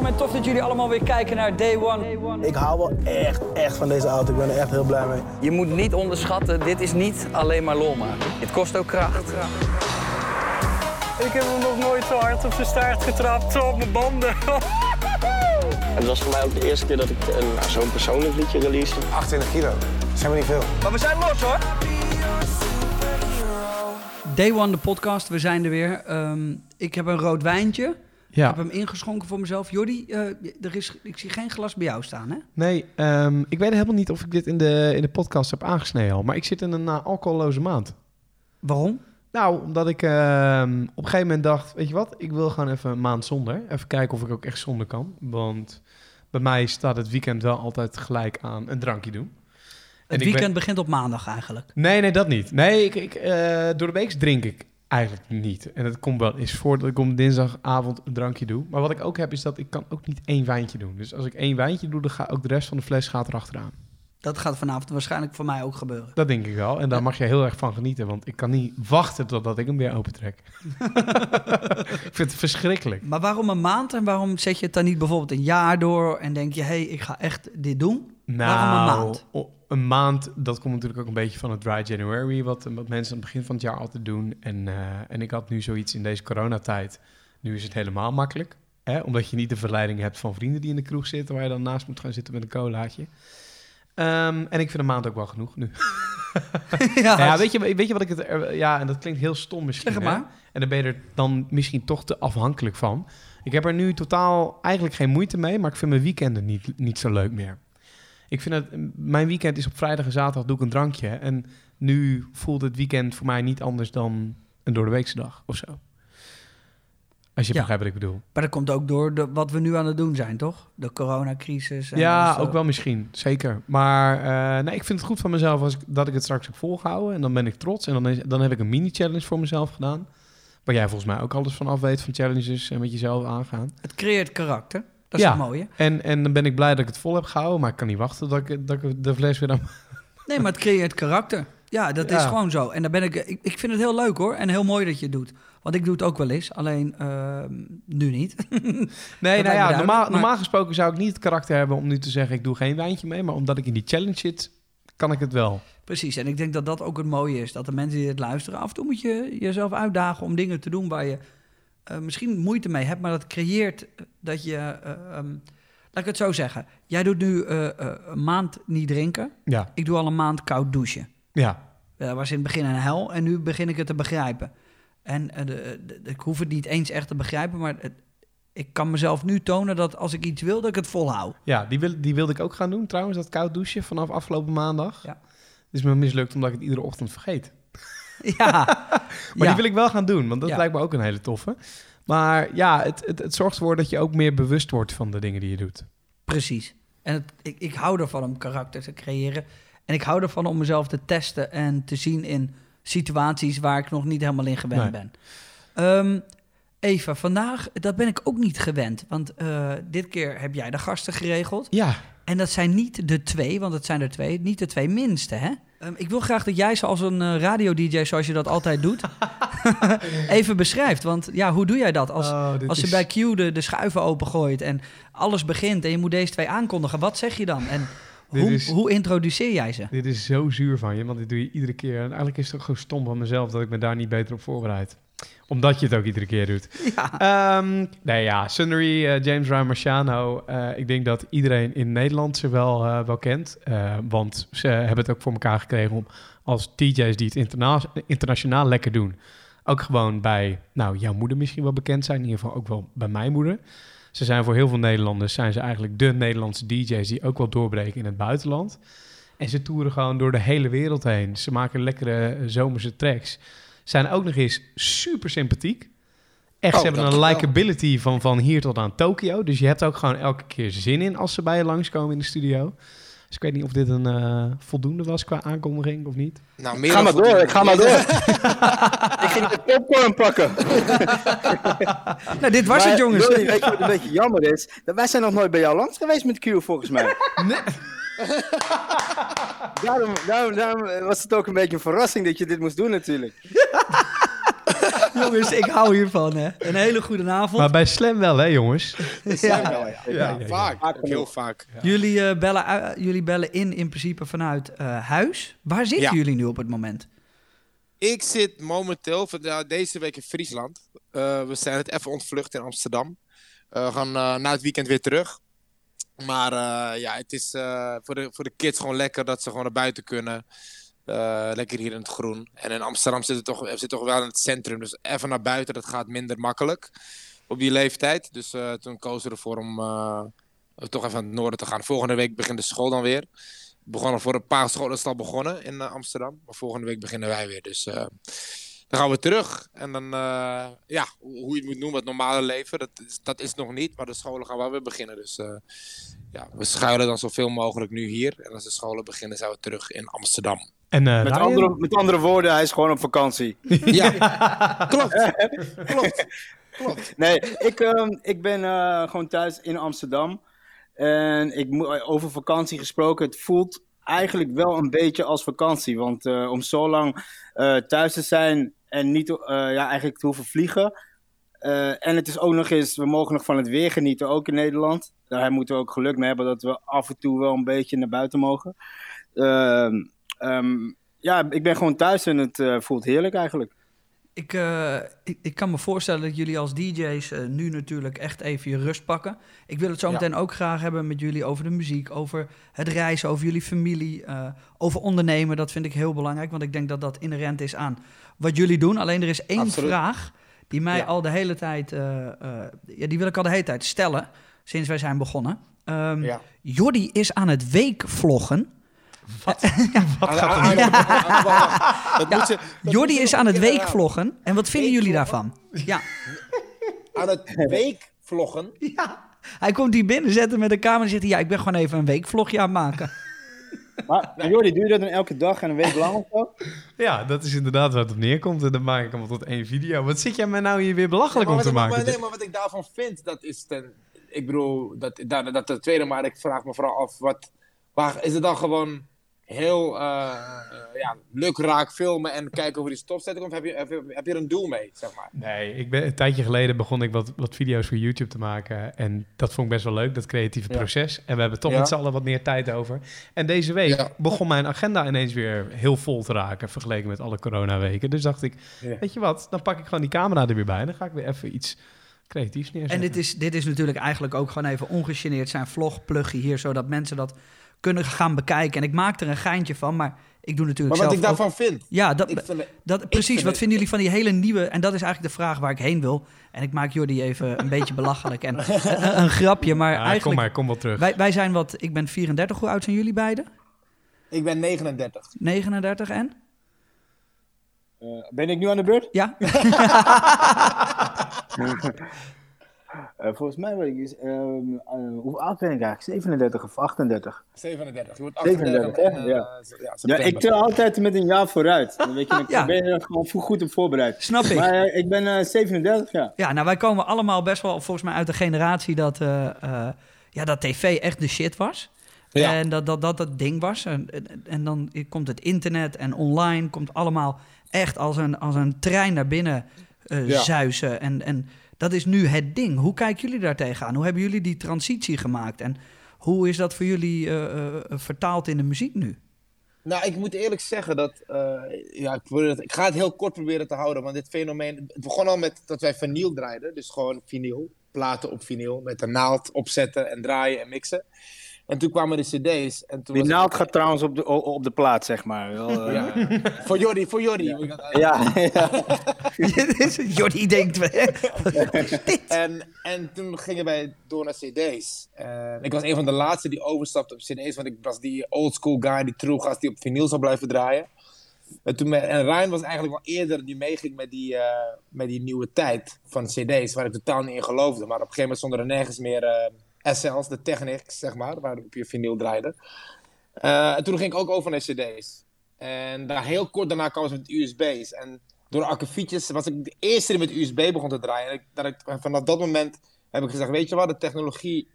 welkom en tof dat jullie allemaal weer kijken naar Day One. Ik hou wel echt, echt van deze auto. Ik ben er echt heel blij mee. Je moet niet onderschatten, dit is niet alleen maar lol maken. Het kost ook kracht. Ik heb hem nog nooit zo hard op zijn staart getrapt, zo op mijn banden. Het was voor mij ook de eerste keer dat ik een- nou, zo'n persoonlijk liedje release. 28 kilo. Zijn we niet veel. Maar we zijn los hoor. Day One, de podcast, we zijn er weer. Ehm, ik heb een rood wijntje. Ik heb hem ingeschonken voor mezelf. Jordi, eh, er is, ik zie geen glas bij jou staan, hè? nee, ehm, ik weet helemaal niet of ik dit in de, in de podcast heb aangesneden al. Maar ik zit in een uh, alcoholloze maand. Waarom? Nou, omdat ik ehm, op een gegeven moment dacht, weet je wat, ik wil gewoon even een maand zonder. Even kijken of ik ook echt zonder kan. Want bij mij staat het weekend wel altijd gelijk aan een drankje doen. En Het weekend ben- begint op maandag eigenlijk. Nee, nee, dat niet. Nee, ik, ik, eh, door de week drink ik eigenlijk niet. En het komt wel eens voor dat ik op dinsdagavond een drankje doe. Maar wat ik ook heb, is dat ik kan ook niet één wijntje doen. Dus als ik één wijntje doe, dan gaat ook de rest van de fles gaat erachteraan. Dat gaat vanavond waarschijnlijk voor mij ook gebeuren. Dat denk ik wel. En daar Ja. mag je heel erg van genieten. Want ik kan niet wachten totdat ik hem weer opentrek. ik vind het verschrikkelijk. Maar waarom een maand en waarom zet je het dan niet bijvoorbeeld een jaar door en denk je, hé, hey, ik ga echt dit doen? Waarom een maand? Nou, een maand, dat komt natuurlijk ook een beetje van het Dry January, wat, wat mensen aan het begin van het jaar altijd doen. En, eh, en ik had nu zoiets in deze coronatijd. Nu is het helemaal makkelijk. Hè? Omdat je niet de verleiding hebt van vrienden die in de kroeg zitten, waar je dan naast moet gaan zitten met een colaatje. Ehm, en ik vind een maand ook wel genoeg nu. ja, ja, weet, je, weet je wat ik het... er- Ja, en dat klinkt heel stom misschien. Zeg hè? maar. En dan ben je er dan misschien toch te afhankelijk van. Ik heb er nu totaal eigenlijk geen moeite mee, maar ik vind mijn weekenden niet, niet zo leuk meer. Ik vind het, mijn weekend is op vrijdag en zaterdag doe ik een drankje. En nu voelt het weekend voor mij niet anders dan een doordeweekse dag of zo. Als je Ja. begrijpt wat ik bedoel. Maar dat komt ook door de, wat we nu aan het doen zijn, toch? De coronacrisis. en Ja, ook wel misschien. Zeker. Maar eh, nee, ik vind het goed van mezelf als ik, dat ik het straks heb volgehouden. En dan ben ik trots. En dan, is, dan heb ik een mini-challenge voor mezelf gedaan. Waar jij volgens mij ook alles van af weet van challenges en met jezelf aangaan. Het creëert karakter. Dat is Ja. het mooie. En, en dan ben ik blij dat ik het vol heb gehouden. Maar ik kan niet wachten dat ik, dat ik de fles weer aan... Nee, maar het creëert karakter. Ja, dat is gewoon zo. En daar ben ik, ik, ik vind het heel leuk hoor. En heel mooi dat je het doet. Want ik doe het ook wel eens. Alleen ehm, nu niet. Nee, nou ja, normaal, maar- normaal gesproken zou ik niet het karakter hebben om nu te zeggen... ik doe geen wijntje mee. Maar omdat ik in die challenge zit, kan ik het wel. Precies. En ik denk dat dat ook het mooie is. Dat de mensen die het luisteren, af en toe moet je jezelf uitdagen om dingen te doen waar je eh, misschien moeite mee hebt. Maar dat creëert dat je. eh, ehm, laat ik het zo zeggen. Jij doet nu eh, eh, een maand niet drinken. Ja, Ik doe al een maand koud douchen. ja. Dat was in het begin een hel en nu begin ik het te begrijpen. En de, ik hoef het niet eens echt te begrijpen, maar het- ik kan mezelf nu tonen dat als ik iets wil, dat ik het volhoud. Ja, die, wil, die wilde ik ook gaan doen trouwens, dat koud douchen vanaf afgelopen maandag. Ja. Het is me mislukt omdat ik het iedere ochtend vergeet. Ja, Maar die wil ik wel gaan doen, want dat Ja. lijkt me ook een hele toffe. Maar ja, het, het, het zorgt ervoor dat je ook meer bewust wordt van de dingen die je doet. precies. En het, ik, ik hou ervan om karakter te creëren. En ik hou ervan om mezelf te testen en te zien in situaties waar ik nog niet helemaal in gewend Nee. ben. Ehm, Eva, vandaag, dat ben ik ook niet gewend. Want eh, dit keer heb jij de gasten geregeld. Ja, En dat zijn niet de twee, want het zijn er twee, niet de twee minste, hè? Ehm, ik wil graag dat jij ze als een eh, radio-dj, zoals je dat altijd doet, even beschrijft. Want ja, hoe doe jij dat? Als, Oh, als je is- bij Q de, de schuiven opengooit en alles begint en je moet deze twee aankondigen, wat zeg je dan? En hoe, is- hoe introduceer jij ze? dit is zo zuur van je, want dit doe je iedere keer. En eigenlijk is het ook gewoon stom van mezelf dat ik me daar niet beter op voorbereid. Omdat je het ook iedere keer doet. Ja, Ehm, nee, ja, Sunnery, eh, James Ryan Marciano. eh, ik denk dat iedereen in Nederland ze wel, eh, wel kent. want ze hebben het ook voor elkaar gekregen om als DJ's die het interna- internationaal lekker doen... ook gewoon bij, nou, jouw moeder misschien wel bekend zijn. In ieder geval ook wel bij mijn moeder. Ze zijn voor heel veel Nederlanders zijn ze eigenlijk de Nederlandse DJ's... die ook wel doorbreken in het buitenland. En ze toeren gewoon door de hele wereld heen. Ze maken lekkere zomerse tracks. Zijn ook nog eens super sympathiek. Echt, Oh, ze hebben een likability van, van hier tot aan Tokio. Dus je hebt ook gewoon elke keer zin in als ze bij je langskomen in de studio. Dus ik weet niet of dit een eh, voldoende was qua aankondiging of niet. Nou, meer Ga maar door, ik ga maar door. ik ging de popcorn pakken. nou, dit was Maar, het, jongens. Weet je wat een beetje jammer is? Dat wij zijn nog nooit bij jou langs geweest met Q, volgens mij. daarom, daarom, daarom was het ook een beetje een verrassing dat je dit moest doen, natuurlijk. Jongens, ik hou hiervan, hè. Een hele goede avond. Maar bij Slam wel, hè, jongens? Ja, wel, ja. Ja, Ja, ja, vaak. Heel vaak. Jullie, eh, bellen, ui- jullie bellen in in principe vanuit eh, huis. Waar zitten Ja. jullie nu op het moment? Ik zit momenteel voor de- deze week in Friesland. Eh, we zijn het even ontvlucht in Amsterdam. Eh, we gaan eh, na het weekend weer terug. Maar eh, ja, het is eh, voor, de, voor de kids gewoon lekker dat ze gewoon naar buiten kunnen. Eh, lekker hier in het groen. En in Amsterdam zit het toch, we zitten toch wel in het centrum. Dus even naar buiten, dat gaat minder makkelijk op die leeftijd. Dus toen kozen we ervoor om toch even naar het noorden te gaan. Volgende week begint de school dan weer. Begonnen voor een paar scholen is al begonnen in Amsterdam. Maar volgende week beginnen wij weer. Dus dan gaan we terug. En dan, eh, ja, hoe je het moet noemen, het normale leven. Dat is, dat is nog niet. Maar de scholen gaan wel weer beginnen. Dus eh, ja, we schuilen dan zoveel mogelijk nu hier. En als de scholen beginnen, zijn we terug in Amsterdam. En eh, Met andere, met andere woorden, hij is gewoon op vakantie. Ja, klopt. klopt. Nee, ik, ehm, ik ben eh, gewoon thuis in Amsterdam. En ik moet over vakantie gesproken, het voelt eigenlijk wel een beetje als vakantie. Want eh, om zo lang eh, thuis te zijn en niet eh, ja, eigenlijk te hoeven vliegen. Eh, en het is ook nog eens, we mogen nog van het weer genieten, ook in Nederland. Daar moeten we ook geluk mee hebben dat we af en toe wel een beetje naar buiten mogen. Ehm, ehm, ja, ik ben gewoon thuis en het eh, voelt heerlijk eigenlijk. Ik, eh, ik, ik kan me voorstellen dat jullie als DJ's eh, nu natuurlijk echt even je rust pakken. Ik wil het zo Ja. meteen ook graag hebben met jullie over de muziek, over het reizen, over jullie familie, eh, over ondernemen. Dat vind ik heel belangrijk, want ik denk dat dat inherent is aan wat jullie doen. Alleen er is één Absoluut. vraag die mij Ja. al de hele tijd, ja, die wil ik al de hele tijd stellen, sinds wij zijn begonnen. Ja. Jordi is aan het weekvloggen. Wat gaat er nu? dat Jordi is aan het weekvloggen. En wat vinden jullie daarvan? Ja. Aan het weekvloggen. Ja, hij komt hier binnen, zet hem met de camera en zegt hij... ja, ik ben gewoon even een weekvlogje aan het maken. Maar Jordi, doe je dat dan elke dag en een week lang of zo? Ja, dat is inderdaad waar het op neerkomt. En dan maak ik hem tot één video. Wat zit jij mij nou hier weer belachelijk om wat te ik- maken? Maar, nee, maar wat ik daarvan vind, dat is ten... Ik bedoel, dat, dat, dat de tweede, maar ik vraag me vooral af, wat... Waar, is het dan gewoon heel eh, eh, ja, lukraak filmen en kijken hoe die stopzetting komt? Of heb je, heb, je, heb je er een doel mee, zeg maar? Nee, ik ben, een tijdje geleden begon ik wat, wat video's voor YouTube te maken. En dat vond ik best wel leuk, dat creatieve Ja. proces. En we hebben toch Ja. met z'n allen wat meer tijd over. En deze week Ja. begon mijn agenda ineens weer heel vol te raken... vergeleken met alle coronaweken. Dus dacht ik, Ja. weet je wat, dan pak ik gewoon die camera er weer bij... en dan ga ik weer even iets creatiefs neerzetten. En dit is, dit is natuurlijk eigenlijk ook gewoon even ongegeneerd zijn vlogplugje hier... zodat mensen dat kunnen gaan bekijken. En ik maak er een geintje van, maar ik doe natuurlijk Maar wat zelf ik ook- daarvan vind... Ja, dat, Ik vind, dat, precies. vind Wat vinden jullie van die hele nieuwe... En dat is eigenlijk de vraag waar ik heen wil. En ik maak Jordi even een beetje belachelijk. En een, een grapje, maar Ja, kom eigenlijk... maar, kom wel terug. Wij, wij zijn wat... Ik ben 34. Hoe oud zijn jullie beiden? ik ben 39. 39 en? Eh, ben ik nu aan de beurt? Ja? Eh, volgens mij ben ik, is, hoe oud ben ik eigenlijk? 37 of 38? 37. Je wordt 37, 38 en, hè? eh, Ja. ja, ik tel altijd met een jaar vooruit. Dan weet je, dan Ja. ben je er gewoon voor- goed op voorbereid. Snap ik. Maar eh, ik ben eh, 37, ja. Ja, nou wij komen allemaal best wel volgens mij uit de generatie dat, eh, eh, ja, dat tv echt de shit was. Ja. En dat dat, dat dat ding was. En, en, en dan komt het internet en online komt allemaal echt als een, als een trein naar binnen eh Ja. zuizen. En, en dat is nu het ding. Hoe kijken jullie daar tegenaan? Hoe hebben jullie die transitie gemaakt? En hoe is dat voor jullie eh, eh, vertaald in de muziek nu? Nou, ik moet eerlijk zeggen dat. eh, ja, ik, ik ga het heel kort proberen te houden. Want dit fenomeen. Het begon al met dat wij vinyl draaiden. Dus gewoon vinyl. Platen op vinyl. Met de naald opzetten en draaien en mixen. En toen kwamen de CD's. En toen Die naald het- gaat trouwens op de, op de plaat, zeg maar. Wel, eh, Ja. voor Jordi, voor Jordi. ja. ja. Jordi denkt, En, en toen gingen wij door naar CD's. Ik was een van de laatste die overstapte op CD's. Want ik was die old school guy, die true gast die op vinyl zou blijven draaien. En, toen met- en Ryan was eigenlijk wel eerder die meeging met die, eh, met die nieuwe tijd van CD's. Waar ik totaal niet in geloofde. Maar op een gegeven moment stonden er nergens meer eh, SL's, de Technics, zeg maar. Waarop je vinyl draaide. Eh, en toen ging ik ook over naar CD's. En daar heel kort daarna kwam ze met USB's. En door akkefietjes was ik de eerste die met USB begon te draaien. En dat ik, vanaf dat moment heb ik gezegd, weet je wat, de technologie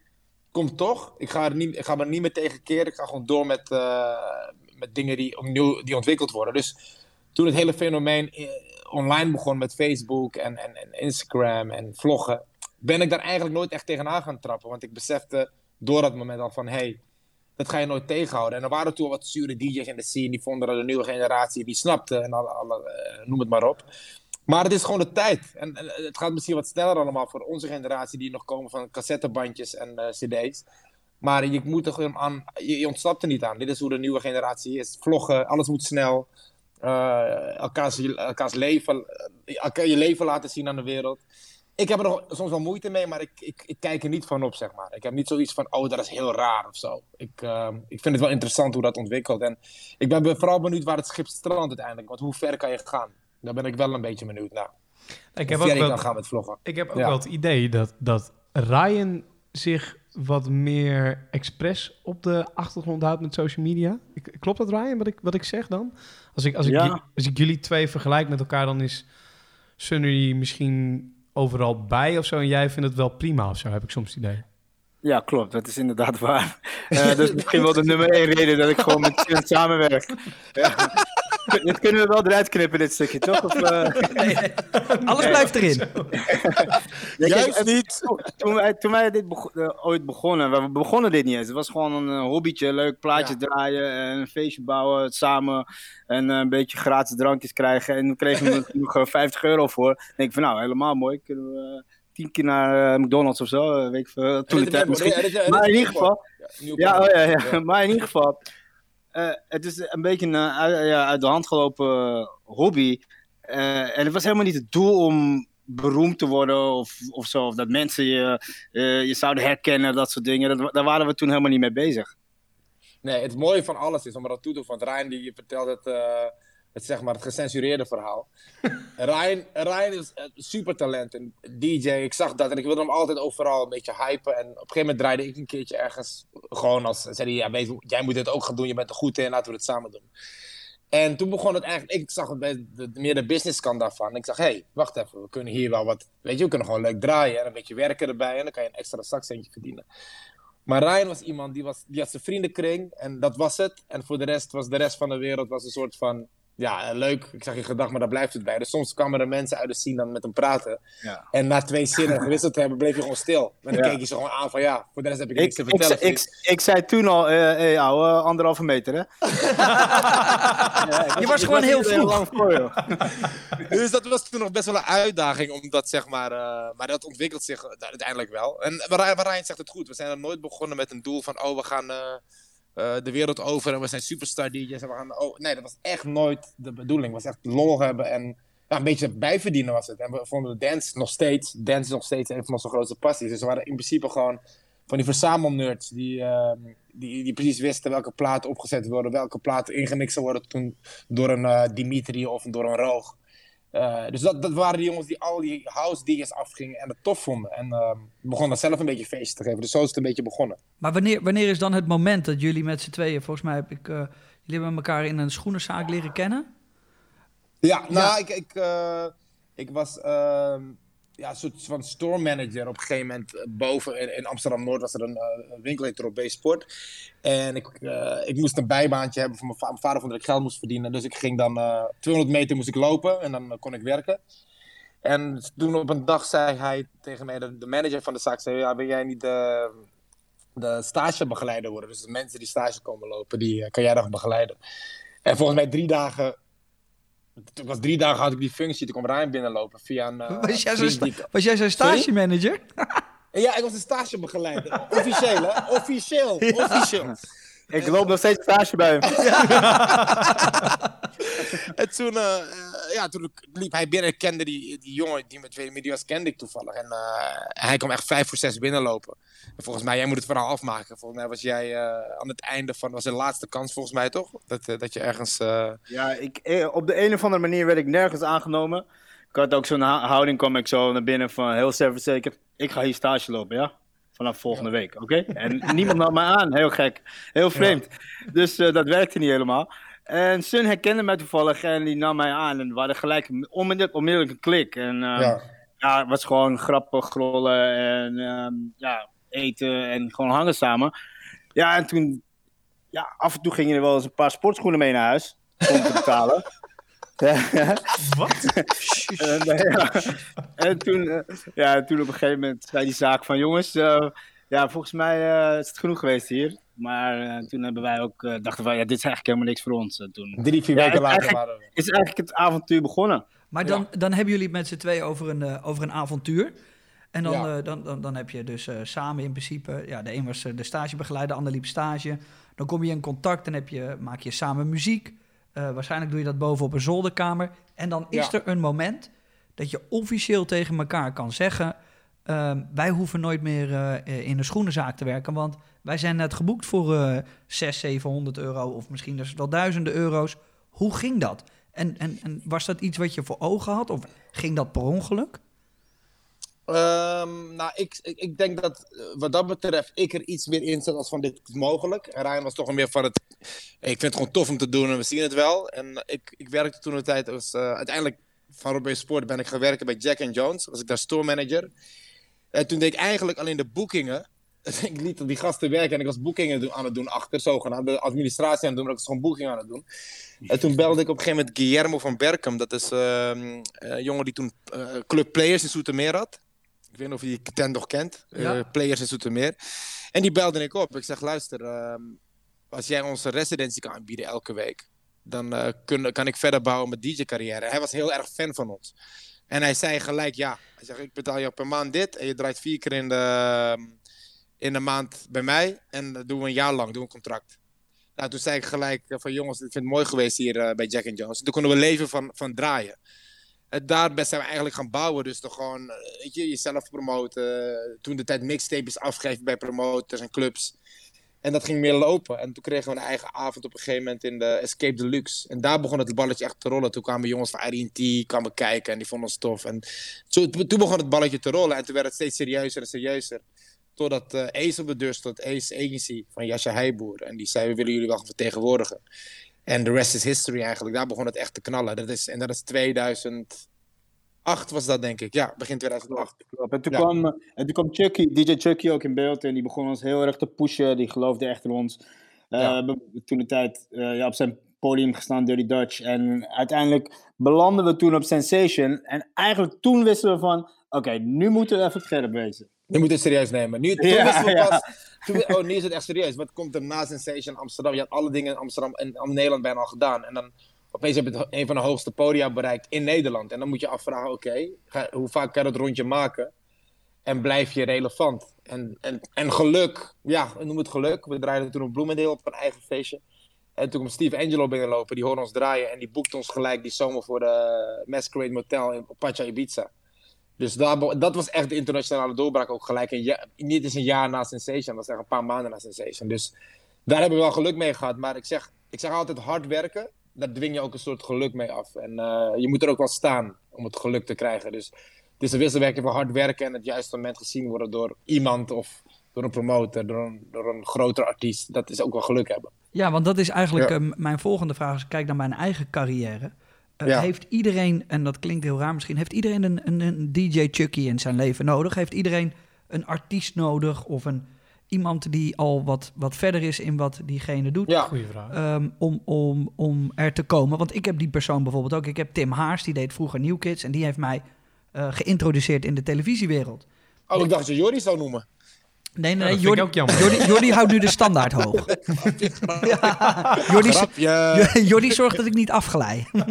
komt toch. Ik ga er, niet, ga me er niet meer tegen keren. Ik ga gewoon door met, eh, met dingen die opnieuw die ontwikkeld worden. Dus toen het hele fenomeen eh, online begon met Facebook en, en Instagram en vloggen, ben ik daar eigenlijk nooit echt tegenaan gaan trappen. Want ik besefte door dat moment al van, hey, dat ga je nooit tegenhouden. En er waren toen wat zure DJ's in de scene, die vonden dat de nieuwe generatie, die snapte en alle, eh, noem het maar op. Maar het is gewoon de tijd. En, het gaat misschien wat sneller allemaal voor onze generatie, die nog komen van cassettebandjes en eh, cd's. Maar je moet er aan, je, je ontsnapt er niet aan. Dit is hoe de nieuwe generatie is. Vloggen, alles moet snel. Eh, elkaars, leven, je leven laten zien aan de wereld. Ik heb er nog soms wel moeite mee, maar ik, ik, ik kijk er niet van op, zeg maar. Ik heb niet zoiets van, oh, dat is heel raar of zo. Ik, eh, ik vind het wel interessant hoe dat ontwikkelt. En ik ben be- vooral benieuwd waar het schip strandt uiteindelijk. Want hoe ver kan je gaan? Daar ben ik wel een beetje benieuwd naar. Ik heb Hoe ook ver je wel, kan gaan met vloggen. ik heb ook Ja. wel het idee dat, dat Ryan zich wat meer expres op de achtergrond houdt met social media. Ik- Klopt dat, Ryan, wat ik, wat ik zeg dan? Als ik, als, ik, Ja. als ik jullie twee vergelijk met elkaar, dan is Sunny misschien overal bij of zo. En jij vindt het wel prima of zo, heb ik soms het idee. Ja, klopt. Dat is inderdaad waar. Eh dus misschien wel de nummer één reden dat ik gewoon met Chen samenwerk. Ja. Dit kunnen we wel eruit knippen, dit stukje, toch? Of, eh, Alles blijft erin. ja, kijk, Juist niet! toen wij, toen wij dit bego- eh, ooit begonnen, we begonnen dit niet eens. Het was gewoon een eh, hobbytje, leuk plaatje draaien en een feestje bouwen samen. En een beetje gratis drankjes krijgen. En toen kregen we er nog eh, 50 euro voor. Dan denk ik van nou, helemaal mooi. Kunnen we tien keer naar McDonald's of zo. weet ik veel. Toen de tijd misschien. Maar in ieder geval, ja, oh, ja, ja. maar in ieder geval, eh, het is een beetje een eh, uit, de hand gelopen eh, hobby. En het was helemaal niet het doel om beroemd te worden of, of zo. Of dat mensen je, je zouden herkennen, dat soort dingen. Dat, daar waren we toen helemaal niet mee bezig. Nee, het mooie van alles is, om er aan toe te voegen, want Ryan die vertelt het, het, zeg maar, het gecensureerde verhaal. Ryan, Ryan is een super talent, een DJ, ik zag dat en ik wilde hem altijd overal een beetje hypen. En op een gegeven moment draaide ik een keertje ergens gewoon als, zei hij, ja, weet, je, jij moet dit ook gaan doen, je bent er goed in, laten we het samen doen. En toen begon het eigenlijk, ik zag het bij de, meer de business kant daarvan. Ik zag, hé, hey, wacht even, we kunnen hier wel wat, weet je, we kunnen gewoon leuk draaien en een beetje werken erbij en dan kan je een extra zakcentje verdienen. Maar Ryan was iemand die, was, die had zijn vriendenkring en dat was het. En voor de rest was de rest van de wereld was een soort van, ja, eh, leuk. Ik zag je gedag, maar daar blijft het bij. Dus soms kwamen er mensen uit de scene dan met hem praten. Ja. En na twee zinnen gewisseld te hebben, bleef je gewoon stil. En dan Ja. keek je ze gewoon aan van, ja, voor de rest heb ik Ik, niks te ik, vertellen. ik, ik, zei toen al, eh hey, ouwe, anderhalve meter, hè? Ja, Je was gewoon heel vroeg. lang voor, joh. Dus dat was toen nog best wel een uitdaging, omdat zeg maar, eh, maar dat ontwikkelt zich uiteindelijk wel. En Ryan, zegt het goed, we zijn er nooit begonnen met een doel van, oh, we gaan eh, eh, de wereld over en we zijn superstar DJ's en we gaan, oh, nee, dat was echt nooit de bedoeling. Het was echt lol hebben en ja, een beetje bijverdienen was het. En we vonden de dance nog steeds, dance nog steeds een van onze grootste passies. Dus we waren in principe gewoon van die verzamelnerds die, ehm, die, die precies wisten welke platen opgezet worden, welke platen ingemixt worden toen door een eh, Dimitri of door een Roog. Eh, dus dat, dat waren die jongens die al die house DJ's afgingen en het tof vonden. En ehm begonnen zelf een beetje feest te geven. Dus zo is het een beetje begonnen. Maar wanneer, wanneer is dan het moment dat jullie met z'n tweeën, volgens mij heb ik, eh, jullie hebben elkaar in een schoenenzaak leren kennen? Ja, nou, Ik, ik, eh, ik was ehm, ja, een soort van store manager op een gegeven moment. eh, boven in, Amsterdam-Noord was er een eh, winkel heette op B-Sport. En ik, eh, ik moest een bijbaantje hebben voor mijn, va- mijn vader vond dat ik geld moest verdienen. Dus ik ging dan eh 200 meter moest ik lopen en dan kon ik werken. En toen op een dag zei hij tegen mij, de, manager van de zaak, zei, ja, wil jij niet de, de stagebegeleider worden? Dus de mensen die stage komen lopen, die kan jij dan begeleiden. En volgens mij drie dagen het was drie dagen had ik die functie. Toen kwam Ryan binnenlopen via een. Was jij ik- Was jij zo'n Sorry? stagemanager? Ja, ik was een stagebegeleider. Officieel, hè? Officieel. Officieel. Ik loop nog steeds stage bij hem. En toen, eh, ja, toen liep hij binnen. Kende die, die jongen die met wie die was, kende ik toevallig. En eh, hij kwam echt vijf voor zes binnenlopen. En volgens mij, jij moet het verhaal afmaken. Volgens mij was jij eh, aan het einde van, was de laatste kans volgens mij toch? Dat, dat je ergens. eh, Ja, ik, op de een of andere manier werd ik nergens aangenomen. Ik had ook zo'n houding, kwam ik zo naar binnen van heel zelfverzekerd. Ik ga hier stage lopen, ja? Vanaf volgende week, oké? En niemand nam mij aan, heel gek. Heel vreemd. Dus eh, dat werkte niet helemaal. En Sun herkende mij toevallig en die nam mij aan. En we hadden gelijk onmiddellijk, onmiddellijk een klik. En eh, ja. ja, het was gewoon grappig, grollen en ehm, ja, eten en gewoon hangen samen. Ja, en toen, ja, af en toe gingen er wel eens een paar sportschoenen mee naar huis om te betalen. Wat? En, eh, ja. en toen, eh, ja, toen op een gegeven moment zei die zaak van jongens, eh, ja, volgens mij eh, is het genoeg geweest hier. Maar eh, toen hebben wij ook, eh, dachten van ja, dit is eigenlijk helemaal niks voor ons. En toen Drie, vier Ja, weken later waren we. is eigenlijk het avontuur begonnen. Maar dan, dan hebben jullie het met z'n twee over een, over een avontuur. En dan, Ja. eh, dan, dan, dan heb je dus eh, samen in principe... Ja, de een was de stagebegeleider, de ander liep stage. Dan kom je in contact en heb je, maak je samen muziek. Eh, waarschijnlijk doe je dat boven op een zolderkamer. En dan is Ja. er een moment dat je officieel tegen elkaar kan zeggen... ehm, wij hoeven nooit meer eh, in een schoenenzaak te werken... want wij zijn net geboekt voor eh 600, 700 euro... of misschien dus wel duizenden euro's. Hoe ging dat? En, en, en was dat iets wat je voor ogen had? Of ging dat per ongeluk? Ehm, nou, ik, ik, denk dat eh, wat dat betreft ik er iets meer in zat als van dit is mogelijk. En Ryan was toch meer van het, ik vind het gewoon tof om te doen en we zien het wel. En ik, ik werkte toen een tijd als, eh, uiteindelijk van Robin Sport ben ik gaan werken bij Jack Jones. Was ik daar store manager. En toen deed ik eigenlijk alleen de boekingen. ik liet die gasten werken en ik was boekingen aan het doen achter, zogenaamd. De administratie aan het doen, maar ik was gewoon boekingen aan het doen. En toen belde ik op een gegeven moment Guillermo van Berkem. Dat is ehm, een jongen die toen eh, Club Players in Zoetermeer had. Ik weet niet of je die tent nog kent. Eh, Ja. players in Zoetermeer. En die belde ik op. Ik zeg, luister, ehm, als jij onze residentie kan aanbieden elke week, dan kun, kan ik verder bouwen met DJ-carrière. Hij was heel erg fan van ons. En hij zei gelijk ja. Hij zegt, ik betaal je per maand dit en je draait vier keer in de, in de maand bij mij. En dat doen we een jaar lang, doen we een contract. Nou, toen zei ik gelijk eh, van jongens, ik vind het mooi geweest hier bij Jack Jones. Toen konden we leven van, van draaien. En daarbij zijn we eigenlijk gaan bouwen. Dus toch gewoon eh, weet je, jezelf promoten. Eh, Toen de tijd mixtapes afgeven bij promoters en clubs. En dat ging meer lopen. En toen kregen we een eigen avond op een gegeven moment in de Escape Deluxe. En daar begon het balletje echt te rollen. Toen kwamen jongens van R&T kwamen kijken en die vonden ons tof. En zo, toen begon het balletje te rollen. En toen werd het steeds serieuzer en serieuzer. Totdat eh Ace op de deur stond, Ace Agency van Jascha Heijboer. En die zei, we willen jullie wel gaan vertegenwoordigen. En de rest is history eigenlijk. Daar begon het echt te knallen. Dat is, en dat is 2008 was dat denk ik. Ja, begin 2008. Klopt. En toen, Ja. kwam, en toen kwam Chucky, DJ Chucky ook in beeld en die begon ons heel erg te pushen. Die geloofde echt in ons. Eh, Ja. Toen de tijd eh, ja, op zijn podium gestaan, Dirty Dutch. En uiteindelijk belanden we toen op Sensation. En eigenlijk toen wisten we van, oké, nu moeten we even scherp wezen. Je moet het serieus nemen. Nu, toen Ja, we ja. pas... Toen, oh, nu is het echt serieus. Wat komt er na Sensation Amsterdam? Je had alle dingen in Amsterdam en in Nederland bijna al gedaan. En dan opeens heb je het, een van de hoogste podia bereikt in Nederland. En dan moet je afvragen, oké, hoe vaak kan je dat rondje maken? En blijf je relevant? En, en, en geluk, ja, noem het geluk. We draaiden toen op Bloemendeel op een eigen feestje. En toen kwam Steve Angelo binnenlopen, die hoorde ons draaien. En die boekte ons gelijk die zomer voor de Masquerade Motel in Pacha Ibiza. Dus daar, dat was echt de internationale doorbraak ook gelijk. Een ja, niet eens een jaar na Sensation, dat was echt een paar maanden na Sensation. Dus daar hebben we wel geluk mee gehad. Maar ik zeg, ik zeg altijd hard werken, daar dwing je ook een soort geluk mee af. En eh, je moet er ook wel staan om het geluk te krijgen. Dus het is een wisselwerking van hard werken en het juiste moment gezien worden door iemand of door een promotor, door een, door een grotere artiest. Dat is ook wel geluk hebben. Ja, want dat is eigenlijk Ja. eh, mijn volgende vraag. Als ik kijk naar mijn eigen carrière. Eh, Ja. Heeft iedereen, en dat klinkt heel raar misschien, heeft iedereen een, een, een DJ Chucky in zijn leven nodig? Heeft iedereen een artiest nodig of een, iemand die al wat, wat verder is in wat diegene doet? Ja, Goeie vraag. Ehm, om, om, om er te komen. Want ik heb die persoon bijvoorbeeld ook. Ik heb Tim Haars, die deed vroeger New Kids. En die heeft mij eh, geïntroduceerd in de televisiewereld. oh, ik dacht dat je Jordi zou noemen. Nee, nee, vind Jordi, ik ook jammer. Jordi, Jordi houdt nu de standaard hoog. ja, Jordi, zorgt dat ik niet afglij. Nee,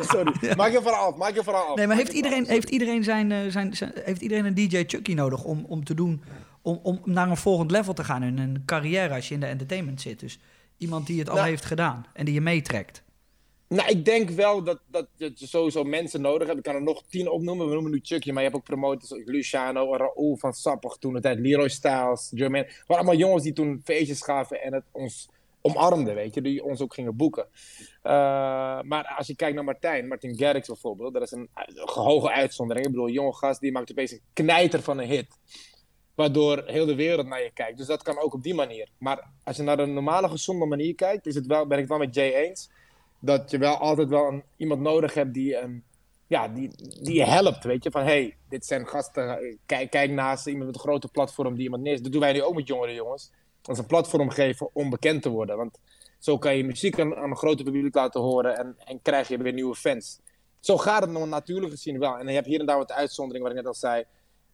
sorry. Maak je verhaal af, maak je verhaal af. Nee, maar Maak heeft iedereen, heeft iedereen, zijn, eh, zijn, zijn- heeft iedereen een DJ Chucky nodig om, om te doen, om, om naar een volgend level te gaan in een carrière als je in de entertainment zit? Dus iemand die het al Nou. heeft gedaan en die je meetrekt. Nou, ik denk wel dat, dat, je sowieso mensen nodig hebt. Ik kan er nog tien opnoemen. We noemen nu Chucky, maar je hebt ook promotors zoals Luciano, Raoul van Sappig toen de tijd, Leroy Styles, Jermaine. Waren allemaal jongens die toen feestjes gaven en het ons omarmden, weet je. Die ons ook gingen boeken. Eh, maar als je kijkt naar Martijn, Martin Garrix bijvoorbeeld, dat is een, een hoge uitzondering. Ik bedoel, een jonge gast die maakt opeens een knijter van een hit. Waardoor heel de wereld naar je kijkt. Dus dat kan ook op die manier. Maar als je naar een normale, gezonde manier kijkt, is het wel, ben ik het wel met Jay eens dat je wel altijd wel een, iemand nodig hebt die, een, ja, die, die je helpt. Weet je, van hey, dit zijn gasten, kijk, kijk naast iemand met een grote platform die iemand neerzet. Dat doen wij nu ook met jongere jongens. Is een platform geven om bekend te worden. Want Zo kan je muziek aan, aan een groter publiek laten horen en, en krijg je weer nieuwe fans. Zo gaat het nog natuurlijk gezien wel. En je hebt hier en daar wat uitzonderingen, wat ik net al zei.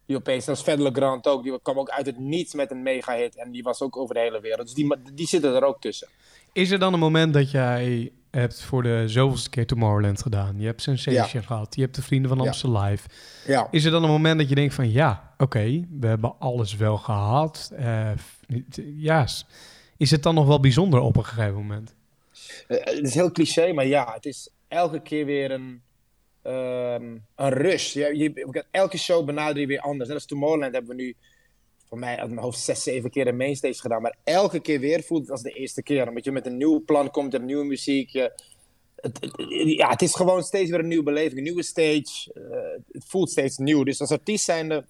Die opeens, zoals Fedele Grant ook, die kwam ook uit het niets met een mega hit. En die was ook over de hele wereld. Dus die, die zitten er ook tussen. Is er dan een moment dat jij hebt voor de zoveelste keer Tomorrowland gedaan? Je hebt Sensation gehad, je hebt de Vrienden van Ja. Amstel Live. Ja. Is er dan een moment dat je denkt van ja, oké, we hebben alles wel gehad. Eh, ja, is het dan nog wel bijzonder op een gegeven moment? Eh, het is heel cliché, maar ja, het is elke keer weer een, ehm, een rush. Je, je, elke show benader je weer anders. Net als Tomorrowland hebben we nu, voor mij uit mijn hoofd, zes, zeven keer een mainstage gedaan. Maar elke keer weer voelt het als de eerste keer. Omdat je met een nieuw plan komt, hebt nieuwe muziek. Het, ja, het is gewoon steeds weer een nieuwe beleving, een nieuwe stage. Eh, het voelt steeds nieuw. Dus als artiest zijnde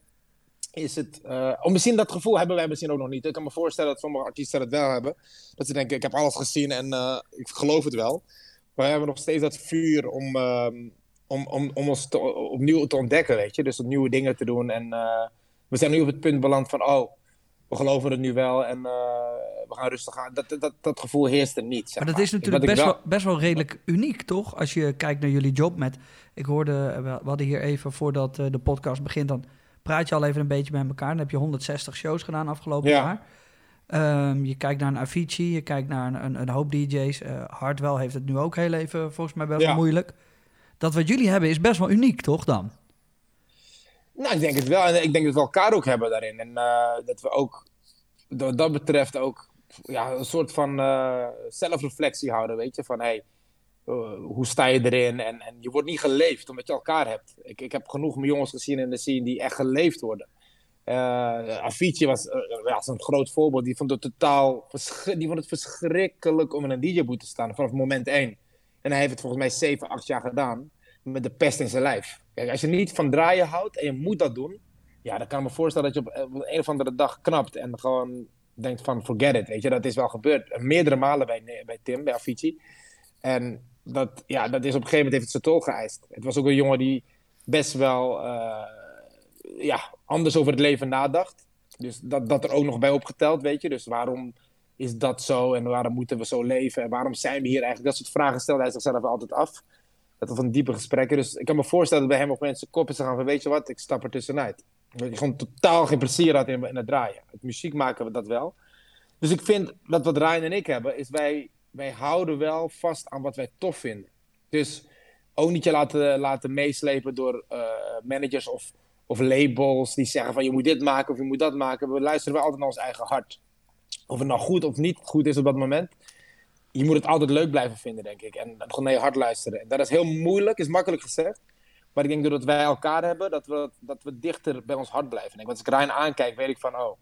is het... eh, om misschien dat gevoel hebben wij misschien ook nog niet. Ik kan me voorstellen dat sommige artiesten dat wel hebben. Dat ze denken, ik heb alles gezien en eh, ik geloof het wel. Maar we hebben nog steeds dat vuur om, ehm, om, om, om ons opnieuw te ontdekken, weet je. Dus om nieuwe dingen te doen. En we zijn nu op het punt beland van, oh, we geloven het nu wel en eh, we gaan rustig aan. Dat, dat, dat gevoel heerst er niet, zeg Maar dat is natuurlijk best wel- wel, best wel redelijk uniek, toch? Als je kijkt naar jullie job met... Ik hoorde, eh, we hadden hier even voordat eh, de podcast begint... dan praat je al even een beetje met elkaar. Dan heb je 160 shows gedaan afgelopen Ja. jaar. Ehm, je kijkt naar een Avicii, je kijkt naar een, een, een hoop DJ's. Eh Hardwell heeft het nu ook heel even volgens mij best Ja. wel moeilijk. Dat wat jullie hebben is best wel uniek, toch dan? Nou, ik denk het wel. En ik denk dat we elkaar ook hebben daarin. En eh, dat we ook, wat dat betreft, ook ja, een soort van eh, zelfreflectie houden. Weet je, van hey, eh, hoe sta je erin? En, en je wordt niet geleefd omdat je elkaar hebt. Ik, ik heb genoeg jongens gezien in de scene die echt geleefd worden. Eh Avicii was, is een groot voorbeeld. Die vond het totaal die vond het verschrikkelijk om in een DJ-boot te staan vanaf moment één. En hij heeft het volgens mij 7, 8 jaar gedaan met de pest in zijn lijf. Kijk, als je niet van draaien houdt en je moet dat doen, ja, dan kan ik me voorstellen dat je op eh, een of andere dag knapt en gewoon denkt van forget it, weet je, dat is wel gebeurd. Meerdere malen bij, bij Tim, bij Avicii. En dat, ja, dat is op een gegeven moment heeft het tol geëist. Het was ook een jongen die best wel eh, ja, anders over het leven nadacht. Dus dat, dat er ook nog bij opgeteld, weet je. Dus waarom is dat zo en waarom moeten we zo leven en waarom zijn we hier eigenlijk? Dat soort vragen stelde hij zichzelf altijd af. Dat van diepe gesprekken. Dus ik kan me voorstellen dat bij hem op mensen kop is gegaan van weet je wat, ik stap er tussenuit. Dat hij gewoon totaal geen plezier had in, in het draaien. Het muziek maken we dat wel. Dus ik vind dat wat Ryan en ik hebben, is wij, wij houden wel vast aan wat wij tof vinden. Dus ook niet je laten, laten meeslepen door eh, managers of, of labels die zeggen van je moet dit maken of je moet dat maken. We luisteren wel altijd naar ons eigen hart. Of het nou goed of niet goed is op dat moment. Je moet het altijd leuk blijven vinden, denk ik. En gewoon naar je hart luisteren. En dat is heel moeilijk, is makkelijk gezegd. Maar ik denk doordat wij elkaar hebben, dat we, dat we dichter bij ons hart blijven. En als ik Ryan aankijk, weet ik van, oh,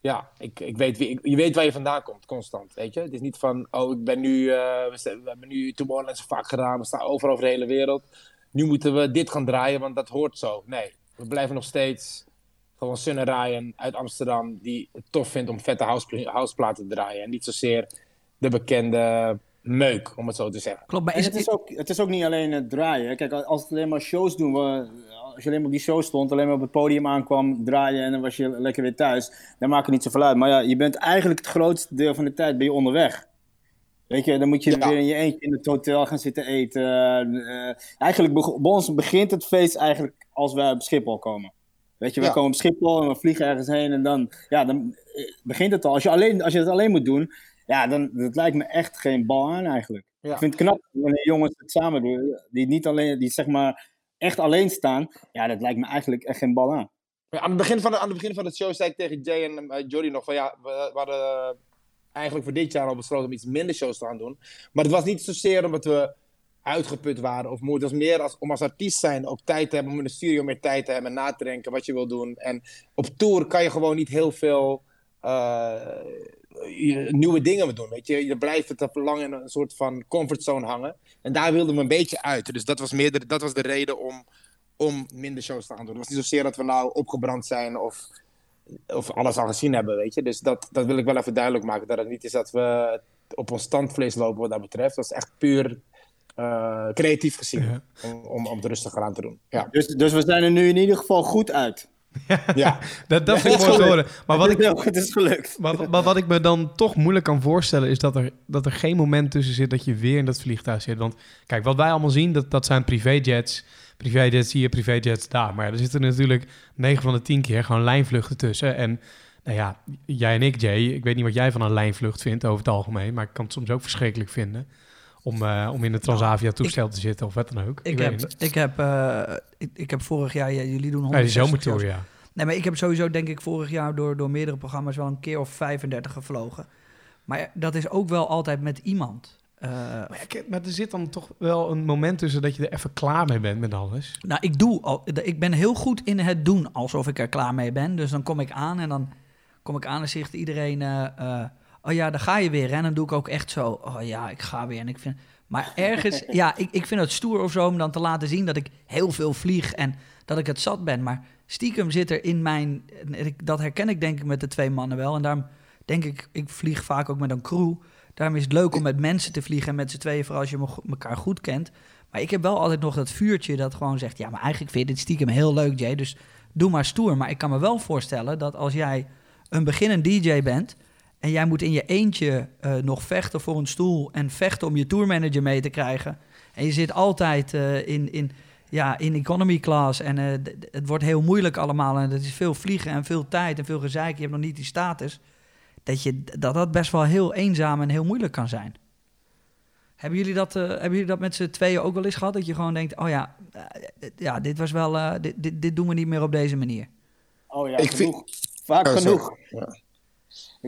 ja, ik, ik weet wie, je weet waar je vandaan komt, constant, weet je. Het is niet van, oh, ik ben nu, eh, we, we hebben nu Tomorrowland vaak gedaan, we staan overal over de hele wereld. Nu moeten we dit gaan draaien, want dat hoort zo. Nee, we blijven nog steeds gewoon Sun Ryan uit Amsterdam, die het tof vindt om vette house, houseplaten te draaien. En niet zozeer de bekende meuk, om het zo te zeggen. Klopt, maar En is, het, is ook, het is ook niet alleen het draaien. Kijk, als het alleen maar shows doen, we, als je alleen maar op die show stond, alleen maar op het podium aankwam, draaien en dan was je lekker weer thuis, dan maakt het niet zoveel uit. Maar ja, je bent eigenlijk het grootste deel van de tijd ben je onderweg. Weet je, dan moet je Ja. weer in je eentje in het hotel gaan zitten eten. Eh, eigenlijk, bij ons begint het feest eigenlijk als wij op Schiphol komen. Weet je, we Ja. komen op Schiphol en we vliegen ergens heen en dan, ja, dan eh, begint het al. Als je, alleen, als je het alleen moet doen, ja, dan dat lijkt me echt geen bal aan eigenlijk. Ja. Ik vind het knap wanneer jongens het samen doen, die niet alleen, die zeg maar echt alleen staan. Ja, dat lijkt me eigenlijk echt geen bal aan. Ja, aan, het begin van de, aan het begin van de show zei ik tegen Jay en uh, Jody nog van ja, we, we hadden eigenlijk voor dit jaar al besloten om iets minder shows te gaan doen. Maar het was niet zozeer omdat we uitgeput waren of moe. Het was meer als, om als artiest zijn ook tijd te hebben, om in de studio meer tijd te hebben, na te denken wat je wil doen. En op tour kan je gewoon niet heel veel eh, nieuwe dingen doen. Weet je? je blijft het te lang in een soort van comfortzone hangen. En daar wilden we een beetje uit. Dus dat was, meer de, dat was de reden om, om minder shows te gaan doen. Het was niet zozeer dat we nou opgebrand zijn of, of alles al gezien hebben, weet je. Dus dat, dat wil ik wel even duidelijk maken. Dat het niet is dat we op ons standvlees lopen wat dat betreft. Dat is echt puur eh, creatief gezien. Ja. Om, om, om het rustiger aan te doen. Ja. Dus, dus we zijn er nu in ieder geval goed uit. Ja. Dat, dat Ja, vind ik mooi te horen. Maar wat ik, het is gelukt. Maar, maar wat ik me dan toch moeilijk kan voorstellen is dat er, dat er geen moment tussen zit dat je weer in dat vliegtuig zit. Want kijk, wat wij allemaal zien, dat, dat zijn privéjets. Privéjets hier, privéjets daar. Maar er zitten natuurlijk 9 van de 10 keer gewoon lijnvluchten tussen. En nou ja, jij en ik, Jay, ik weet niet wat jij van een lijnvlucht vindt over het algemeen. Maar ik kan het soms ook verschrikkelijk vinden om, eh, om in een Transavia-toestel te zitten of wat dan ook. Ik, heb, ik, heb, eh, ik, ik heb vorig jaar, ja, jullie doen Ja, die 160 zomertour, ja. Nee, maar ik heb sowieso denk ik vorig jaar door, door meerdere programma's wel een keer of 35 gevlogen. Maar dat is ook wel altijd met iemand. Eh, Maar, ja, maar er zit dan toch wel een moment tussen dat je er even klaar mee bent met alles. nou, ik, doe al, ik ben heel goed in het doen alsof ik er klaar mee ben. Dus dan kom ik aan en dan kom ik aan en zegt iedereen... eh, eh, oh ja, daar ga je weer. En dan doe ik ook echt zo... Oh ja, ik ga weer. En ik vind... Maar ergens... ja, ik, ik vind het stoer of zo om dan te laten zien dat ik heel veel vlieg... en dat ik het zat ben. Maar stiekem zit er in mijn... ik- Dat herken ik denk ik met de twee mannen wel. En daarom denk ik... Ik vlieg vaak ook met een crew... Daarom is het leuk om met mensen te vliegen en met z'n tweeën, vooral als je elkaar goed kent. Maar ik heb wel altijd nog dat vuurtje dat gewoon zegt: Ja, maar eigenlijk vind je dit stiekem heel leuk, Jay. Dus doe maar stoer. Maar ik kan me wel voorstellen dat als jij een beginnend DJ bent. En jij moet in je eentje eh, nog vechten voor een stoel. en vechten om je tourmanager mee te krijgen. en je zit altijd eh, in, in, ja, in economy class. en eh, het wordt heel moeilijk allemaal. en het is veel vliegen en veel tijd en veel gezeik. Je hebt nog niet die status dat, je, dat dat best wel heel eenzaam en heel moeilijk kan zijn. Hebben jullie dat, eh, hebben jullie dat met z'n tweeën ook wel eens gehad? Dat je gewoon denkt, oh ja, ja dit was wel, eh, dit, dit, dit doen we niet meer op deze manier. Oh ja, Ik genoeg. Vaak Oh, sorry. genoeg. Ja.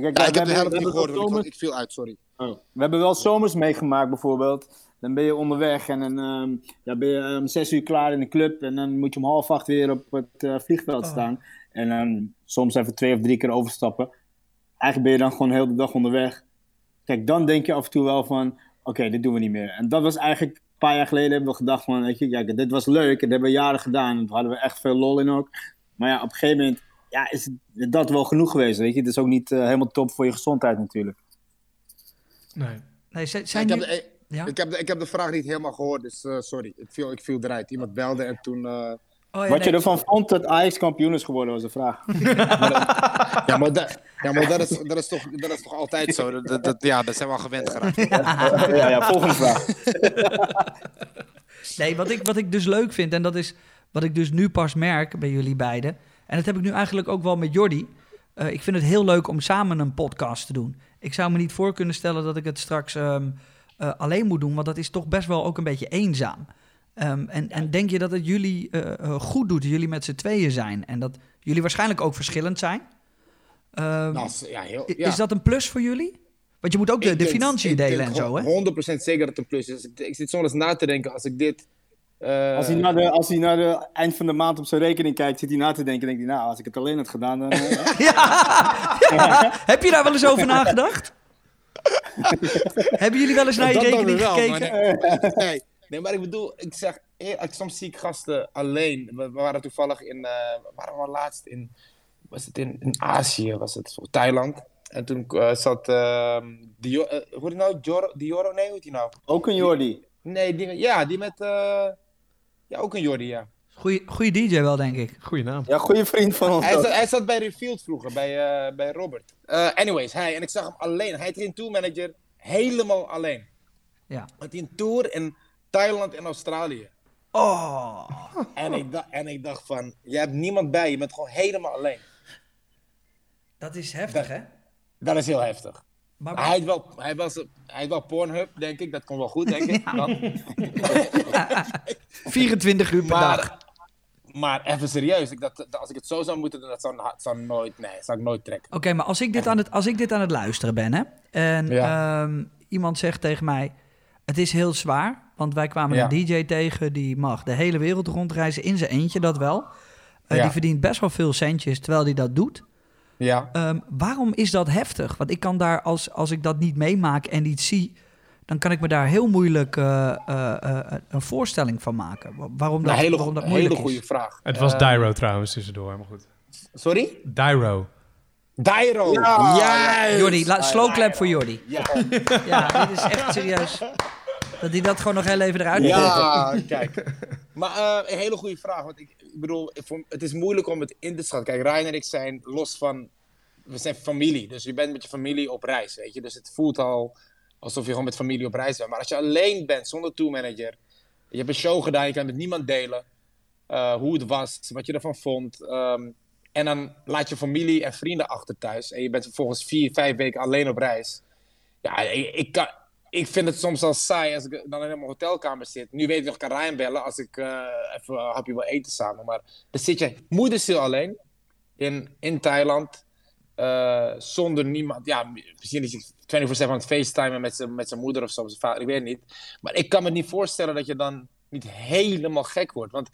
Kijk, Ja, ik heb de hebben- helft niet gehoord, want ik, zomers- ik viel uit, sorry. Oh. We hebben wel zomers meegemaakt bijvoorbeeld. Dan ben je onderweg en dan ehm, ja, ben je om zes uur klaar in de club. En dan moet je om half acht weer op het eh, vliegveld Oh. staan. En dan soms even twee of drie keer overstappen. Eigenlijk ben je dan gewoon heel de dag onderweg. Kijk, dan denk je af en toe wel van... Oké, dit doen we niet meer. En dat was eigenlijk... Een paar jaar geleden hebben we gedacht van... Weet je, kijk, dit was leuk. En dat hebben we jaren gedaan. En daar hadden we echt veel lol in ook. Maar ja, op een gegeven moment... Ja, is dat wel genoeg geweest, weet je. Het is ook niet eh, helemaal top voor je gezondheid natuurlijk. Nee. Nee, Ja, zijn ik, heb de, ja? ik, heb de, ik heb de vraag niet helemaal gehoord, dus eh, sorry. Ik viel, ik viel eruit. Iemand belde en toen... eh, Oh, ja, Wat nee. je ervan vond dat Ajax kampioen is geworden, was de vraag. Ja, maar, dat, ja, maar dat, is, dat, is toch, dat is toch altijd zo? Dat, dat, dat- ja, dat zijn we al gewend geraakt. ja, ja, volgende vraag. Nee, wat ik, wat ik dus leuk vind, en dat is wat ik dus nu pas merk bij jullie beiden. En dat heb ik nu eigenlijk ook wel met Jordi. Eh, ik vind het heel leuk om samen een podcast te doen. Ik zou me niet voor kunnen stellen dat ik het straks ehm, eh, alleen moet doen, want dat is toch best wel ook een beetje eenzaam. Ehm, en, en denk je dat het jullie eh, goed doet, jullie met z'n tweeën zijn? En dat jullie waarschijnlijk ook verschillend zijn? Ehm, Nou, ja, heel, ja. Is dat een plus voor jullie? Want je moet ook de, Ik de denk- financiën delen en zo, hè? 100% zeker dat het een plus is. Ik, ik zit soms na te denken, als ik dit... eh, Als hij, naar de, als hij naar de eind van de maand op zijn rekening kijkt, zit hij na te denken. denkt hij, nou, als ik het alleen had gedaan, dan... eh, Ja. Heb je daar wel eens over nagedacht? Hebben jullie wel eens naar je rekening wel, gekeken? maar nee, nee, maar ik bedoel, ik zeg, ik- soms zie ik gasten alleen. We, we waren toevallig in, eh waar waren we laatst in, was het in, in Azië, was het, voor Thailand. En toen eh, zat, ehm Dio, eh, hoe heet die nou, Dioro, Dioro, nee, hoe heet die nou? ook een Jordi. Nee, die, ja, die met, eh, ja, ook een Jordi, ja. Goeie, goeie DJ wel, denk ik. Goeie naam. Ja, goede vriend van ons. Hij ook. zat, hij zat bij Refield vroeger, bij, eh, bij Robert. Eh, anyways, hij, en ik zag hem alleen. Hij had geen tourmanager, helemaal alleen. Ja. Had hij een tour in Thailand en Australië. Oh. En ik, dacht, en ik dacht van, je hebt niemand bij, je bent gewoon helemaal alleen. Dat is heftig, hè? Dat is heel heftig. Maar, Hij had wel, hij was, hij had wel Pornhub, denk ik. Dat komt wel goed, denk ik. Dan. 24 uur per dag. Maar, even serieus, ik dat als ik het zo zou moeten doen, dat zou, dat zou nooit, nee, dat zou ik nooit trekken. Oké, maar als ik, dit aan het, als ik dit aan het luisteren ben, hè? En Ja. ehm, iemand zegt tegen mij... Het is heel zwaar, want wij kwamen Ja. een DJ tegen... die mag de hele wereld rondreizen in zijn eentje, dat wel. Eh, Ja. Die verdient best wel veel centjes, terwijl hij dat doet. Ja. Ehm, waarom is dat heftig? Want ik kan daar, als, als ik dat niet meemaak en niet zie... dan kan ik me daar heel moeilijk eh, eh, eh, een voorstelling van maken. Wa- Waarom dat, Een hele, waarom dat een moeilijk hele goede is. vraag. Het was Dyro trouwens tussendoor, maar goed. Sorry? Dyro. Dyro! Ja! Jordi, la- slow clap voor Jordi. Ja, Ja, dit is echt serieus. Dat hij dat gewoon nog heel even eruit ja kijk. Maar eh, een hele goede vraag. Want ik, ik bedoel, het is moeilijk om het in te schatten. Kijk, Ryan en ik zijn los van, we zijn familie. Dus je bent met je familie op reis, weet je. Dus het voelt al alsof je gewoon met familie op reis bent. Maar als je alleen bent, zonder tourmanager, je hebt een show gedaan, je kan met niemand delen eh, hoe het was, wat je ervan vond. ehm, en dan laat je familie en vrienden achter thuis. En je bent vervolgens vier, vijf weken alleen op reis. Ja, ik, kan, ik vind het soms al saai als ik dan in mijn hotelkamer zit. Nu weet ik nog, kan Ryan bellen als ik eh, even een hapje wil eten samen. Maar dan zit je moederstil alleen in, in Thailand. eh, zonder niemand. Ja, misschien is hij 24-7 aan het facetimen met zijn met zijn moeder of zo, zijn vader, ik weet het niet. Maar ik kan me niet voorstellen dat je dan niet helemaal gek wordt. Want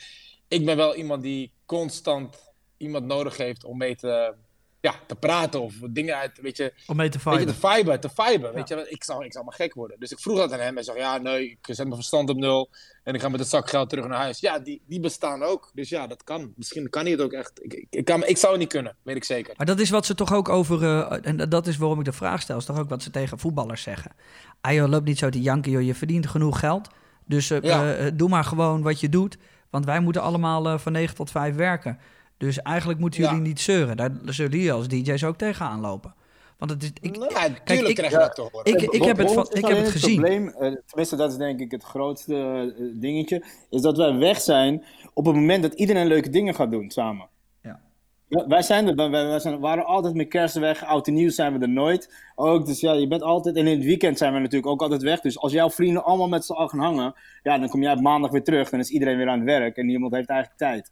ik ben wel iemand die constant iemand nodig heeft om mee te, ja, te praten of dingen uit, weet je, Om mee te weet je, te viben, te viben. Weet je, ik zou, ik zou maar gek worden. Dus ik vroeg dat aan hem. Hij zei, ja, nee, ik zet mijn verstand op nul en ik ga met het zak geld terug naar huis. Ja, die, die bestaan ook. Dus ja, dat kan. Misschien kan hij het ook echt. Ik, ik, ik kan, ik zou het niet kunnen, weet ik zeker. Maar dat is wat ze toch ook over, eh, en dat is waarom ik de vraag stel, is toch ook wat ze tegen voetballers zeggen. Ah joh, loop niet zo te janken, joh, je verdient genoeg geld. Dus eh, Ja. eh, doe maar gewoon wat je doet, want wij moeten allemaal van 9 tot 5 werken. Dus eigenlijk moeten Ja. jullie niet zeuren. Daar zullen jullie als DJ's ook tegenaan lopen. Want het is, ik, nou, ja, tuurlijk ik- krijg je ja, dat toch hoor. ik, ik heb het, van, ik heb het gezien. probleem, eh, tenminste, dat is denk ik het grootste eh, dingetje, is dat wij weg zijn op het moment dat iedereen leuke dingen gaat doen samen. Ja. Ja, wij zijn er, wij, wij zijn, waren altijd met kerst weg, oud en nieuw zijn we er nooit. Ook, dus ja, je bent altijd, en in het weekend zijn we natuurlijk ook altijd weg. Dus als jouw vrienden allemaal met z'n allen gaan hangen, ja, dan kom jij op maandag weer terug, dan is iedereen weer aan het werk en niemand heeft eigenlijk tijd.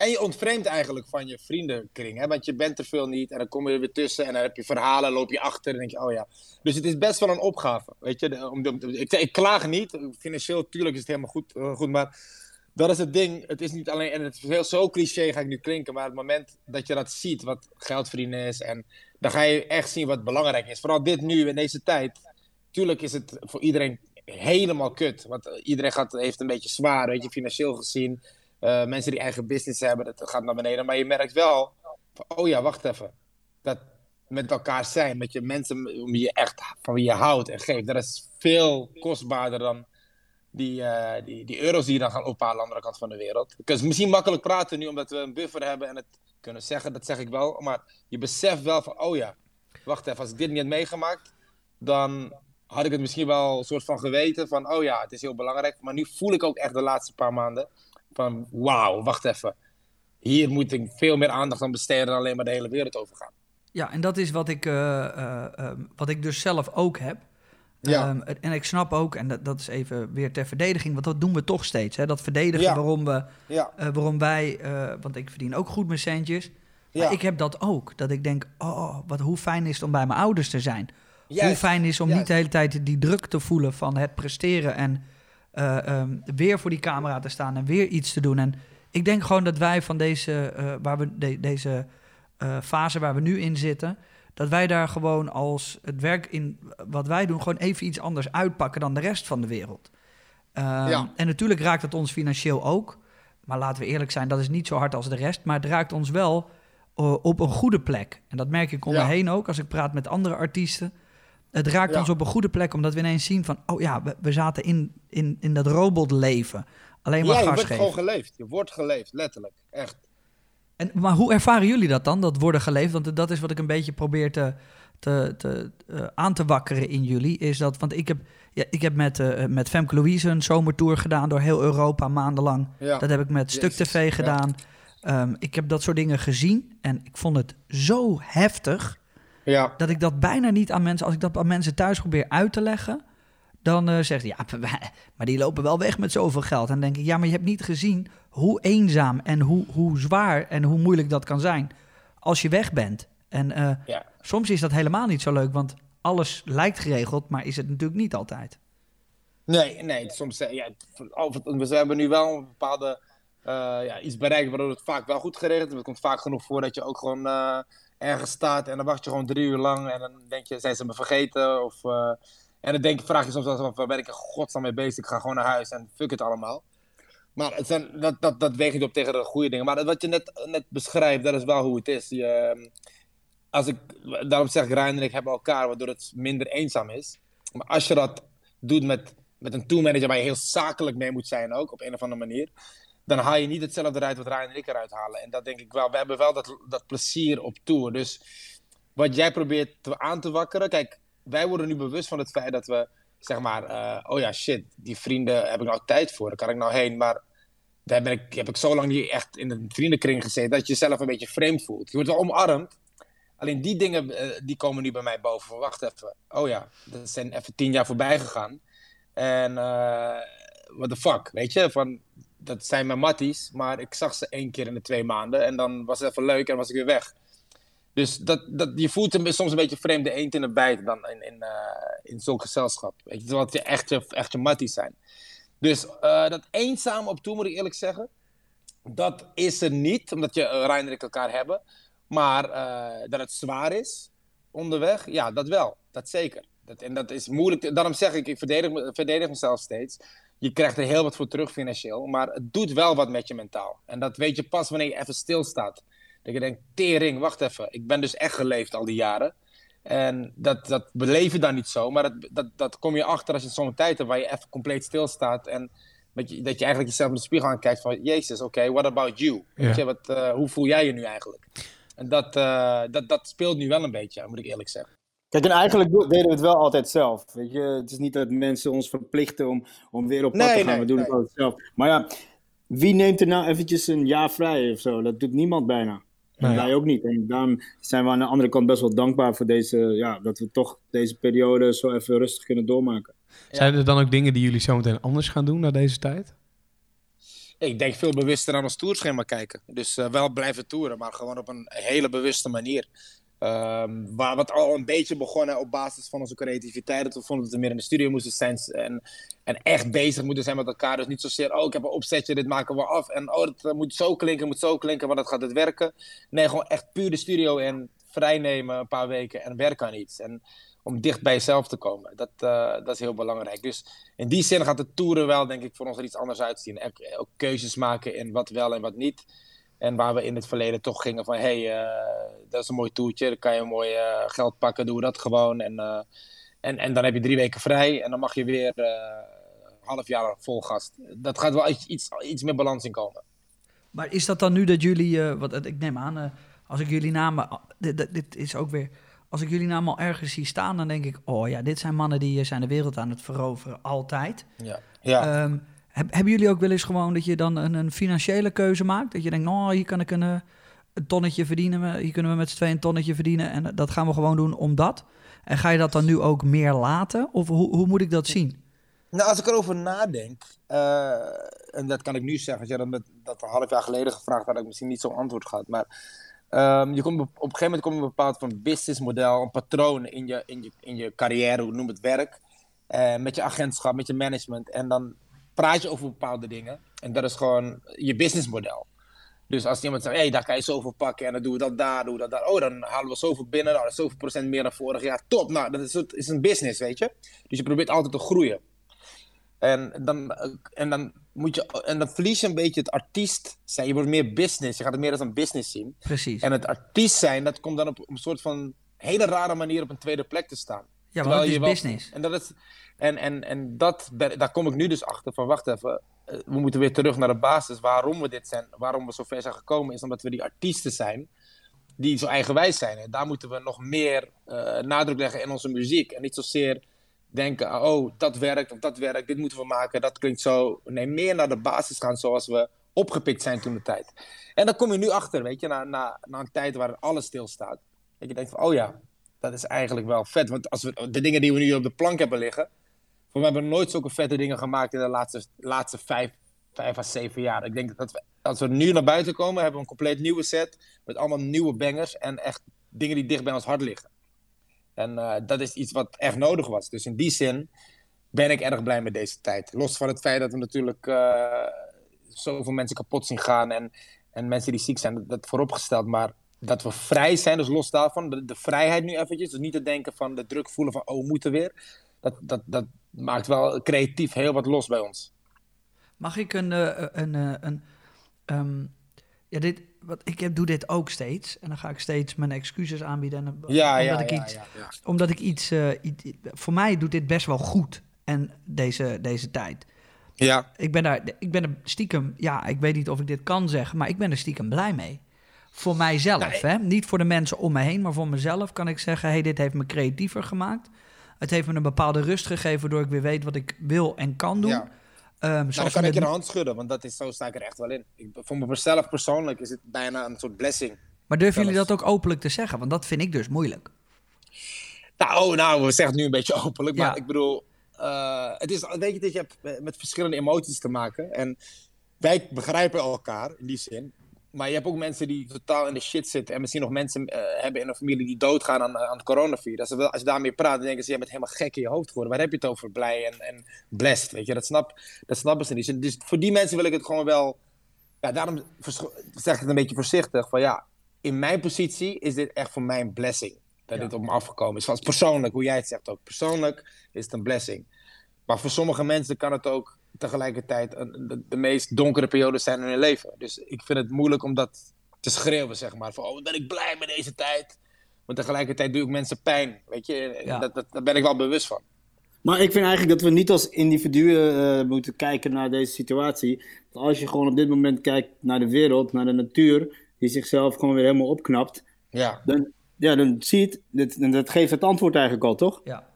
En je ontvreemdt eigenlijk van je vriendenkring. Hè? Want je bent er veel niet. En dan kom je er weer tussen. En dan heb je verhalen. loop je achter. En denk je, oh ja. Dus het is best wel een opgave. Weet je? Ik, ik klaag niet. Financieel, tuurlijk is het helemaal goed. eh, goed maar dat is het ding. Het is niet alleen. En het is heel zo cliché ga ik nu klinken. Maar het moment dat je dat ziet. Wat geld is. En dan ga je echt zien wat belangrijk is. Vooral dit nu in deze tijd. Tuurlijk is het voor iedereen helemaal kut. Want iedereen gaat, heeft een beetje zwaar. Weet je, financieel gezien. Eh, mensen die eigen business hebben, dat gaat naar beneden. Maar je merkt wel, oh ja, wacht even. Dat met elkaar zijn, met je mensen om je echt van wie je houdt en geeft, dat is veel kostbaarder dan die, eh, die, die euro's die je dan gaan ophalen aan de andere kant van de wereld. Het is misschien makkelijk praten nu omdat we een buffer hebben en het kunnen zeggen, dat zeg ik wel. Maar je beseft wel van, oh ja, wacht even, als ik dit niet had meegemaakt, dan had ik het misschien wel een soort van geweten van, oh ja, het is heel belangrijk. Maar nu voel ik ook echt de laatste paar maanden van, wauw, wacht even. Hier moet ik veel meer aandacht aan besteden dan alleen maar de hele wereld overgaan. Ja, en dat is wat ik, eh, eh, ehm, wat ik dus zelf ook heb. Ja. Ehm, en ik snap ook, en dat, dat is even weer ter verdediging, want dat doen we toch steeds. Hè? Dat verdedigen Ja. waarom, we, Ja, eh, waarom wij, want ik verdien ook goed mijn centjes. Maar ik heb dat ook. Dat ik denk, oh, wat, hoe fijn is het om bij mijn ouders te zijn. hoe fijn is om juist. niet de hele tijd die druk te voelen van het presteren en eh, ehm, weer voor die camera te staan en weer iets te doen. En ik denk gewoon dat wij van deze, eh, waar we de- deze eh, fase waar we nu in zitten, dat wij daar gewoon als het werk in wat wij doen, gewoon even iets anders uitpakken dan de rest van de wereld. Ehm, Ja. En natuurlijk raakt het ons financieel ook. Maar laten we eerlijk zijn, dat is niet zo hard als de rest. Maar het raakt ons wel op een goede plek. En dat merk ik om me Ja. heen ook als ik praat met andere artiesten. Het raakt Ja. ons op een goede plek, omdat we ineens zien van... oh ja, we, we zaten in, in, in dat robotleven. Alleen maar Ja, je wordt geven. gewoon geleefd. Je wordt geleefd, letterlijk. Echt. En, maar hoe ervaren jullie dat dan, dat worden geleefd? Want dat is wat ik een beetje probeer te, te, te, eh, aan te wakkeren in jullie. Is dat, want ik heb, ja, ik heb met, eh, met Femke Louise een zomertour gedaan door heel Europa maandenlang. Ja. Dat heb ik met Stuk Jezus, TV ja. gedaan. Ehm, ik heb dat soort dingen gezien en ik vond het zo heftig Ja. dat ik dat bijna niet aan mensen, als ik dat aan mensen thuis probeer uit te leggen, dan eh zeggen ze ja, maar die lopen wel weg met zoveel geld. En dan denk ik, ja, maar je hebt niet gezien hoe eenzaam en hoe, hoe zwaar en hoe moeilijk dat kan zijn als je weg bent. En eh, Ja. soms is dat helemaal niet zo leuk, want alles lijkt geregeld, maar is het natuurlijk niet altijd. Nee, nee, soms eh, ja, we hebben nu wel een bepaalde ja, iets bereikt waardoor het vaak wel goed geregeld is. Het komt vaak genoeg voor dat je ook gewoon ergens staat en dan wacht je gewoon drie uur lang en dan denk je, zijn ze me vergeten? Of, eh, en dan denk je, vraag je soms waar ben ik in godsnaam mee bezig? Ik ga gewoon naar huis en fuck het allemaal. Maar het zijn, dat, dat, dat weeg niet op tegen de goede dingen. Maar wat je net, net beschrijft, dat is wel hoe het is. Je, ehm, als ik, daarom zeg ik, Ryan en ik hebben elkaar, waardoor het minder eenzaam is. Maar als je dat doet met, met een toolmanager waar je heel zakelijk mee moet zijn ook, op een of andere manier. Dan haal je niet hetzelfde eruit wat Ryan en ik eruit halen. En dat denk ik wel. We hebben wel dat, dat plezier op tour. Dus wat jij probeert te, aan te wakkeren. Kijk, wij worden nu bewust van het feit dat we, zeg maar, eh, oh ja, shit, die vrienden heb ik nou tijd voor. Daar kan ik nou heen. Maar daar ben ik, heb ik zo lang niet echt in een vriendenkring gezeten dat je jezelf een beetje vreemd voelt. Je wordt wel omarmd. Alleen die dingen, eh, die komen nu bij mij boven. Wacht even. Oh ja, dat zijn even tien jaar voorbij gegaan. En uh, what the fuck, weet je? Van, dat zijn mijn matties, maar ik zag ze één keer in de twee maanden. En dan was het even leuk en was ik weer weg. Dus dat, dat, je voelt hem soms een beetje vreemd de eend in de bijt dan in, in, uh, in zo'n gezelschap. Weet je, terwijl het echt, echt je matties zijn. Dus uh, dat eenzaam op toe, moet ik eerlijk zeggen. Dat is er niet, omdat je uh, en ik elkaar hebben. Maar dat het zwaar is onderweg, ja, dat wel. Dat zeker. Dat, en dat is moeilijk. Daarom zeg ik, ik verdedig, verdedig mezelf steeds. Je krijgt er heel wat voor terug financieel. Maar het doet wel wat met je mentaal. En dat weet je pas wanneer je even stilstaat. Dat je denkt, tering, wacht even. Ik ben dus echt geleefd al die jaren. En dat, dat beleef je dan niet zo. Maar dat, dat, dat kom je achter als je zo'n tijd hebt waar je even compleet stilstaat. En dat je, dat je eigenlijk jezelf in de spiegel aankijkt van... Jezus, oké, okay, what about you? Ja. Weet je, wat, uh, hoe voel jij je nu eigenlijk? En dat, uh, dat, dat speelt nu wel een beetje, moet ik eerlijk zeggen. Kijk, en eigenlijk deden we het wel altijd zelf. Weet je? Het is niet dat mensen ons verplichten om, om weer op pad nee, te gaan. Nee, we doen nee. het altijd zelf. Maar ja, wie neemt er nou eventjes een jaar vrij of zo? Dat doet niemand bijna. En wij ook niet. En daarom zijn we aan de andere kant best wel dankbaar voor deze, ja, dat we toch deze periode zo even rustig kunnen doormaken. Zijn er dan ook dingen die jullie zometeen anders gaan doen na deze tijd? Ik denk veel bewuster aan ons toerschema kijken. Dus uh, wel blijven toeren, maar gewoon op een hele bewuste manier. Um, waar wat al een beetje begonnen op basis van onze creativiteit. Dat we vonden dat we meer in de studio moesten zijn. En, en echt bezig moeten zijn met elkaar. Dus niet zozeer, oh ik heb een opzetje, dit maken we af. En oh dat moet zo klinken, moet zo klinken, want dat gaat het werken. Nee, gewoon echt puur de studio in. Vrijnemen een paar weken en werken aan iets. En om dicht bij jezelf te komen. Dat, uh, dat is heel belangrijk. Dus in die zin gaat de toeren wel, denk ik, voor ons er iets anders uitzien. Ook keuzes maken in wat wel en wat niet. En waar we in het verleden toch gingen van, hé, hey, uh, dat is een mooi toertje, dan kan je mooi uh, geld pakken, doe dat gewoon. En, uh, en, en dan heb je drie weken vrij en dan mag je weer een half jaar vol gast. Dat gaat wel iets, iets, meer balans in komen. Maar is dat dan nu dat jullie, wat ik neem aan, als ik jullie namen, dit, dit, is ook weer, als ik jullie namen al ergens zie staan, dan denk ik, oh ja, dit zijn mannen die zijn de wereld aan het veroveren, altijd. Ja, ja. Um, hebben jullie ook wel eens gewoon dat je dan een, een financiële keuze maakt? Dat je denkt, nou, hier kan ik een, een tonnetje verdienen. Hier kunnen we met z'n tweeën een tonnetje verdienen. En dat gaan we gewoon doen omdat. En ga je dat dan nu ook meer laten? Of hoe, hoe moet ik dat zien? Nou, als ik erover nadenk, uh, en dat kan ik nu zeggen, als jij dat, met, dat een half jaar geleden gevraagd had, had ik misschien niet zo'n antwoord gehad. Maar um, je komt op, op een gegeven moment kom je een bepaald van businessmodel, een patroon in je, in je, in je carrière, hoe noem het werk. Uh, met je agentschap, met je management. En dan praat je over bepaalde dingen. En dat is gewoon je businessmodel. Dus als iemand zegt, hé, hey, daar kan je zoveel pakken en dan doen we dat daar, doen we dat daar. Oh, dan halen we zoveel binnen, nou, dat is zoveel procent meer dan vorig jaar. Top, nou, dat is, is een business, weet je. Dus je probeert altijd te groeien. En dan, en dan moet je, en dan verlies je een beetje het artiest zijn. Je wordt meer business, je gaat het meer als een business zien. Precies. En het artiest zijn, dat komt dan op een soort van hele rare manier op een tweede plek te staan. Ja, maar het is business. En dat is, en, en, en dat, daar kom ik nu dus achter van, wacht even, eh, we moeten weer terug naar de basis. Waarom we dit zijn, waarom we zo ver zijn gekomen, is omdat we die artiesten zijn die zo eigenwijs zijn. En daar moeten we nog meer uh, nadruk leggen in onze muziek. En niet zozeer denken, oh, dat werkt of dat werkt, dit moeten we maken, dat klinkt zo. Nee, meer naar de basis gaan zoals we opgepikt zijn toen de tijd. En dan kom je nu achter, weet je, na, na, na een tijd waar alles stilstaat. Dat je denkt van, oh ja, dat is eigenlijk wel vet. Want als we, de dingen die we nu op de plank hebben liggen, we hebben nooit zulke vette dingen gemaakt in de laatste, laatste vijf, vijf à zeven jaar. Ik denk dat we, als we nu naar buiten komen, hebben we een compleet nieuwe set. Met allemaal nieuwe bangers en echt dingen die dicht bij ons hart liggen. En uh, dat is iets wat echt nodig was. Dus in die zin ben ik erg blij met deze tijd. Los van het feit dat we natuurlijk uh, zoveel mensen kapot zien gaan en, en mensen die ziek zijn, dat, dat vooropgesteld. Maar dat we vrij zijn, dus los daarvan, de, de, vrijheid nu eventjes. Dus niet te denken van de druk voelen van, oh, we moeten weer. Dat, dat, dat maakt wel creatief heel wat los bij ons. Mag ik een, uh, een, uh, een um, ja, dit, wat, ik heb, doe dit ook steeds. En dan ga ik steeds mijn excuses aanbieden. En, ja, omdat, ja, ik ja, iets, omdat ik iets, uh, iets... Voor mij doet dit best wel goed. En deze, deze tijd. Ja. Ik ben, daar, ik ben er stiekem, ja, ik weet niet of ik dit kan zeggen, maar ik ben er stiekem blij mee. Voor mijzelf, hè? niet voor de mensen om me heen, maar voor mezelf kan ik zeggen: hey, dit heeft me creatiever gemaakt. Het heeft me een bepaalde rust gegeven, waardoor ik weer weet wat ik wil en kan doen. Ja. Ehm, Nou, dan kan ik je een hand schudden, want dat is, zo sta ik er echt wel in. Ik, voor mezelf persoonlijk is het bijna een soort blessing. Maar durven jullie dat ook openlijk te zeggen? Want dat vind ik dus moeilijk. Nou, oh, nou, we zeggen het nu een beetje openlijk, maar Ja. ik bedoel, eh, het is, weet je, dat je hebt met verschillende emoties te maken. En wij begrijpen elkaar in die zin. Maar je hebt ook mensen die totaal in de shit zitten. En misschien nog mensen eh, hebben in een familie die doodgaan aan, aan het coronavirus. Als, als je daarmee praat, dan denken ze, je bent helemaal gek in je hoofd geworden. Waar heb je het over? Blij en, en blessed, weet je. Dat, snap, dat snappen ze niet. Dus voor die mensen wil ik het gewoon wel... Ja, daarom zeg ik het een beetje voorzichtig. Van ja, in mijn positie is dit echt voor mij een blessing. Dat dit op me afgekomen is. Van persoonlijk, hoe jij het zegt ook. Persoonlijk is het een blessing. Maar voor sommige mensen kan het ook tegelijkertijd een, de, de meest donkere periode zijn in hun leven. Dus ik vind het moeilijk om dat te schreeuwen, zeg maar. Van, oh, ben ik blij met deze tijd. Maar tegelijkertijd doe ik mensen pijn, weet je. Ja. Dat, dat, daar ben ik wel bewust van. Maar ik vind eigenlijk dat we niet als individuen eh, moeten kijken naar deze situatie. Want als je gewoon op dit moment kijkt naar de wereld, naar de natuur, die zichzelf gewoon weer helemaal opknapt, Ja. dan, ja, dan zie je het, dit, en dat geeft het antwoord eigenlijk al, toch? Ja.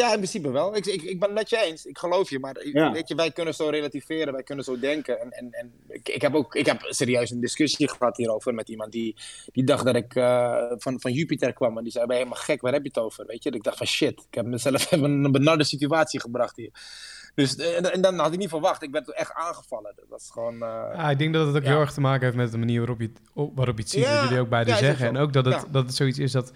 Ja, in principe wel. Ik, ik, ik ben het met je eens. Ik geloof je. Maar Ja. weet je, wij kunnen zo relativeren. Wij kunnen zo denken. En, en, en ik, ik heb ook ik heb serieus een discussie gehad hierover met iemand die, die dacht dat ik eh, van, van Jupiter kwam. En die zei, ben je helemaal gek? Waar heb je het over? Weet je? Ik dacht van shit. Ik heb mezelf in een benarde situatie gebracht hier. Dus, en, en dan had ik niet verwacht. Ik werd echt aangevallen. Dat was gewoon... eh, Ja, ik denk dat het ook Ja. heel erg te maken heeft met de manier waarop je het, op- waarop je het ziet. Ja, wat jullie ook beide ja, is ook zeggen. En ook dat het, Ja. dat het zoiets is dat...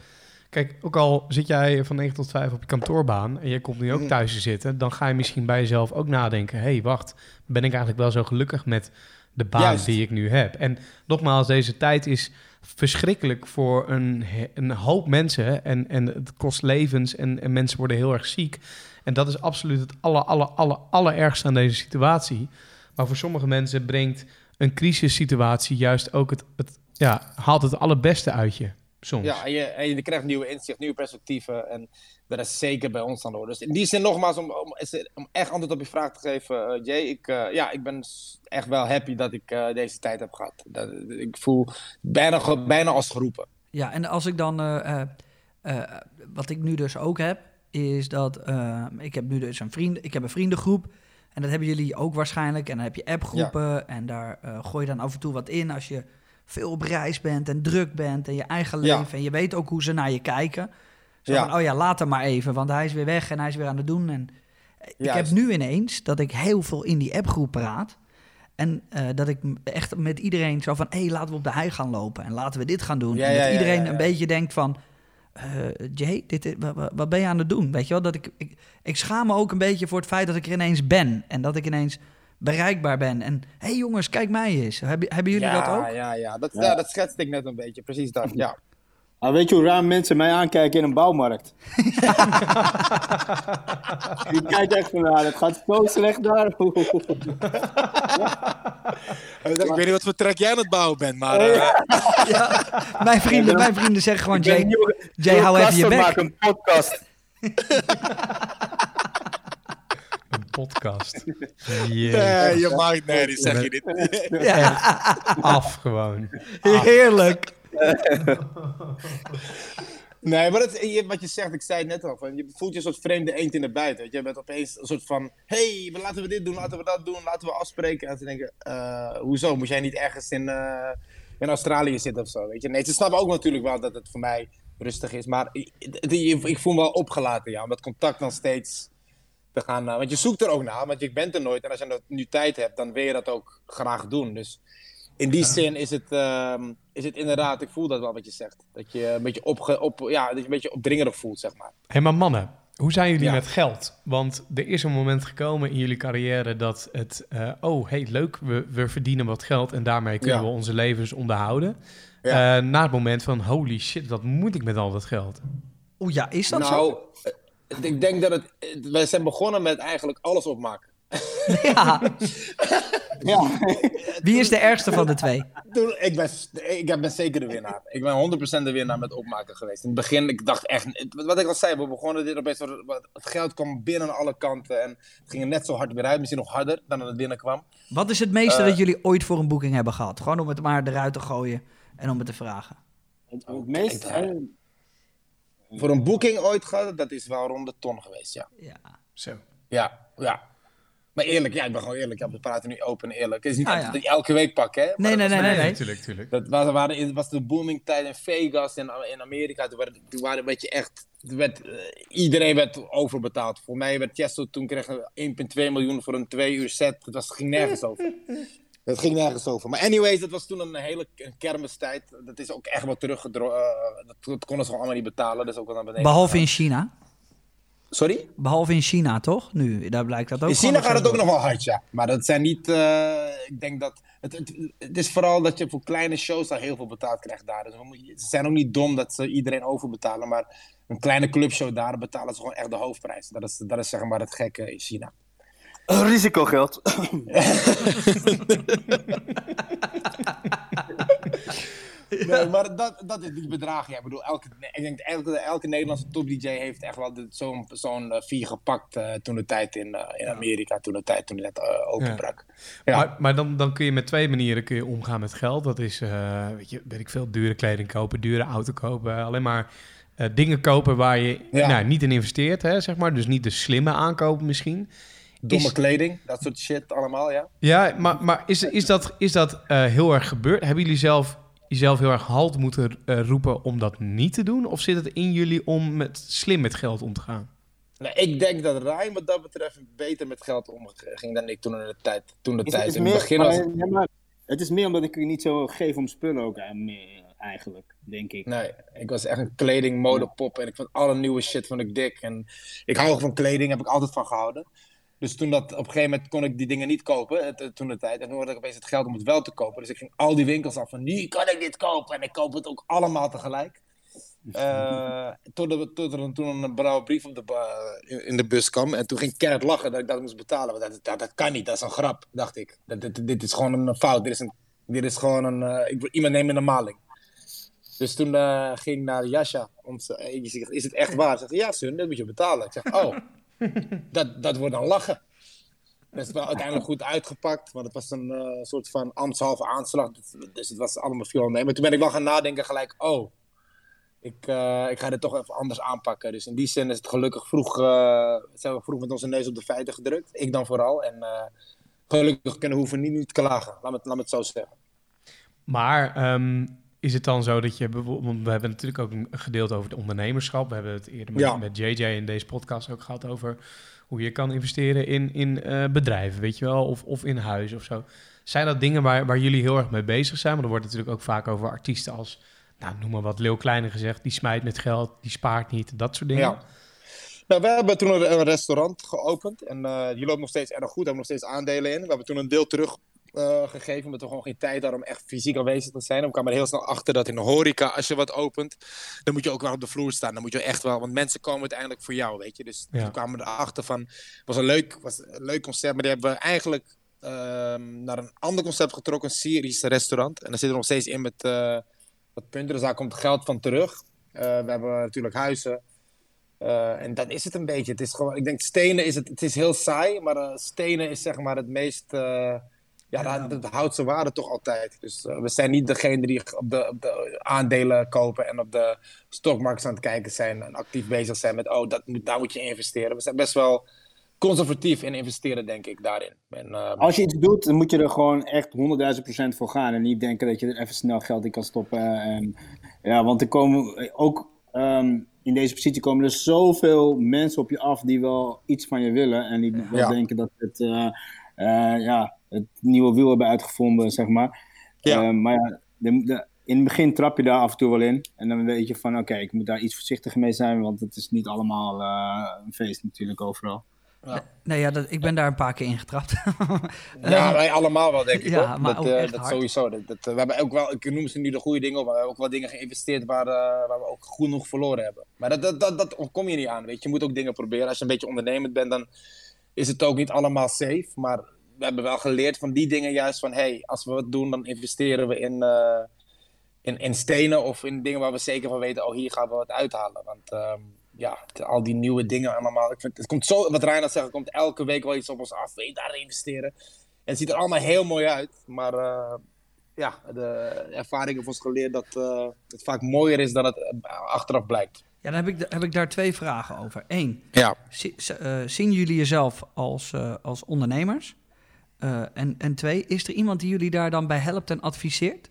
Kijk, ook al zit jij van 9 tot 5 op je kantoorbaan... en je komt nu ook Mhm. thuis te zitten... dan ga je misschien bij jezelf ook nadenken... hé, hey, wacht, ben ik eigenlijk wel zo gelukkig met de baan Juist. die ik nu heb? En nogmaals, deze tijd is verschrikkelijk voor een, een hoop mensen... en, en het kost levens en, en mensen worden heel erg ziek... En dat is absoluut het aller, aller, aller, allerergste aan deze situatie. Maar voor sommige mensen brengt een crisissituatie juist ook het, het ja, haalt het allerbeste uit je. Soms. Ja, en je, en je krijgt nieuwe inzicht, nieuwe perspectieven. En dat is zeker bij ons dan hoor. Dus in die zin nogmaals, om, om, om echt antwoord op je vraag te geven, eh, Jay. Ik, eh, ja, ik ben echt wel happy dat ik eh, deze tijd heb gehad. Dat, ik voel bijna, ge- bijna als geroepen. Ja, en als ik dan, eh, eh, eh, wat ik nu dus ook heb, is dat eh, ik heb nu dus een vriend, ik heb een vriendengroep. En dat hebben jullie ook waarschijnlijk. En dan heb je appgroepen en daar eh, gooi je dan af en toe wat in als je veel op reis bent en druk bent en je eigen Ja. leven. En je weet ook hoe ze naar je kijken. Zo Ja. van, oh ja, laat hem maar even, want hij is weer weg en hij is weer aan het doen. En ik heb nu ineens dat ik heel veel in die appgroep praat. En eh, dat ik echt met iedereen zo van, hé, hey, laten we op de hei gaan lopen en laten we dit gaan doen. Ja, en dat iedereen een beetje denkt van, eh, Jay, dit, is- wa- wa- wat ben je aan het doen? Weet je wel, dat ik, ik, ik schaam me ook een beetje voor het feit dat ik er ineens ben. En dat ik ineens bereikbaar ben. En, hé hey jongens, kijk mij eens. Hebben, hebben jullie ja, dat ook? Ja, ja. Dat, Ja. ja, dat schetste ik net een beetje. Precies dat, ja. Ah, weet je hoe raar mensen mij aankijken in een bouwmarkt? Die kijkt echt van, nou, dat gaat zo slecht daar. Ik weet niet wat voor trek jij aan het bouwen bent, maar... Eh, Ja, mijn, vrienden, mijn vrienden zeggen gewoon, Jay, Jay hou even je bek. maken, een podcast. Podcast. nee, je maakt... Nee, die zeg je niet. Ja, Af gewoon. heerlijk. Nee, maar dat, je- wat je zegt, ik zei het net al, van, je voelt je een soort vreemde eend in de bijt. Weet je? je bent opeens een soort van, hey, we- laten we dit doen, laten we dat doen, laten we afspreken. En ze denken, eh, hoezo, moet jij niet ergens in, eh, in Australië zitten of zo, weet je? Nee, ze snappen ook natuurlijk wel dat het voor mij rustig is, maar ik, ik, voel me wel opgelaten, ja, om dat contact dan steeds te gaan, eh, want je zoekt er ook naar, want je bent er nooit. En als je nu tijd hebt, dan wil je dat ook graag doen, dus... In die zin is het, ehm, is het inderdaad, ik voel dat wel wat je zegt. Dat je een beetje, opge, op, ja, dat je een beetje opdringerig voelt, zeg maar. Hé, maar mannen, hoe zijn jullie Ja. met geld? Want er is een moment gekomen in jullie carrière dat het... eh, oh, hey, leuk, we, we verdienen wat geld en daarmee kunnen Ja. we onze levens onderhouden. Ja. Eh, na het moment van, holy shit, wat moet ik met al dat geld? Oeh ja, is dat nou, zo? Ik denk dat het, wij zijn begonnen met eigenlijk alles opmaken. Ja. Ja. Wie is de ergste van de twee? Toen, ik, ben, ik ben zeker de winnaar. Ik ben 100% de winnaar met opmaken geweest. In het begin, ik dacht echt, wat ik al zei, we begonnen dit opeens, het geld kwam binnen aan alle kanten en het ging er net zo hard weer uit, misschien nog harder dan het binnenkwam. Wat is het meeste Eh. dat jullie ooit voor een boeking hebben gehad? Gewoon om het maar eruit te gooien en om het te vragen. Het, het meest... Voor een boeking ooit gehad, dat is wel rond de ton geweest, ja. Ja. Zo. Ja, ja. Maar eerlijk, ja, ik ben gewoon eerlijk. Ja, we praten nu open en eerlijk. Het is niet Ah, altijd ja. dat je elke week pak, hè? Maar Nee, dat nee, nee, nee, nee. Tuurlijk, tuurlijk. Dat was, waren, het was de booming tijd in Vegas en in Amerika. Toen, waren, toen waren, werd je echt, werd, eh, iedereen werd overbetaald. Voor mij werd Chesto toen kreeg 1,2 miljoen voor een twee uur set. Het was, ging nergens over. Het ging nergens over. Maar anyways, dat was toen een hele kermistijd. Dat is ook echt wel teruggedrongen. dat, dat konden ze gewoon allemaal niet betalen. Is ook wel naar beneden. Behalve in China. Sorry? Behalve in China, toch? Nu, daar blijkt dat ook In China gaat het ook nog wel hard, ja. Maar dat zijn niet. eh, ik denk dat. Het, het, het is vooral dat je voor kleine shows daar heel veel betaald krijgt daar. Dus ze zijn ook niet dom dat ze iedereen overbetalen. Maar een kleine clubshow daar betalen ze gewoon echt de hoofdprijs. Dat is, dat is zeg maar het gekke in China. Risicogeld. Nee, maar dat, dat is die bedragen. Ja, ik bedoel, elke, ik denk elke, elke Nederlandse top DJ heeft echt wel dit- zo'n zo'n eh, vier gepakt eh, toen de tijd in, eh, in Amerika. Toen de tijd toen het net eh, openbrak. Ja. Maar, maar dan, dan kun je met twee manieren kun je omgaan met geld. Dat is, eh, weet, je, weet ik veel, dure kleding kopen, dure auto kopen. Alleen maar eh, dingen kopen waar je Ja. nou, niet in investeert, hè, zeg maar. Dus niet de slimme aankopen misschien. Domme is- kleding, dat soort shit allemaal, ja. Ja, maar, maar is, is dat, is dat eh, heel erg gebeurd? Hebben jullie zelf jezelf heel erg halt moeten eh, roepen om dat niet te doen? Of zit het in jullie om met, slim met geld om te gaan? Nou, ik denk dat Ryan wat dat betreft beter met geld omging dan ik toen in de tijd. Toen de Is- tijd. is in meer- het begin maar- was... ja, maar het is meer omdat ik niet zo geef om spullen ook meer, eigenlijk, denk ik. Nee, ik was echt een kleding, modepop en ik vond alle nieuwe shit vond ik dik. En ik hou van kleding, heb ik altijd van gehouden. Dus toen dat, op een gegeven moment kon ik die dingen niet kopen, het, toen de tijd. En toen had ik opeens het geld om het wel te kopen. Dus ik ging al die winkels af van, nu kan ik dit kopen. En ik koop het ook allemaal tegelijk. Eh, tot, er, er toen een blauwe brief op de, in, in de bus kwam. En toen ging Kenneth lachen dat ik dat moest betalen. Want dat, dat, dat kan niet, dat is een grap, dacht ik. Dat, dit, dit is gewoon een fout. Dit is, een, dit is gewoon een... eh, ik, iemand neemt me een maling. Dus toen eh, ging ik naar Jascha. Om te- is het echt waar? Ze zegt, ja, Sun, dat moet je betalen. Ik zeg, oh, dat, dat wordt dan lachen. Dat is wel uiteindelijk goed uitgepakt, want het was een eh, soort van ambtshalve aanslag. Dus, dus het was allemaal veel mee. Maar toen ben ik wel gaan nadenken gelijk, oh, ik, eh, ik ga dit toch even anders aanpakken. Dus in die zin is het gelukkig vroeg, eh, zijn we vroeg met onze neus op de feiten gedrukt. Ik dan vooral. En gelukkig kunnen we hoeven niet, niet klagen. Laat me, het- laat me het zo zeggen. Maar ehm, is het dan zo dat je bijvoorbeeld... We hebben natuurlijk ook een gedeelte over het ondernemerschap. We hebben het eerder met, Ja. met JJ in deze podcast ook gehad over... hoe je kan investeren in, in eh, bedrijven, weet je wel? Of, of in huis of zo. Zijn dat dingen waar, waar jullie heel erg mee bezig zijn? Want er wordt natuurlijk ook vaak over artiesten als... Nou, noem maar wat, Leeuw Kleine gezegd. Die smijt met geld, die spaart niet, dat soort dingen. Ja. Nou, we hebben toen een, restaurant geopend. En eh, die loopt nog steeds erg goed. Daar hebben we nog steeds aandelen in. We hebben toen een deel teruggegeven. omdat we gewoon geen tijd hadden om echt fysiek aanwezig te zijn. We kwamen er heel snel achter dat in de horeca, als je wat opent, dan moet je ook wel op de vloer staan. Dan moet je echt wel, want mensen komen uiteindelijk voor jou, weet je. Dus Ja. toen kwamen we erachter van, het was een leuk, was een leuk concept. Maar die hebben we eigenlijk ehm, naar een ander concept getrokken. Een Syrisch restaurant. En daar zit er nog steeds in met eh, wat punten. Dus daar komt geld van terug. Eh, we hebben natuurlijk huizen. En dat is het een beetje. Het is gewoon, ik denk stenen is het, het is heel saai, maar stenen is zeg maar het meest, ja, dat, dat houdt zijn waarde toch altijd. Dus eh, we zijn niet degene die op de, op de aandelen kopen en op de stockmarkt aan het kijken zijn en actief bezig zijn met, oh, dat moet, daar moet je investeren. We zijn best wel conservatief in investeren, denk ik, daarin. En, eh, Als je iets doet, dan moet je er gewoon echt 100.000 procent voor gaan. En niet denken dat je er even snel geld in kan stoppen. En, ja, want er komen ook ehm, in deze positie komen er zoveel mensen op je af die wel iets van je willen. En die wel Ja. denken dat het, eh, eh, ja, het nieuwe wiel hebben uitgevonden, zeg maar. Ja. Eh, maar ja, de, de- in het begin trap je daar af en toe wel in. En dan weet je van, oké, ik moet daar iets voorzichtiger mee zijn. Want het is niet allemaal eh, een feest natuurlijk overal. Nee, ja, dat, ik ben daar een paar keer ingetrapt. Ja, wij allemaal wel, denk ik. Ja, hoor. maar dat ook eh, echt dat hard. sowieso. Dat, dat, we hebben ook wel, ik noem ze nu de goede dingen op, maar we hebben ook wel dingen geïnvesteerd waar, eh, waar we ook genoeg verloren hebben. Maar dat, dat, dat, dat kom je niet aan, weet je. Je moet ook dingen proberen. Als je een beetje ondernemend bent, dan is het ook niet allemaal safe. Maar we hebben wel geleerd van die dingen juist van... hey, als we wat doen, dan investeren we in, eh, in, in stenen of in dingen waar we zeker van weten... oh, hier gaan we wat uithalen. Want ehm, ja, al die nieuwe dingen allemaal... Ik vind, het komt zo, wat Reinhard zegt, er komt elke week wel iets op ons af. Wil je daar investeren? En het ziet er allemaal heel mooi uit. Maar eh, ja, de ervaring heeft ons geleerd dat eh, het vaak mooier is dan het achteraf blijkt. Ja, dan heb ik, heb ik daar twee vragen over. Eén, Ja. zien jullie jezelf als, als ondernemers? Eh, en, en twee, is er iemand die jullie daar dan bij helpt en adviseert?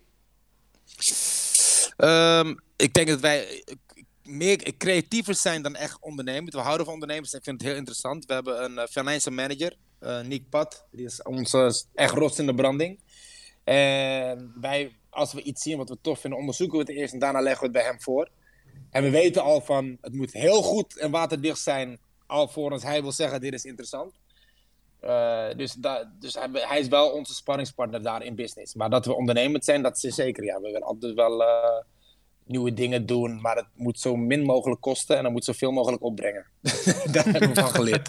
Ehm, ik denk dat wij eh, meer creatiever zijn dan echt ondernemers. We houden van ondernemers. Ik vind het heel interessant. We hebben een uh, manager, uh, Nick Pat. Die is onze echt rots in de branding. En wij, als we iets zien wat we tof vinden, onderzoeken we het eerst en daarna leggen we het bij hem voor. En we weten al van, het moet heel goed en waterdicht zijn, alvorens hij wil zeggen, dit is interessant. Uh, dus da, dus hij, hij, is wel onze sparringspartner daar in business. Maar dat we ondernemend zijn, dat is zeker. Ja, we willen altijd wel uh, nieuwe dingen doen, maar het moet zo min mogelijk kosten en dan moet zoveel mogelijk opbrengen. daar hebben we van geleerd.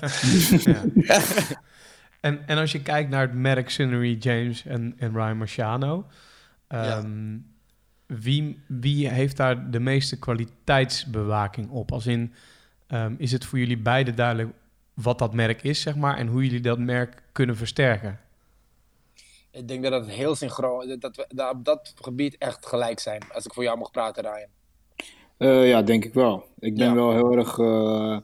en, en als je kijkt naar het merk Sunnery James en, en Ryan Marciano, um, ja. wie, wie heeft daar de meeste kwaliteitsbewaking op? Als in, um, is het voor jullie beiden duidelijk wat dat merk is, zeg maar, en hoe jullie dat merk kunnen versterken? Ik denk dat het heel synchroon dat we dat op dat gebied echt gelijk zijn. Als ik voor jou mag praten, Ryan. Uh, ja, denk ik wel. Ik ben ja. wel heel erg uh,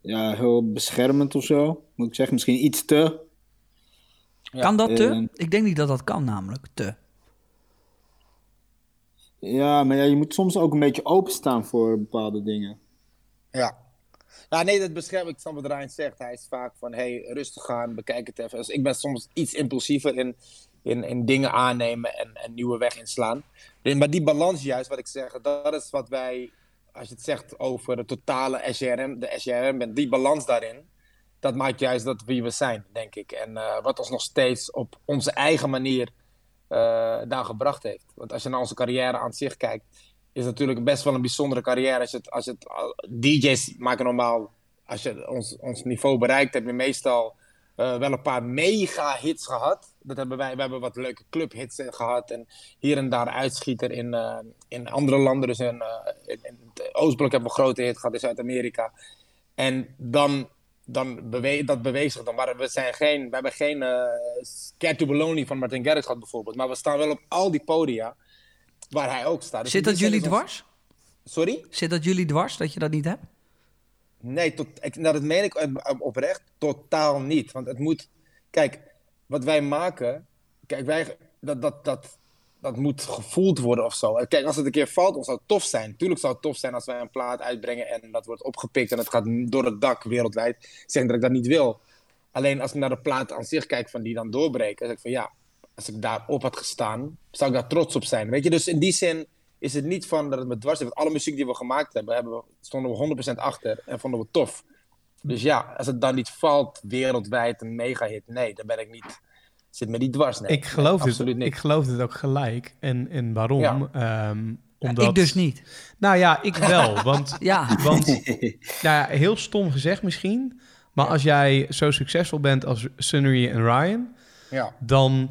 ja, heel beschermend of zo, moet ik zeggen. Misschien iets te. Ja. Kan dat te? Uh, ik denk niet dat dat kan, namelijk te. Ja, maar ja, je moet soms ook een beetje openstaan voor bepaalde dingen. Ja, ja, nee, dat bescherm ik. snap wat Ryan zegt. Hij is vaak van, hey, rustig aan, bekijk het even. Dus ik ben soms iets impulsiever in, in, in dingen aannemen en een nieuwe weg inslaan. Maar die balans juist, wat ik zeg, dat is wat wij, als je het zegt over de totale SRM, de SRM die balans daarin, dat maakt juist dat wie we zijn, denk ik. En uh, wat ons nog steeds op onze eigen manier uh, daar gebracht heeft. Want als je naar onze carrière aan zich kijkt, is natuurlijk best wel een bijzondere carrière. Als je het, als je het, DJ's maken normaal, als je ons, ons niveau bereikt, heb je meestal uh, wel een paar mega hits gehad. Dat hebben wij, we hebben wat leuke clubhits gehad en hier en daar uitschieter in, in andere landen. Dus in, in, het Oostblok hebben we een grote hit gehad in Zuid-Amerika. En dan, dan bewe dat zich dan. Maar we, zijn geen, we hebben geen uh, to Bologna van Martin Garrix gehad bijvoorbeeld. Maar we staan wel op al die podia waar hij ook staat. Dus Zit dat jullie dwars? Ons... Sorry? Zit dat jullie dwars, dat je dat niet hebt? Nee, tot, ik, nou, dat meen ik oprecht totaal niet. Want het moet... Kijk, wat wij maken... Kijk, wij, dat, dat, dat, dat moet gevoeld worden of zo. Kijk, als het een keer valt, dan zou het tof zijn. Tuurlijk zou het tof zijn als wij een plaat uitbrengen... en dat wordt opgepikt en het gaat door het dak wereldwijd. Zeg dat ik dat niet wil. Alleen als ik naar de plaat aan zich kijk van die dan doorbreken... dan zeg ik van ja, als ik daarop had gestaan, zou ik daar trots op zijn. Weet je, dus in die zin is het niet van dat het me dwars heeft. Alle muziek die we gemaakt hebben, hebben we, stonden we 100% achter en vonden we tof. Dus ja, als het dan niet valt wereldwijd een mega hit, nee, dan ben ik niet, zit me niet dwars. Nee, ik, geloof nee, dit, niet. ik geloof dit ook gelijk. En, en waarom? Ja. Um, omdat... Ja, ik dus niet. Nou ja, ik wel. Want, ja. want nou ja, heel stom gezegd misschien. Maar als jij zo succesvol bent als Sunnery en Ryan, ja. dan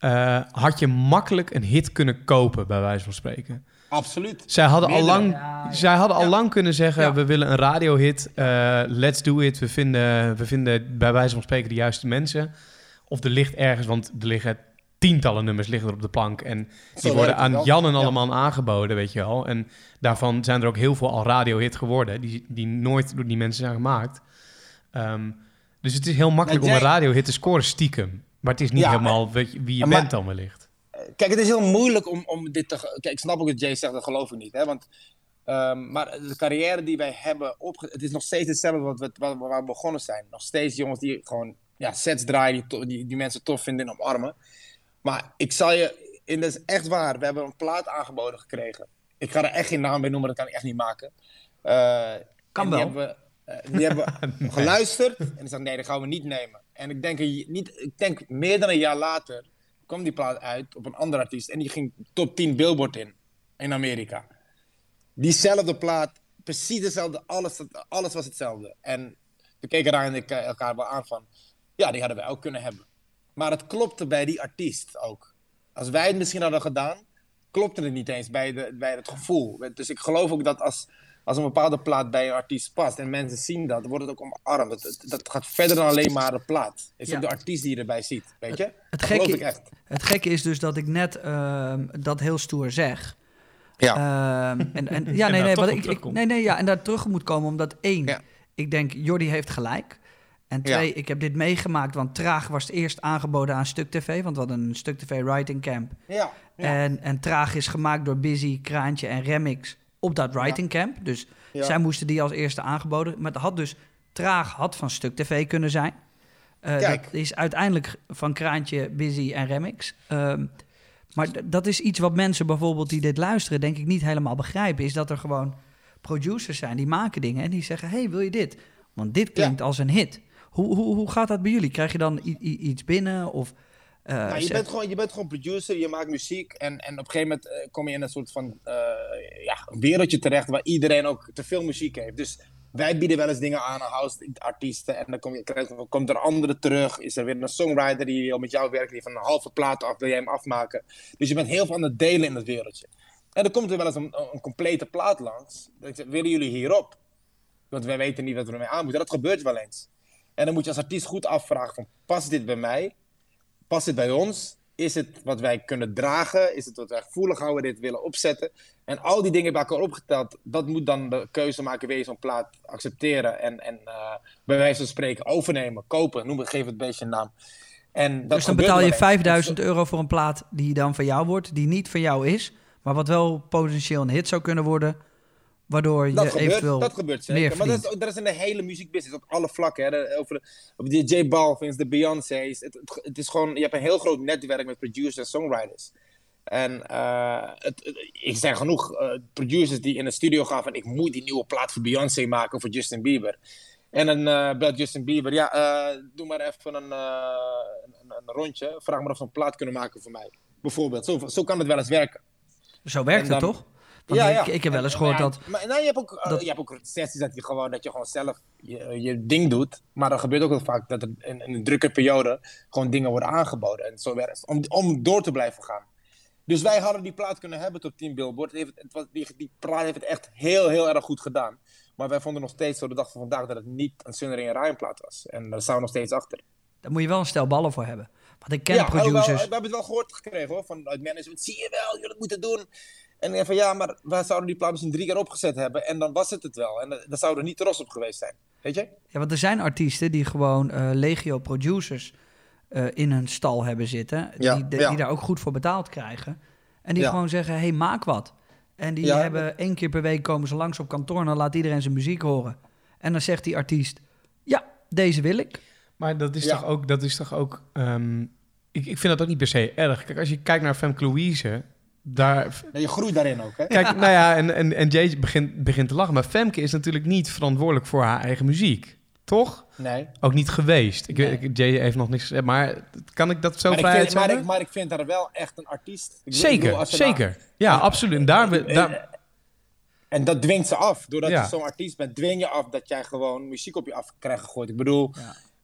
uh, had je makkelijk een hit kunnen kopen, bij wijze van spreken. Absoluut. Zij hadden al lang, ja, zij hadden ja. al lang kunnen zeggen: ja. we willen een radiohit, uh, let's do it. We vinden, we vinden bij wijze van spreken de juiste mensen. Of er ligt ergens, want er liggen tientallen nummers liggen er op de plank en die Zo worden aan Jan en allemaal aangeboden, weet je wel. En daarvan zijn er ook heel veel al radiohit geworden, die, die nooit door die mensen zijn gemaakt. Um, dus het is heel makkelijk om een radiohit te scoren stiekem. Maar het is niet ja, helemaal wie je, wie je bent dan wellicht. Kijk, het is heel moeilijk om, om dit te... Kijk, ik snap ook dat Jay zegt, dat geloof ik niet. Hè? Want, um, maar de carrière die wij hebben opge... Het is nog steeds hetzelfde wat we, waar, waar we begonnen zijn. Nog steeds jongens die gewoon ja, sets draaien, die, die, die mensen tof vinden en omarmen. Maar ik zal je... En dat is echt waar. We hebben een plaat aangeboden gekregen. Ik ga er echt geen naam bij noemen, dat kan ik echt niet maken. Uh, kan wel. Die hebben, uh, die hebben nee. geluisterd en die zeiden, nee, dat gaan we niet nemen. En ik denk, niet, ik denk meer dan een jaar later kwam die plaat uit op een andere artiest. En die ging top 10 Billboard in, in Amerika. Diezelfde plaat, precies dezelfde, alles, alles was hetzelfde. En we keken daar en ik elkaar wel aan van, Ja, die hadden wij ook kunnen hebben. Maar het klopte bij die artiest ook. Als wij het misschien hadden gedaan, klopte het niet eens bij, de, bij het gevoel. Dus ik geloof ook dat als, als een bepaalde plaat bij een artiest past en mensen zien dat, wordt het ook omarmd. Dat, gaat verder dan alleen maar de plaat. Het is Ja. ook de artiest die je erbij ziet, weet je? Het dat geloof gekke, ik echt. het gekke is dus dat ik net ehm, dat heel stoer zeg. Ja. Ehm, en, en, ja, daar nee, nee, wat ik, nee, nee, ja, en daar terug moet komen, omdat één, Ja. ik denk, Jordi heeft gelijk. En Ja. twee, ik heb dit meegemaakt, want Traag was het eerst aangeboden aan Stuk TV, want we hadden een Stuk TV writing camp. Ja, ja. En, en Traag is gemaakt door Busy, Kraantje en Remix op dat writing camp. Dus Ja. zij moesten die als eerste aangeboden. Maar het had dus, Traag had van Stuk TV kunnen zijn. Kijk. dat is uiteindelijk van Kraantje, Busy en Remix. Ehm, maar dat is iets wat mensen bijvoorbeeld die dit luisteren, denk ik niet helemaal begrijpen. Is dat er gewoon producers zijn die maken dingen en die zeggen: hey, wil je dit? Want dit klinkt als een hit. Hoe, hoe, hoe gaat dat bij jullie? Krijg je dan iets binnen? Of, eh, Nou, je, bent gewoon, je bent gewoon producer, je maakt muziek. En, en op een gegeven moment eh, kom je in een soort van eh, ja, wereldje terecht waar iedereen ook te veel muziek heeft. Dus wij bieden wel eens dingen aan aan house artiesten. En dan kom je, komt er andere terug. Is er weer een songwriter die al met jou werkt, die van een halve plaat af wil jij hem afmaken. Dus je bent heel veel aan het delen in het wereldje. En dan komt er wel eens een, een complete plaat langs. Dan zeg willen jullie hierop? Want wij weten niet wat we ermee aan moeten. Dat gebeurt wel eens. En dan moet je als artiest goed afvragen van, past dit bij mij? Past dit bij ons? Is het wat wij kunnen dragen? Is het wat wij gevoelig houden, dit willen opzetten? En al die dingen bij elkaar opgeteld, dat moet dan de keuze maken, wil je zo'n plaat accepteren en, en eh, bij wijze van spreken overnemen, kopen, noem het, geef het beestje een naam. En dat dus dan betaal je eens. 5000 euro voor een plaat die dan van jou wordt, die niet van jou is, maar wat wel potentieel een hit zou kunnen worden, waardoor je Dat gebeurt, eventueel dat gebeurt meer zeker. Maar dat is, dat is in de hele muziekbusiness, op alle vlakken. Hè. De- over de, over de J Balvin's, de Beyoncé's. Het, het, het is gewoon, je hebt een heel groot netwerk met producers en songwriters. En eh, het, het- ik zijn genoeg eh, producers die in de studio gaan van... ik moet die nieuwe plaat voor Beyoncé maken of voor Justin Bieber. En dan eh belt Justin Bieber, ja, eh, doe maar even een, eh, een, een rondje. Vraag maar of ze een plaat kunnen maken voor mij. Bijvoorbeeld, zo, zo kan het wel eens werken. Zo werkt het toch? Want ik, ik heb wel En- eens en- gehoord ja, dat... Maar nou, je, hebt ook, eh, dat- je hebt ook sessies dat je gewoon, dat je gewoon zelf je, je ding doet. Maar er gebeurt ook wel vaak dat er in, in een drukke periode gewoon dingen worden aangeboden. En zo werkt het. Om, om door te blijven gaan. Dus wij hadden die plaat kunnen hebben tot 10 Billboard. Het heeft, het was, die, die plaat heeft het echt heel, heel erg goed gedaan. Maar wij vonden nog steeds, zo de dag van vandaag, dat het niet een Sunnery en Ryan plaat was. En daar staan we nog steeds achter. Daar moet je wel een stel ballen voor hebben. Want ik ken ja, producers... we hebben het wel gehoord gekregen hoor, van uit management. Zie je wel, jullie het moeten doen. En ik van ja, maar wij zouden die plaat misschien drie keer opgezet hebben. En dan was het het wel. En dan dan zouden we niet trots op geweest zijn. Weet je? Ja, want er zijn artiesten die gewoon eh, legio producers eh, in hun stal hebben zitten. Ja, die, de- ja. die daar ook goed voor betaald krijgen. En die Ja. gewoon zeggen, hey, maak wat. En die Ja. hebben één keer per week komen ze langs op kantoor... en dan laat iedereen zijn muziek horen. En dan zegt die artiest, ja, deze wil ik. Maar dat is Ja. toch ook... Dat is toch ook ehm, ik, ik vind dat ook niet per se erg. Kijk, als je kijkt naar Femke Louise... Daar, Nee, je groeit daarin ook. Hè? Kijk, nou ja, en, en, en Jay begint, begint te lachen. Maar Femke is natuurlijk niet verantwoordelijk voor haar eigen muziek. Toch? Nee. Ook niet geweest. Ik, Nee. ik, Jay heeft nog niks gezegd. Maar kan ik dat zo Maar ik, vrij vind, maar, ik, maar ik vind haar wel echt een artiest. Ik Zeker, bedoel, als je nou- zeker. Ja, absoluut. En daar, we- daar, En dat dwingt ze af. Doordat Ja. je zo'n artiest bent, dwing je af dat jij gewoon muziek op je af krijgt gegooid. Ik bedoel,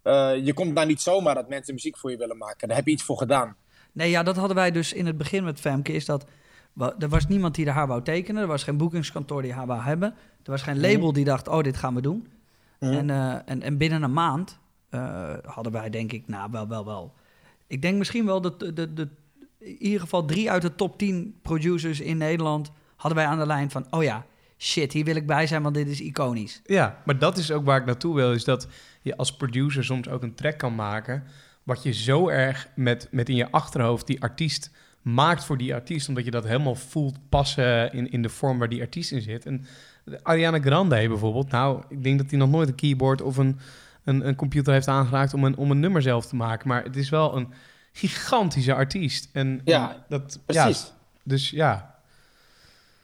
Ja. eh, je komt daar niet zomaar dat mensen muziek voor je willen maken. Daar heb je iets voor gedaan. Nee, ja, dat hadden wij dus in het begin met Femke. Is dat, er was niemand die haar wou tekenen. Er was geen boekingskantoor die haar wou hebben. Er was geen label die dacht, oh, dit gaan we doen. En, eh, en, en binnen een maand eh, hadden wij, denk ik, nou, wel, wel, wel. Ik denk misschien wel dat de, de, de, in ieder geval drie uit de top 10 producers in Nederland... hadden wij aan de lijn van, oh ja, shit, hier wil ik bij zijn, want dit is iconisch. ja, maar dat is ook waar ik naartoe wil. Is dat je als producer soms ook een track kan maken... wat je zo erg met, met in je achterhoofd die artiest maakt voor die artiest... omdat je dat helemaal voelt passen in, in de vorm waar die artiest in zit. En Ariana Grande bijvoorbeeld... nou, ik denk dat hij nog nooit een keyboard of een, een, een computer heeft aangeraakt... Om een, om een nummer zelf te maken. Maar het is wel een gigantische artiest. En, Ja, en dat, Precies. Ja, dus ja...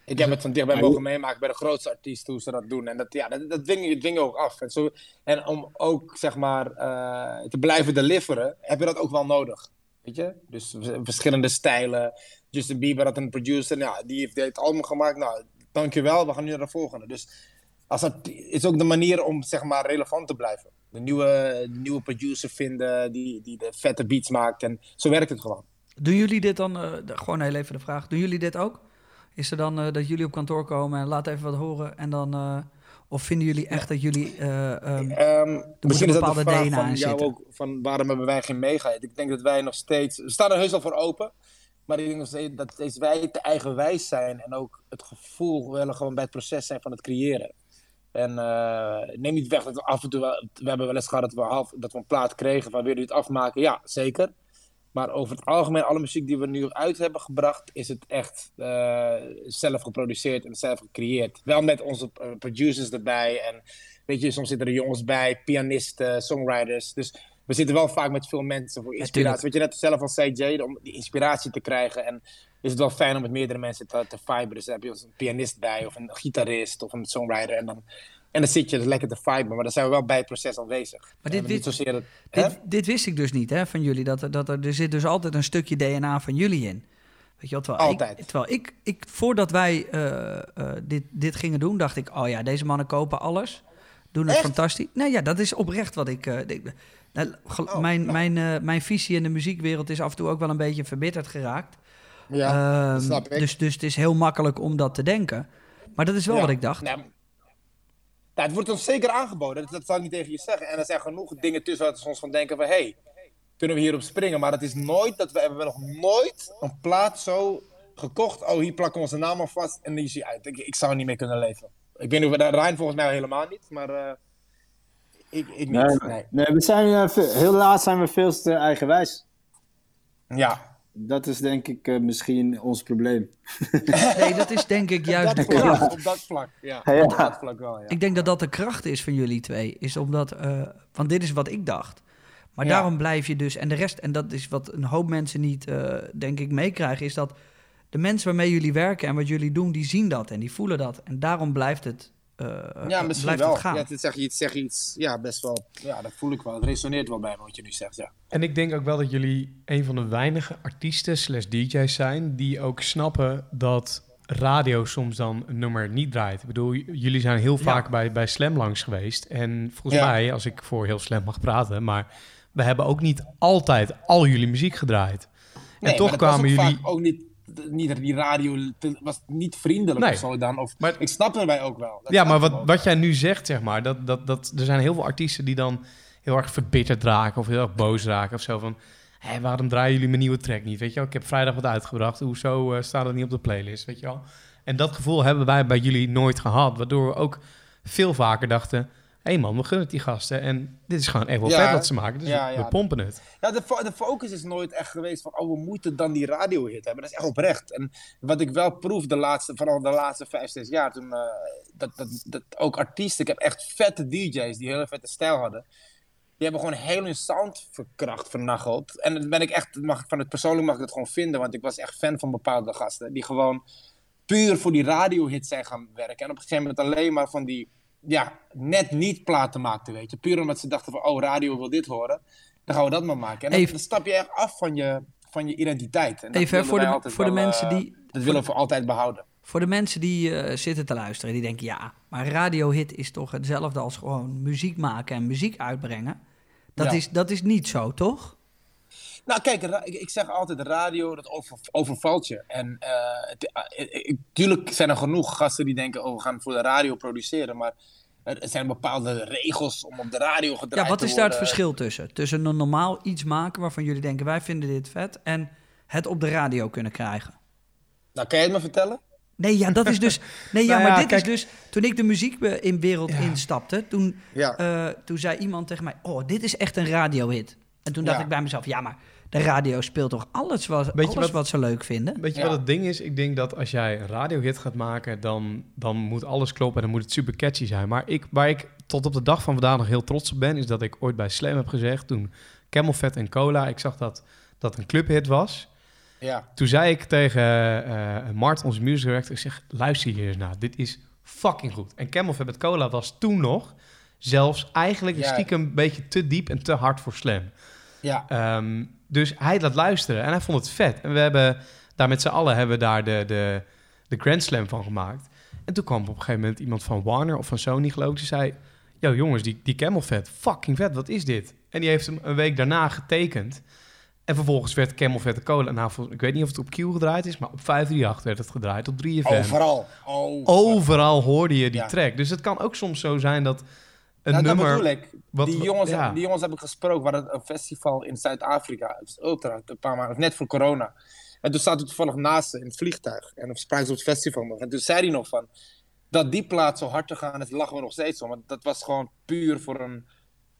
Ik heb het van dichtbij mogen meemaken bij de grootste artiesten hoe ze dat doen. En dat, ja, dat, dat dwing je dwing je ook af. En, zo, en om ook zeg maar eh, te blijven deliveren, heb je dat ook wel nodig. Weet je? Dus verschillende stijlen. Justin Bieber had een producer, nou, die heeft het album gemaakt. Nou, dankjewel, we gaan nu naar de volgende. Dus als dat is ook de manier om zeg maar relevant te blijven. De nieuwe, de nieuwe producer vinden die, die de vette beats maakt. En zo werkt het gewoon. Doen jullie dit dan, de- gewoon heel even de vraag, doen jullie dit ook? Is er dan eh, dat jullie op kantoor komen en laat even wat horen en dan... eh, of vinden jullie echt dat jullie... ehm, Ehm, misschien is dat bepaalde de vraag DNA van jou ook, van waarom hebben wij geen meegeheid? Ik denk dat wij nog steeds, we staan er heus al voor open, maar ik denk nog steeds dat steeds wij te eigenwijs zijn en ook het gevoel willen gewoon bij het proces zijn van het creëren. En eh, neem niet weg dat we af en toe, we hebben wel eens gehad dat we, half, dat we een plaat kregen van willen jullie het afmaken? Ja, zeker. Maar over het algemeen, alle muziek die we nu uit hebben gebracht, is het echt eh, zelf geproduceerd en zelf gecreëerd. Wel met onze eh, producers erbij. En weet je, soms zitten er jongens bij, pianisten, songwriters. Dus we zitten wel vaak met veel mensen voor inspiratie. Weet je, net zelf als CJ, om die inspiratie te krijgen. En is het wel fijn om met meerdere mensen te, te. Dus dan heb je een pianist bij, of een gitarist, of een songwriter. En dan, en dan zit je dus lekker te viben. Maar dan zijn we wel bij het proces aanwezig. Maar dit het, dit, dit wist ik dus niet hè, van jullie, dat, er- dat er, er zit dus altijd een stukje DNA van jullie in. Weet je terwijl Altijd. Ik, terwijl ik, ik voordat wij eh, eh, dit, dit gingen doen, dacht ik, oh ja, deze mannen kopen alles. Doen het Echt? fantastisch. Nou ja, dat is oprecht wat ik... eh, denk. Nou, gel- Oh, mijn, nou. mijn, eh, mijn visie in de muziekwereld is af en toe ook wel een beetje verbitterd geraakt. Ja, Ehm, snap ik. Dus, dus het is heel makkelijk om dat te denken. Maar dat is wel Ja. wat ik dacht. Nou, nou, het wordt ons zeker aangeboden, dat, dat zal ik niet tegen je zeggen. En er zijn genoeg dingen tussen waar we soms van denken van... hey, kunnen we hierop springen? Maar het is nooit, dat we hebben nog nooit een plaat zo gekocht. Oh, hier plakken we onze naam aan vast en die hij uit. Ik, ik zou er niet mee kunnen leven. Ik weet niet of Rijn volgens mij helemaal niet, maar eh, ik, ik Nee, niet. Nee. nee, we zijn, eh, heel laat zijn we veel te eigenwijs. Ja, Dat is denk ik eh, misschien ons probleem. Nee, dat is denk ik juist de dat vlak, kracht. op dat vlak. Ja, Ja. op dat vlak wel, ja. Ik denk dat dat de kracht is van jullie twee. Is omdat, eh, want dit is wat ik dacht. Maar Ja. daarom blijf je dus, en de rest, en dat is wat een hoop mensen niet, eh, denk ik, meekrijgen, is dat de mensen waarmee jullie werken en wat jullie doen, die zien dat en die voelen dat. En daarom blijft het, Ja, misschien blijft wel. het gaan. Ja, dit zeg je iets, zeg je iets, ja, best wel. Ja, dat voel ik wel. Het resoneert wel bij me wat je nu zegt, ja. En ik denk ook wel dat jullie een van de weinige artiesten slash DJ's zijn die ook snappen dat radio soms dan een nummer niet draait. Ik bedoel, jullie zijn heel vaak bij, bij Slam langs geweest. En volgens Ja. mij, als ik voor heel Slam mag praten, maar we hebben ook niet altijd al jullie muziek gedraaid. Nee, en toch maar dat was kwamen ook jullie... vaak ook niet, niet die radio was niet vriendelijk Nee. of zo dan. Of, Maar- ik snap erbij ook wel. Dat Ja, maar wat, wel. wat jij nu zegt, zeg maar, dat, dat, dat, er zijn heel veel artiesten die dan heel erg verbitterd raken of heel erg boos raken of zo van, hé, waarom draaien jullie mijn nieuwe track niet? Weet je wel, ik heb vrijdag wat uitgebracht, hoezo eh, staat het niet op de playlist, weet je wel? En dat gevoel hebben wij bij jullie nooit gehad, waardoor we ook veel vaker dachten, hé man, we gunnen het die gasten en dit is gewoon echt wel Ja, vet wat ze maken, dus ja, we, ja. we pompen het. Ja, de, fo- de focus is nooit echt geweest van, oh, we moeten dan die radiohit hebben. Dat is echt oprecht. En wat ik wel proef de laatste, vooral de laatste vijf, zes jaar, toen, eh, dat, dat, dat ook artiesten, ik heb echt vette DJ's die hele vette stijl hadden. Die hebben gewoon heel hun sound verkracht, vernacheld. En dan ben ik echt, mag, ik- van het persoonlijk mag ik het gewoon vinden, want ik was echt fan van bepaalde gasten. Die gewoon puur voor die radiohit zijn gaan werken. En op een gegeven moment alleen maar van die, ja, net niet platen maakten, weet je. Puur omdat ze dachten van, oh, radio wil dit horen. Dan gaan we dat maar maken. En dan, Even- dan stap je echt af van je, van je identiteit. En Even hè, voor de, voor de mensen eh, die... Dat willen we voor altijd behouden. Voor de mensen die eh, zitten te luisteren, die denken ja, maar radiohit is toch hetzelfde als gewoon muziek maken en muziek uitbrengen. Dat, Ja. is, dat is niet zo, toch? Nou, kijk, ik, ik zeg altijd, radio, dat over, overvalt je. En eh, het- eh, eh, tuurlijk zijn er genoeg gasten die denken, oh, we gaan voor de radio produceren. Maar er zijn bepaalde regels om op de radio gedraaid Ja, wat te is daar het worden. verschil tussen? Tussen een normaal iets maken waarvan jullie denken wij vinden dit vet en het op de radio kunnen krijgen. Nou, kan je het me vertellen? Nee, ja, dat is dus. Nee, ja, Nou maar dit kijk- is dus. Toen ik de muziek in wereld Ja. instapte, toen, Ja. eh, toen zei iemand tegen mij: Oh, dit is echt een radiohit. En toen dacht ik bij mezelf: Ja, maar de radio speelt toch alles, wat, alles wat- wat ze leuk vinden? Weet je Ja. wat het ding is? Ik denk dat als jij een radiohit gaat maken, dan, dan moet alles kloppen en dan moet het super catchy zijn. Maar ik, waar ik tot op de dag van vandaag nog heel trots op ben, is dat ik ooit bij Slam heb gezegd, toen Camel Fat en Cola, ik zag dat dat een clubhit was. Ja. Toen zei ik tegen eh Mart, onze music director, ik zeg, luister hier eens naar, dit is fucking goed. En Camel Fat met Cola was toen nog zelfs eigenlijk Ja. stiekem een beetje te diep en te hard voor Slam. Ja. Ehm, dus hij laat luisteren en hij vond het vet. En we hebben daar met z'n allen hebben we daar de, de, de Grand Slam van gemaakt. En toen kwam op een gegeven moment iemand van Warner of van Sony, geloof ik, die zei... Yo jongens, die, die Camel Fat, fucking vet, wat is dit? En die heeft hem een week daarna getekend. En vervolgens werd Camel Fat de cola. Nou, ik weet niet of het op Q gedraaid is, maar op 538 werd het gedraaid, op 3FM. Overal. Oh, Overal hoorde je die Ja. track. Dus het kan ook soms zo zijn dat een Nou, dat nummer... bedoel ik. wat- die, jongens, ja. die jongens heb ik gesproken. We hadden een festival in Zuid-Afrika. Het is ultra, een paar maanden, net voor corona. En toen zaten we toevallig naast ze in het vliegtuig. En dan spraken ze op het festival nog. En toen zei hij nog van... Dat die plaat zo hard te gaan is, lachen we nog steeds om. Want dat was gewoon puur voor een,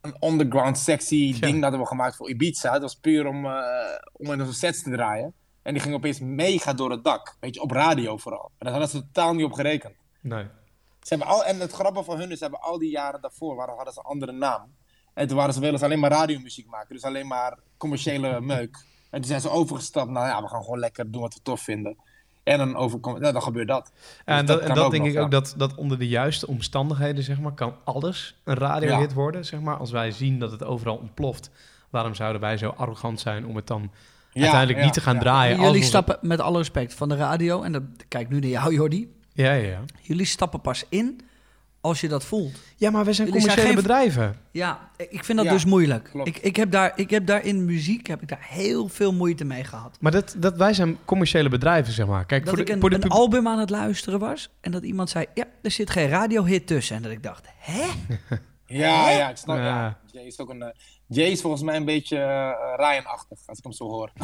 een underground sexy ding dat hebben we gemaakt voor Ibiza. Het was puur om, eh, om in onze sets te draaien. En die ging opeens mega door het dak. Weet je, op radio vooral. En daar hadden ze totaal niet op gerekend. Nee. Ze hebben al, en het grappige van hun is, ze hebben al die jaren daarvoor waren, hadden ze een andere naam. En toen waren ze wel eens alleen maar radiomuziek maken. Dus alleen maar commerciële meuk. En toen zijn ze overgestapt naar, ja, we gaan gewoon lekker doen wat we tof vinden. En dan, overkom, ja, dan gebeurt dat. Dus En dat, dat ook denk nog, ik ja. ook dat, dat onder de juiste omstandigheden, zeg maar, kan alles een radiohit worden, zeg maar. Als wij zien dat het overal ontploft, waarom zouden wij zo arrogant zijn om het dan Ja, uiteindelijk ja, niet te gaan ja. draaien? Jullie stappen met alle respect van de radio, en dat kijk nu naar jou, Jordi. Ja, ja, ja. Jullie stappen pas in als je dat voelt. Ja, maar wij zijn Jullie zijn commerciële geen- bedrijven. Ja, ik vind dat Ja, dus moeilijk. klopt. Ik, ik, heb daar, ik heb daar in muziek heb ik daar heel veel moeite mee gehad. Maar dat, dat wij zijn commerciële bedrijven, zeg maar. Kijk, Dat voor ik de, een, voor de een pub- album aan het luisteren was en dat iemand zei: Ja, er zit geen radiohit tussen. En dat ik dacht: Hè? Ja, ja, ik snap Ja. is ook een... Jay is volgens mij een beetje eh, Ryan-achtig, als ik hem zo hoor.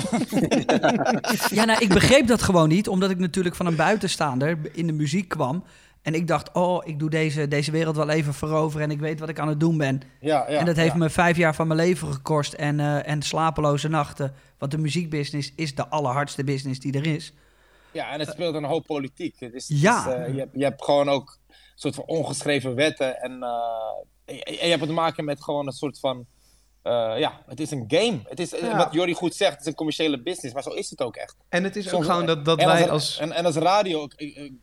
Ja, nou, ik begreep dat gewoon niet, omdat ik natuurlijk van een buitenstaander in de muziek kwam. En ik dacht: Oh, ik doe deze, deze wereld wel even veroveren en ik weet wat ik aan het doen ben. Ja, ja, en dat heeft ja. me vijf jaar van mijn leven gekost en, eh, en slapeloze nachten. Want de muziekbusiness is de allerhardste business die er is. Ja, en het speelt een hoop politiek. Het is, Ja. het is, eh, je, hebt, je hebt gewoon ook een soort van ongeschreven wetten. En, eh, en, en je hebt te maken met gewoon een soort van... eh, ja, het is een game. Het is, eh, Ja. Wat Jordi goed zegt, het is een commerciële business. Maar zo is het ook echt. En het is ook Soms- gewoon dat, dat wij als... En, en als radio,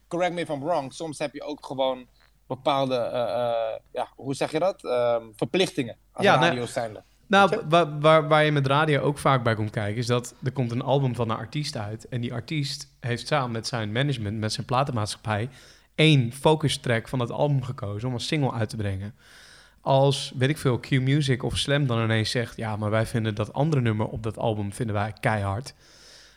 correct me if I'm wrong, soms heb je ook gewoon bepaalde, eh, ja, hoe zeg je dat? Ehm, verplichtingen als Ja, nou- radio zijnde. Nou, je? waar, waar, waar je met radio ook vaak bij komt kijken, is dat er komt een album van een artiest uit. En die artiest heeft samen met zijn management, met zijn platenmaatschappij, één focus track van het album gekozen om als single uit te brengen. Als, weet ik veel, Q Music of Slam dan ineens zegt, ja, maar wij vinden dat andere nummer op dat album vinden wij keihard.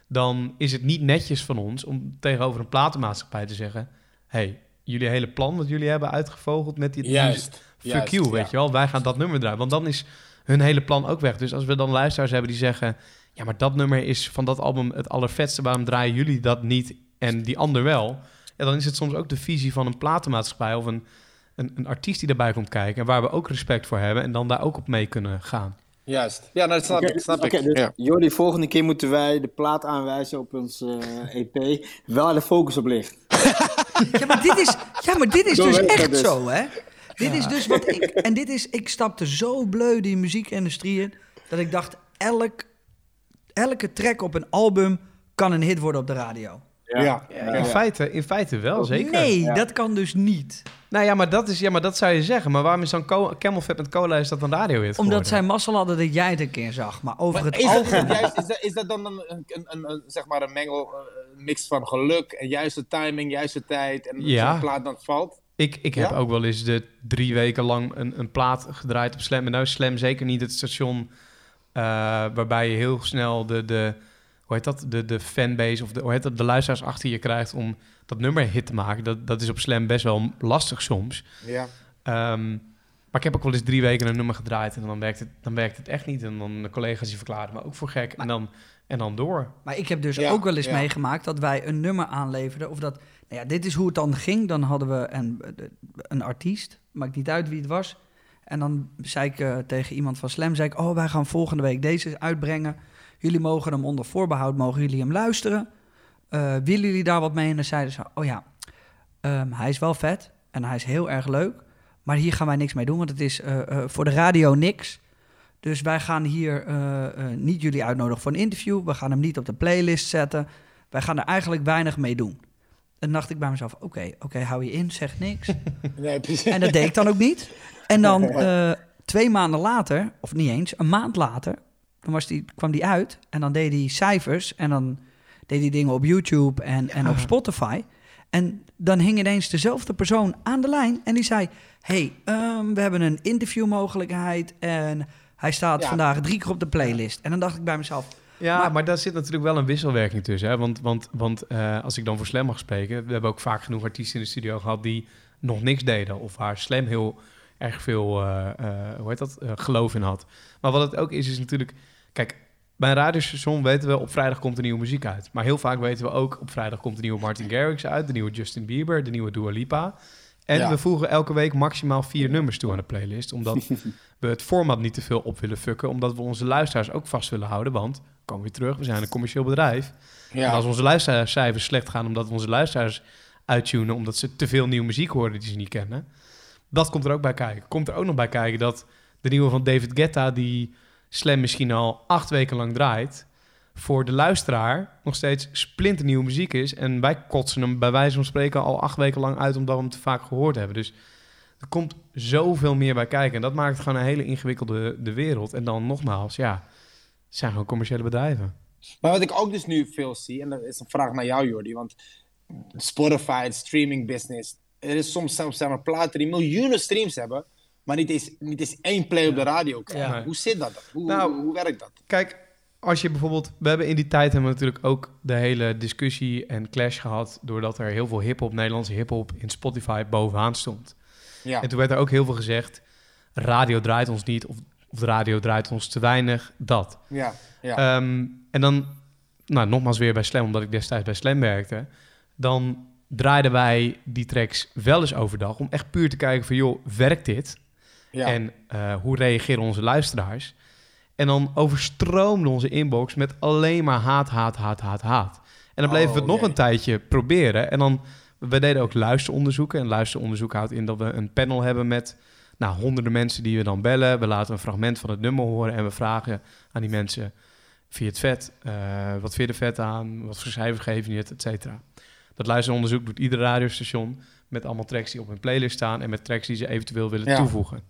Dan is het niet netjes van ons om tegenover een platenmaatschappij te zeggen, hey, jullie hele plan wat jullie hebben uitgevogeld met die Juist. Fuck ja. weet je wel. Wij gaan dat nummer draaien. Want dan is hun hele plan ook weg. Dus als we dan luisteraars hebben die zeggen... ja, maar dat nummer is van dat album het allervetste. Waarom draaien jullie dat niet en die ander wel? Ja, dan is het soms ook de visie van een platenmaatschappij... of een, een, een artiest die daarbij komt kijken... en waar we ook respect voor hebben... en dan daar ook op mee kunnen gaan. Juist. Ja, nou, dat snap ik. Snap ik. dus Ja. Jordi, volgende keer moeten wij de plaat aanwijzen op ons eh, EP. Waar de focus op ligt. Ja, maar dit is, ja, maar dit is Zo dus echt dus. zo, hè? Dit is dus wat ik... En dit is... Ik stapte zo bleu die muziekindustrie in... dat ik dacht, elk, elke track op een album kan een hit worden op de radio. Ja. In, feite, in feite wel, zeker. Nee, Ja. dat kan dus niet. Nou ja, maar dat, is, ja, maar dat zou je zeggen. Maar waarom is dan Camel Fat met Cola is dat een radiohit Omdat geworden? zij mazzel hadden dat jij het een keer zag. Maar over Maar het is, dat, algemeen... juist, is, dat, is dat dan een, een, een, een, een, zeg maar een mengel, eh, mix van geluk en juiste timing, juiste tijd en Ja. zo'n plaat dan valt? Ik, ik heb Ja? ook wel eens de drie weken lang een, een plaat gedraaid op Slam. En nou is Slam zeker niet het station eh, waarbij je heel snel de, de, hoe heet dat, de, de fanbase of de, hoe heet dat, de luisteraars achter je krijgt om dat nummer hit te maken. Dat, dat is op Slam best wel lastig soms. Ja. Ehm, maar ik heb ook wel eens drie weken een nummer gedraaid en dan werkt het, dan werkt het echt niet. En dan de collega's die verklaren me ook voor gek. En dan, en dan door. Maar ik heb dus Ja, ook wel eens ja. meegemaakt dat wij een nummer aanleverden. Of dat, nou ja, dit is hoe het dan ging. Dan hadden we een, een artiest, maakt niet uit wie het was. En dan zei ik eh, tegen iemand van Slam, zei ik, oh, wij gaan volgende week deze uitbrengen. Jullie mogen hem onder voorbehoud, mogen jullie hem luisteren. Eh, willen jullie daar wat mee? En dan zeiden ze, oh ja, ehm, hij is wel vet en hij is heel erg leuk. Maar hier gaan wij niks mee doen, want het is eh, eh, voor de radio niks. Dus wij gaan hier niet jullie uitnodigen voor een interview. We gaan hem niet op de playlist zetten. Wij gaan er eigenlijk weinig mee doen. En dacht ik bij mezelf, oké, oké, hou je in, zeg niks. Nee. En dat deed ik dan ook niet. En dan twee maanden later, of niet eens, een maand later, dan was die, kwam die uit. En dan deed hij cijfers en dan deed hij dingen op YouTube en, en op Spotify. En dan hing ineens dezelfde persoon aan de lijn en die zei... hey, ehm, we hebben een interviewmogelijkheid en hij staat Ja. vandaag drie keer op de playlist. En dan dacht ik bij mezelf... Ja, Maar- maar, daar zit natuurlijk wel een wisselwerking tussen. Hè? Want, want, want eh, als ik dan voor Slam mag spreken... we hebben ook vaak genoeg artiesten in de studio gehad... die nog niks deden. Of waar Slam heel erg veel eh, eh, hoe heet dat? Eh, geloof in had. Maar wat het ook is, is natuurlijk... Kijk, bij een radiostation weten we... op vrijdag komt er nieuwe muziek uit. Maar heel vaak weten we ook... op vrijdag komt de nieuwe Martin Garrix uit... de nieuwe Justin Bieber, de nieuwe Dua Lipa... En Ja. we voegen elke week maximaal vier nummers toe aan de playlist. Omdat we het format niet te veel op willen fucken. Omdat we onze luisteraars ook vast willen houden. Want, komen weer terug, we zijn een commercieel bedrijf. En als onze luistercijfers slecht gaan omdat we onze luisteraars uittunen... omdat ze te veel nieuwe muziek horen die ze niet kennen... dat komt er ook bij kijken. Komt er ook nog bij kijken dat de nieuwe van David Guetta... die Slam misschien al acht weken lang draait... voor de luisteraar nog steeds splinternieuwe muziek is... en wij kotsen hem bij wijze van spreken al acht weken lang uit... omdat we hem te vaak gehoord hebben. Dus er komt zoveel meer bij kijken. En dat maakt gewoon een hele ingewikkelde de wereld. En dan nogmaals, ja, het zijn gewoon commerciële bedrijven. Maar wat ik ook dus nu veel zie, en dat is een vraag naar jou, Jordi, want Spotify, streaming business, er is soms zelfs zeg maar, platen die miljoenen streams hebben, maar niet eens, niet eens één play op de radio krijgen. Ja. Hoe zit dat? Hoe, Nou, hoe, hoe werkt dat? Kijk, als je bijvoorbeeld... We hebben in die tijd hebben we natuurlijk ook de hele discussie en clash gehad... doordat er heel veel hip-hop, Nederlandse hip-hop... in Spotify bovenaan stond. Ja. En toen werd er ook heel veel gezegd... radio draait ons niet of, of de radio draait ons te weinig, dat. Ja. Ja. Ehm, en dan, nou, nogmaals weer bij Slam, omdat ik destijds bij Slam werkte. Dan draaiden wij die tracks wel eens overdag om echt puur te kijken van, joh, werkt dit? ja. En eh, hoe reageren onze luisteraars? En dan overstroomde onze inbox met alleen maar haat, haat, haat, haat, haat. En dan bleven we het Oh, nog jee. een tijdje proberen. En dan, we deden ook luisteronderzoeken. En luisteronderzoek houdt in dat we een panel hebben met nou, honderden mensen die we dan bellen. We laten een fragment van het nummer horen en we vragen aan die mensen... Je het vet? Eh, wat vind je er vet aan? Wat voor cijfer geef je het? Et cetera. Dat luisteronderzoek doet ieder radiostation met allemaal tracks die op hun playlist staan en met tracks die ze eventueel willen Ja. toevoegen.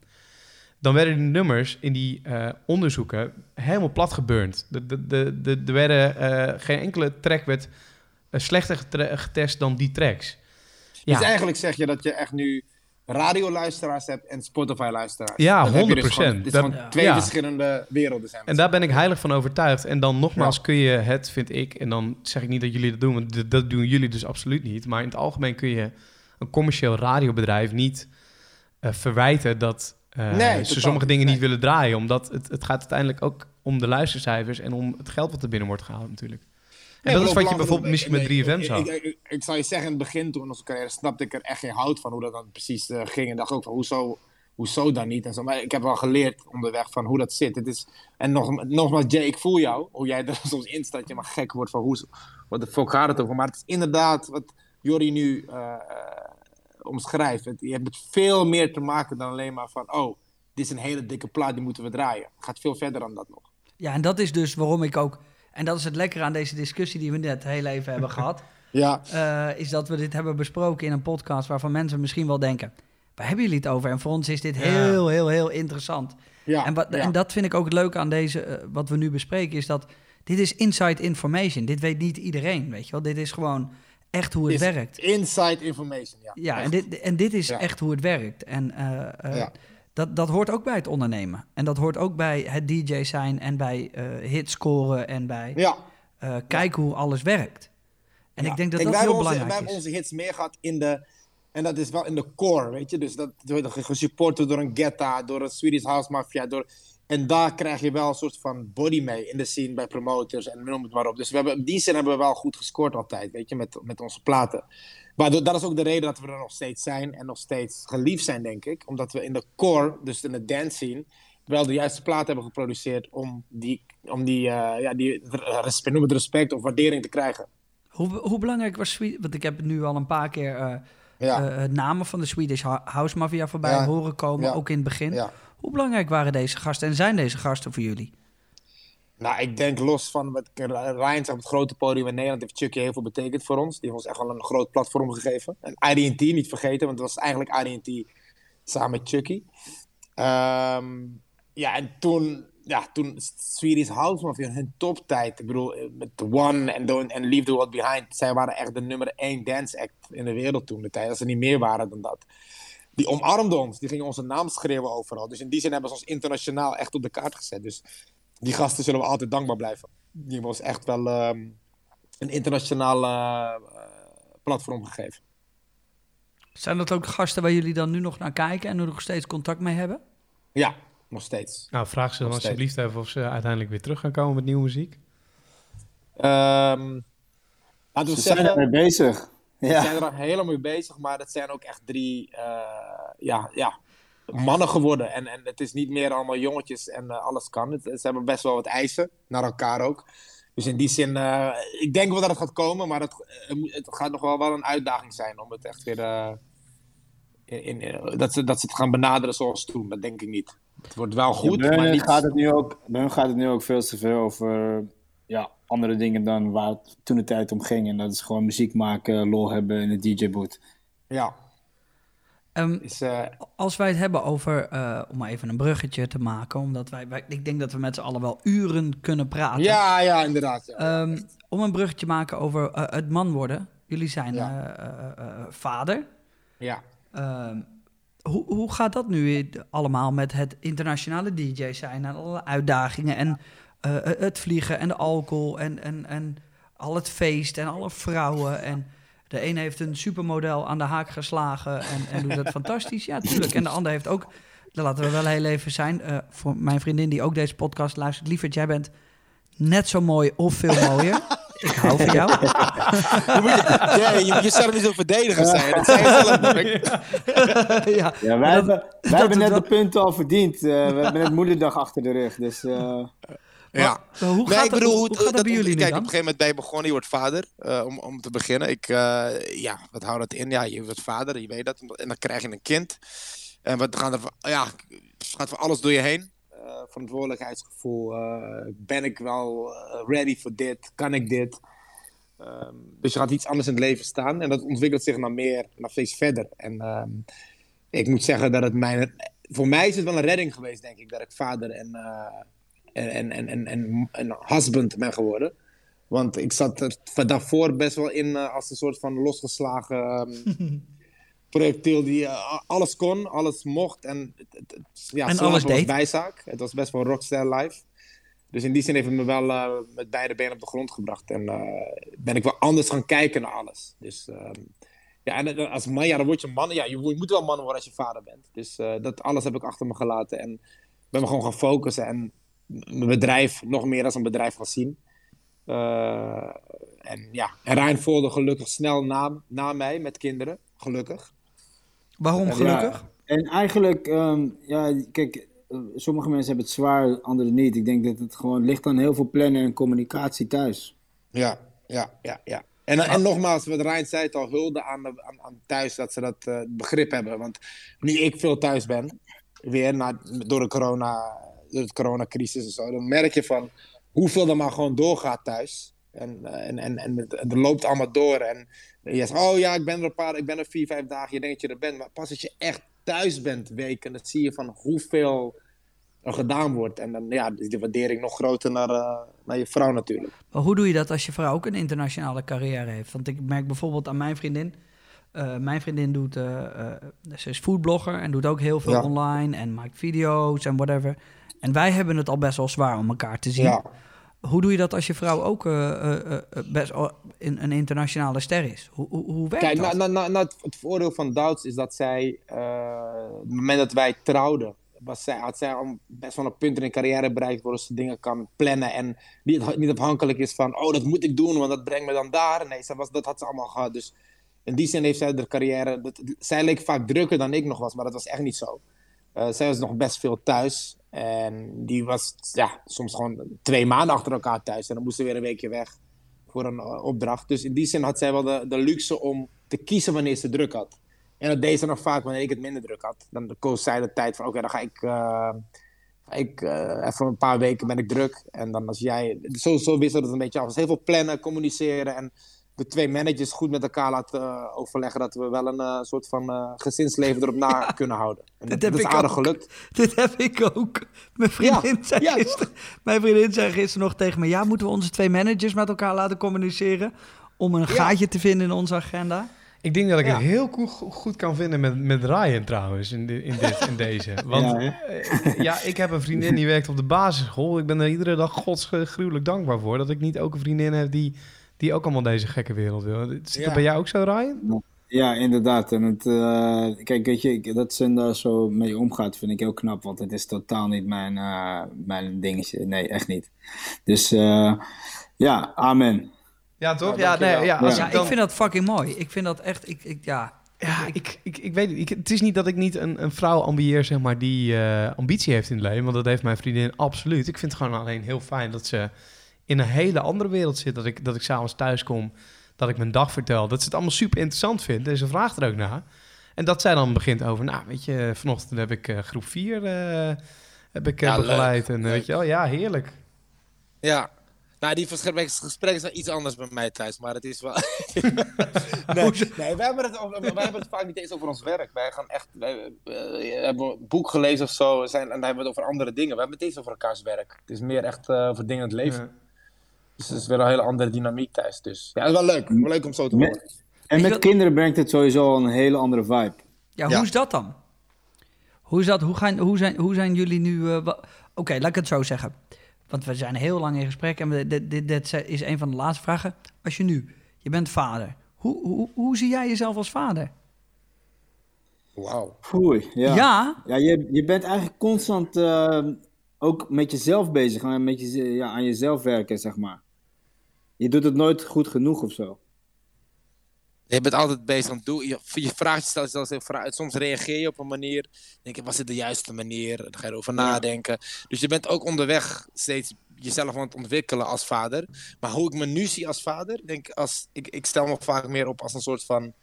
Dan werden die nummers in die eh, onderzoeken helemaal plat geburnt. De, de, de, de, er werden eh, geen enkele track werd eh, slechter getest dan die tracks. Ja, Dus eigenlijk zeg je dat je echt nu radioluisteraars hebt en Spotify-luisteraars. Ja, Dat heb je dus 100%. gewoon- Het is Dat- gewoon twee Ja. verschillende werelden zijn. En daar ben ik heilig van overtuigd. En dan nogmaals Ja. kun je het, vind ik, en dan zeg ik niet dat jullie dat doen, want dat doen jullie dus absoluut niet. Maar in het algemeen kun je een commercieel radiobedrijf niet eh, verwijten dat eh, Nee, ze sommige dingen niet willen draaien. Omdat het, het gaat uiteindelijk ook om de luistercijfers en om het geld wat er binnen wordt gehaald natuurlijk. En dat is wat je bijvoorbeeld misschien met nee, 3FM ik- zag. Ik, ik, ik zou je zeggen, in het begin toen onze carrière snapte ik er echt geen hout van hoe dat dan precies eh, ging. En dacht ook van, hoezo, hoezo dan niet? En zo. Maar ik heb wel geleerd onderweg van hoe dat zit. Het is, en nog, nogmaals, Jay, ik voel jou. Hoe jij er soms in staat, je maar gek wordt van, hoe, wat de fuck gaat het over? Maar het is inderdaad wat Jordi nu eh, eh, omschrijft. Het, je hebt het veel meer te maken dan alleen maar van, oh, dit is een hele dikke plaat, die moeten we draaien. Het gaat veel verder dan dat nog. Ja, en dat is dus waarom ik ook... En dat is het lekkere aan deze discussie die we net heel even hebben gehad. Ja, eh, is dat we dit hebben besproken in een podcast waarvan mensen misschien wel denken... Waar hebben jullie het over? En voor ons is dit Ja. heel, heel, heel interessant. ja, en, wat, ja. en dat vind ik ook het leuke aan deze, eh, wat we nu bespreken, is dat dit is inside information. Dit weet niet iedereen, weet je wel. Dit is gewoon echt hoe het Is werkt. Inside information, ja. Ja, en dit, en dit is Ja. echt hoe het werkt. En eh, eh, Ja. Dat, dat hoort ook bij het ondernemen. En dat hoort ook bij het DJ zijn en bij eh hits scoren en bij Ja. eh, kijken hoe alles werkt. En Ja. ik denk dat Kijk, dat heel hebben onze, wij belangrijk hebben is. onze hits meer gehad in de... En dat is wel in de core, weet je. Dus dat wordt gesupport door een Getta, door een Swedish House Mafia. Door, en daar krijg je wel een soort van body mee in de scene bij promoters en noem het maar op. Dus we hebben, in die zin hebben we wel goed gescoord altijd, weet je, met, met onze platen. Maar dat is ook de reden dat we er nog steeds zijn en nog steeds geliefd zijn, denk ik. Omdat we in de core, dus in de dance scene, wel de juiste platen hebben geproduceerd om die, om die, eh, ja, die respect, noem het respect of waardering te krijgen. Hoe, hoe belangrijk was Swedish... Want ik heb nu al een paar keer eh, Ja. eh, namen van de Swedish Ho- House Mafia voorbij Ja. horen komen, Ja. ook in het begin. Hoe belangrijk waren deze gasten en zijn deze gasten voor jullie? Nou, ik denk los van wat zegt op het grote podium in Nederland, heeft Chucky heel veel betekend voor ons. Die heeft ons echt wel een groot platform gegeven. En IDT niet vergeten, want het was eigenlijk IDT samen met Chucky. Ehm, ja, en toen ja, toen Swedish House Mafia, hun toptijd. Ik bedoel, met One en Leave the World Behind. Zij waren echt de nummer één dance act in de wereld toen de tijd. Als ze niet meer waren dan dat. Die omarmden ons. Die gingen onze naam schreeuwen overal. Dus in die zin hebben ze ons internationaal echt op de kaart gezet. Dus die gasten zullen we altijd dankbaar blijven. Die ons echt wel ehm, een internationaal eh, platform gegeven. Zijn dat ook gasten waar jullie dan nu nog naar kijken en er nog steeds contact mee hebben? Ja, nog steeds. Nou, vraag ze dan Nog steeds. alsjeblieft even of ze uiteindelijk weer terug gaan komen met nieuwe muziek. Ehm we Ze zijn zeggen, ermee bezig. we Ja. zijn er al helemaal mee bezig, maar het zijn ook echt drie eh, ja, ja, mannen geworden. En, en het is niet meer allemaal jongetjes en eh, alles kan. Het, ze hebben best wel wat eisen, naar elkaar ook. Dus in die zin, eh, ik denk wel dat het gaat komen, maar het, eh, moet- het gaat nog wel, wel een uitdaging zijn om het echt weer. in, in- dat, ze, dat ze het gaan benaderen zoals toen, dat denk ik niet. Het wordt wel goed, maar niet. gaat het nu ook, gaat het nu ook veel te veel over ja, andere dingen dan waar het toen de tijd om ging. En dat is gewoon muziek maken, lol hebben in de DJ-boot. Ja, Ehm, is, eh, als wij het hebben over, eh, om maar even een bruggetje te maken, omdat wij, wij- ik denk dat we met z'n allen wel uren kunnen praten. ja, ja, inderdaad. Ja. Ehm, om een bruggetje te maken over eh, het man worden. Jullie zijn Ja. vader. ja. Ehm, hoe, hoe gaat dat nu allemaal met het internationale DJ zijn en alle uitdagingen en het vliegen en de alcohol en, en, en al het feest en alle vrouwen en de een heeft een supermodel aan de haak geslagen en, en doet dat fantastisch. Ja, tuurlijk. En de ander heeft ook, daar laten we wel heel even zijn, eh, voor mijn vriendin die ook deze podcast luistert, lieverd, jij bent net zo mooi of veel mooier. Ik hou van jou. Je moet, je, ja, je moet jezelf niet zo verdedigen zijn. Dat. Mark. ja. Ja, wij Dat- hebben, wij dat hebben net dat- de punten al verdiend. Eh, we hebben net moederdag achter de rug. Dus eh, Ja. Maar hoe Nee, gaat ik bedoel, hoe, hoe- hoe gaat dat dat- bij jullie Kijk, op een gegeven moment ben je begonnen, je wordt vader, eh, om, om te beginnen. Ik, eh, ja, wat houdt dat in? Ja, je wordt vader, je weet dat. En dan krijg je een kind. En wat gaan er, ja, gaat van alles door je heen. Eh, verantwoordelijkheidsgevoel. ben ik wel ready voor dit? Kan ik dit? Ehm, dus je gaat iets anders in het leven staan. En dat ontwikkelt zich naar meer, naar steeds verder. En ehm, ik moet zeggen dat het mijn... Voor mij is het wel een redding geweest, denk ik, dat ik vader en... en, en, en, en, en, en husband ben geworden. Want ik zat er van daarvoor best wel in eh, als een soort van losgeslagen ehm, projectiel die eh, alles kon, alles mocht. En, het- ja, En alles was deed. bijzaak. Het was best wel rockstar life. Dus in die zin heeft het me wel eh, met beide benen op de grond gebracht. En ben ik wel anders gaan kijken naar alles. Dus ehm, ja, en als man, ja, dan word je man. Ja, je, je moet wel man worden als je vader bent. Dus dat alles heb ik achter me gelaten. En ben me gewoon gaan focussen. En mijn bedrijf nog meer als een bedrijf gaan zien. Eh, en ja, en Rijn volgde gelukkig snel na, na mij met kinderen. Gelukkig. Waarom Ja, gelukkig? En eigenlijk, ehm, ja, kijk, eh, sommige mensen hebben het zwaar, anderen niet. Ik denk dat het gewoon ligt aan heel veel plannen en communicatie thuis. Ja, ja, ja, ja. En, en nogmaals, wat Rijn zei het al, hulde aan, de- aan, aan thuis dat ze dat eh, begrip hebben. Want nu ik veel thuis ben, weer na, door, de corona, door de coronacrisis en zo, dan merk je van hoeveel er maar gewoon doorgaat thuis. En, eh, en, en, en het, het loopt allemaal door. En je zegt, oh ja, ik ben er een paar, ik ben er vier, vijf dagen. Je denkt dat je er bent. Maar pas als je echt thuis bent weken, dan zie je van hoeveel er gedaan wordt. En dan ja, is de waardering nog groter naar, eh, naar je vrouw natuurlijk. Maar hoe doe je dat als je vrouw ook een internationale carrière heeft? Want ik merk bijvoorbeeld aan mijn vriendin. eh, mijn vriendin doet, ze is foodblogger en doet ook heel veel Ja. online en maakt video's en whatever. En wij hebben het al best wel zwaar om elkaar te zien. Ja. Hoe doe je dat als je vrouw ook eh, eh, eh, best in, een internationale ster is? Hoe, hoe, hoe werkt Kijk, dat? nou, het voordeel van Douds is dat zij, op het moment dat wij trouwden, was zij, had zij best wel een punt in haar carrière bereikt waar ze dingen kan plannen en niet, niet afhankelijk is van, oh dat moet ik doen, want dat brengt me dan daar. Nee, zij was, dat had ze allemaal gehad. Dus in die zin heeft zij de carrière, dat, zij leek vaak drukker dan ik nog was, maar dat was echt niet zo. Eh, zij was nog best veel thuis. En die was ja, soms gewoon twee maanden achter elkaar thuis. En dan moest ze weer een weekje weg voor een eh, opdracht. Dus in die zin had zij wel de, de luxe om te kiezen wanneer ze druk had. En dat deed ze nog vaak wanneer ik het minder druk had. Dan koos zij de tijd van, oké, dan ga ik, ga ik even een paar weken ben ik druk. En dan als jij, zo, zo wisselde het een beetje af. Dus heel veel plannen, communiceren en de twee managers goed met elkaar laten eh, overleggen dat we wel een eh, soort van eh, gezinsleven erop na kunnen houden. En Dit dat, heb is ik aardig ook. gelukt. Dit heb ik ook. Mijn vriendin, Ja, zei ja, gisteren, mijn vriendin zei gisteren nog tegen me... ja, moeten we onze twee managers met elkaar laten communiceren... om een gaatje te vinden in onze agenda? Ik denk dat ik Ja. het heel goed, goed kan vinden met, met Ryan trouwens, in, in, dit, in deze. Want Ja, ja, hè? ja, ik heb een vriendin die werkt op de basisschool. Ik ben er iedere dag godsgruwelijk dankbaar voor... dat ik niet ook een vriendin heb die, die ook allemaal deze gekke wereld wil. Zit Ja. dat bij jou ook zo, Ryan? Ja, inderdaad. En het, eh, kijk, weet je, dat Sun daar zo mee omgaat, vind ik heel knap. Want het is totaal niet mijn, eh, mijn dingetje. Nee, echt niet. Dus eh, ja, amen. Ja, toch? Ja, Ja, nee, ja, als ja, ik dan... ik vind dat fucking mooi. Ik vind dat echt... Ik, ik, ja, Ja, ik, ik, ik weet het. Ik, het is niet dat ik niet een, een vrouw ambieer, zeg maar, die eh, ambitie heeft in het leven. Want dat heeft mijn vriendin absoluut. Ik vind het gewoon alleen heel fijn dat ze in een hele andere wereld zit. Dat ik, dat ik s'avonds thuis kom, dat ik mijn dag vertel. Dat ze het allemaal super interessant vindt. En ze vraagt er ook naar. En dat zij dan begint over, nou, weet je, vanochtend heb ik eh, groep 4 eh, heb ik, eh, leuk. begeleid. En Leuk. weet je wel, ja, heerlijk. Ja. Nou, die gesprek, gesprek is wel iets anders bij mij thuis, maar het is wel... Nee, nee wij, hebben het, over- wij hebben het vaak niet eens over ons werk. Wij gaan echt, wij, eh, hebben een boek gelezen of zo zijn, en dan hebben we het over andere dingen. We hebben het eens over elkaars werk. Het is meer echt over dingen in het leven. Ja. Dus het is weer een hele andere dynamiek thuis. Dus ja, het is wel leuk. Wel leuk om zo te Met- horen. En met kinderen brengt het sowieso een hele andere vibe. ja, hoe Ja. is dat dan? Hoe is dat? Hoe, gaan, hoe, zijn, hoe zijn jullie nu... eh, Oké, laat ik het zo zeggen. Want we zijn heel lang in gesprek en we- dit, dit, dit is een van de laatste vragen. Als je nu... Je bent vader. Hoe, hoe, hoe zie jij jezelf als vader? Wauw. Oei, ja. ja Ja, je, je bent eigenlijk constant eh, ook met jezelf bezig. en Met je, ja, aan jezelf werken, zeg maar. Je doet het nooit goed genoeg of zo. Je bent altijd bezig aan doen. Je, je vraagt jezelf zelfs heel vragen. Soms reageer je op een manier. Denk je, was dit de juiste manier? Dan ga je erover nadenken. Dus je bent ook onderweg steeds jezelf aan het ontwikkelen als vader. Maar hoe ik me nu zie als vader, denk als, ik, ik stel me vaak meer op als een soort van.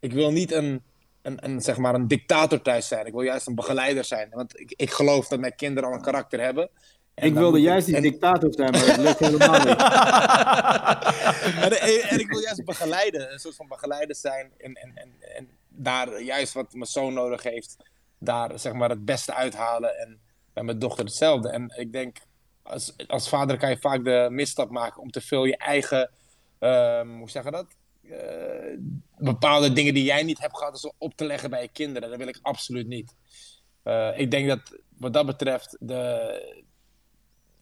Ik wil niet een, een, een, zeg maar een dictator thuis zijn. Ik wil juist een begeleider zijn. Want ik, ik geloof dat mijn kinderen al een karakter hebben. En ik wilde juist die en- dictator zijn, maar dat lukt helemaal niet. en, en, en ik wil juist begeleiden, een soort van begeleider zijn. En, en, en, en daar juist wat mijn zoon nodig heeft, daar zeg maar het beste uithalen. En bij mijn dochter hetzelfde. En ik denk, als, als vader kan je vaak de misstap maken om te veel je eigen, ehm, hoe zeg je dat? Eh, bepaalde dingen die jij niet hebt gehad, dus op te leggen bij je kinderen. Dat wil ik absoluut niet. Eh, ik denk dat wat dat betreft de,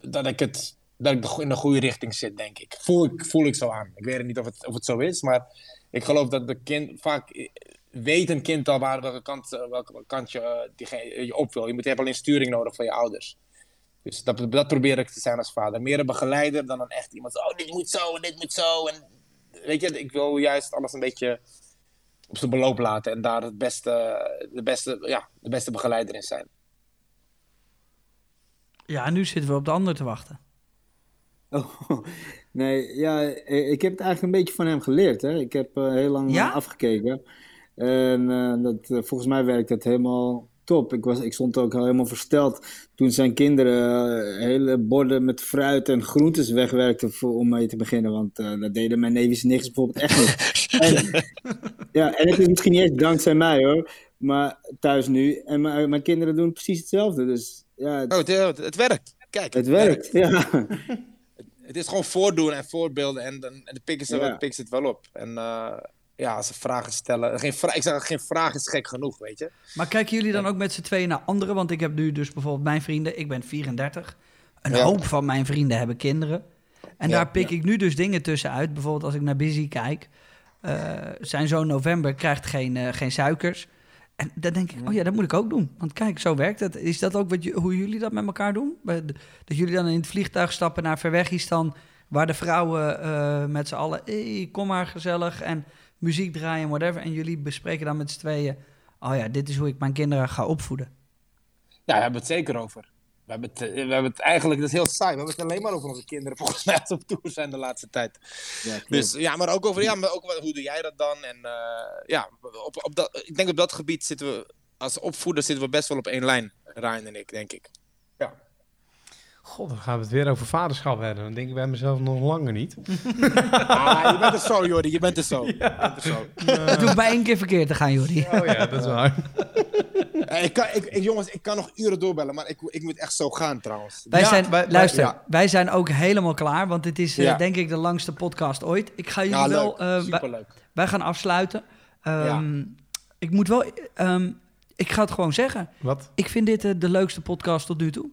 dat ik het dat ik in de goede richting zit, denk ik. Voel ik, voel ik zo aan. Ik weet niet of het, of het zo is, maar ik geloof dat de kind vaak eh, weet een kind al waar, welke kant, eh, welke kant je, eh, diegene, je op wil. Je moet hebt alleen sturing nodig van je ouders. Dus dat, dat probeer ik te zijn als vader. Meer een begeleider dan een echt iemand. Oh, dit moet zo en dit moet zo. En, weet je, ik wil juist alles een beetje op zijn beloop laten en daar het beste, de, beste, ja, de beste begeleider in zijn. Ja, en nu zitten we op de ander te wachten. Oh, nee, ja, eh, ik heb het eigenlijk een beetje van hem geleerd. Hè? Ik heb eh, heel lang Ja? eh, afgekeken. En dat, volgens mij werkt dat helemaal top. Ik, was, ik stond ook al helemaal versteld toen zijn kinderen hele borden met fruit en groentes wegwerkten voor, om mee te beginnen. Want dat deden mijn neefjes nichtjes bijvoorbeeld echt niet. en, ja, en het is misschien niet eens dankzij mij hoor, maar thuis nu. En mijn kinderen doen precies hetzelfde. Dus ja, het, Oh, het, werkt. Kijk, het werkt. Ja. Het is gewoon voordoen en voorbeelden en dan en dan pikken ze, Ja. het wel op. En eh, ja, als ze vragen stellen. Geen vra ik zeg, geen vraag is gek genoeg, weet je. Maar kijken jullie dan ook met z'n tweeën naar anderen? Want ik heb nu dus bijvoorbeeld mijn vrienden, ik ben 34. Een Ja. hoop van mijn vrienden hebben kinderen. En Ja, daar pik ik nu dus dingen tussenuit. Bijvoorbeeld als ik naar Busy kijk. eh, zijn zoon November krijgt geen, eh, geen suikers. En dan denk ik, oh ja, dat moet ik ook doen. Want kijk, zo werkt het. Is dat ook wat, hoe jullie dat met elkaar doen? Dat jullie dan in het vliegtuig stappen naar Verwegistan... waar de vrouwen eh, met z'n allen, hey, kom maar gezellig... en muziek draaien, whatever. En jullie bespreken dan met z'n tweeën... oh ja, dit is hoe ik mijn kinderen ga opvoeden. Ja, we hebben het zeker over. We hebben het, eh, we hebben het eigenlijk, dat is heel saai. We hebben het alleen maar over onze kinderen, volgens mij, als op tour zijn de laatste tijd. Ja. Dus ja, maar ook over, ja, maar ook hoe doe jij dat dan? En eh, ja, op, op dat, ik denk op dat gebied zitten we, als opvoeder zitten we best wel op één lijn, Ryan en ik, denk ik. Ja. God, dan gaan we het weer over vaderschap hebben. Dan denk ik bij mezelf nog langer niet. Ah, je bent er zo, Jordi. Je bent er zo. Je bent er zo. Het hoeft maar één keer verkeerd te gaan, Jordi. Oh ja, dat is waar. Eh, Ik kan, ik, ik- jongens, ik kan nog uren doorbellen, maar ik, ik moet echt zo gaan trouwens. Wij Ja, zijn, wij- wij- luister, ja. wij zijn ook helemaal klaar, want dit is eh, Ja. denk ik de langste podcast ooit. Ik ga jullie Ja, wel, leuk. eh, wij, Superleuk. wij gaan afsluiten. Ehm, Ik moet wel, ehm, ik ga het gewoon zeggen. Wat? Ik vind dit de leukste podcast tot nu toe.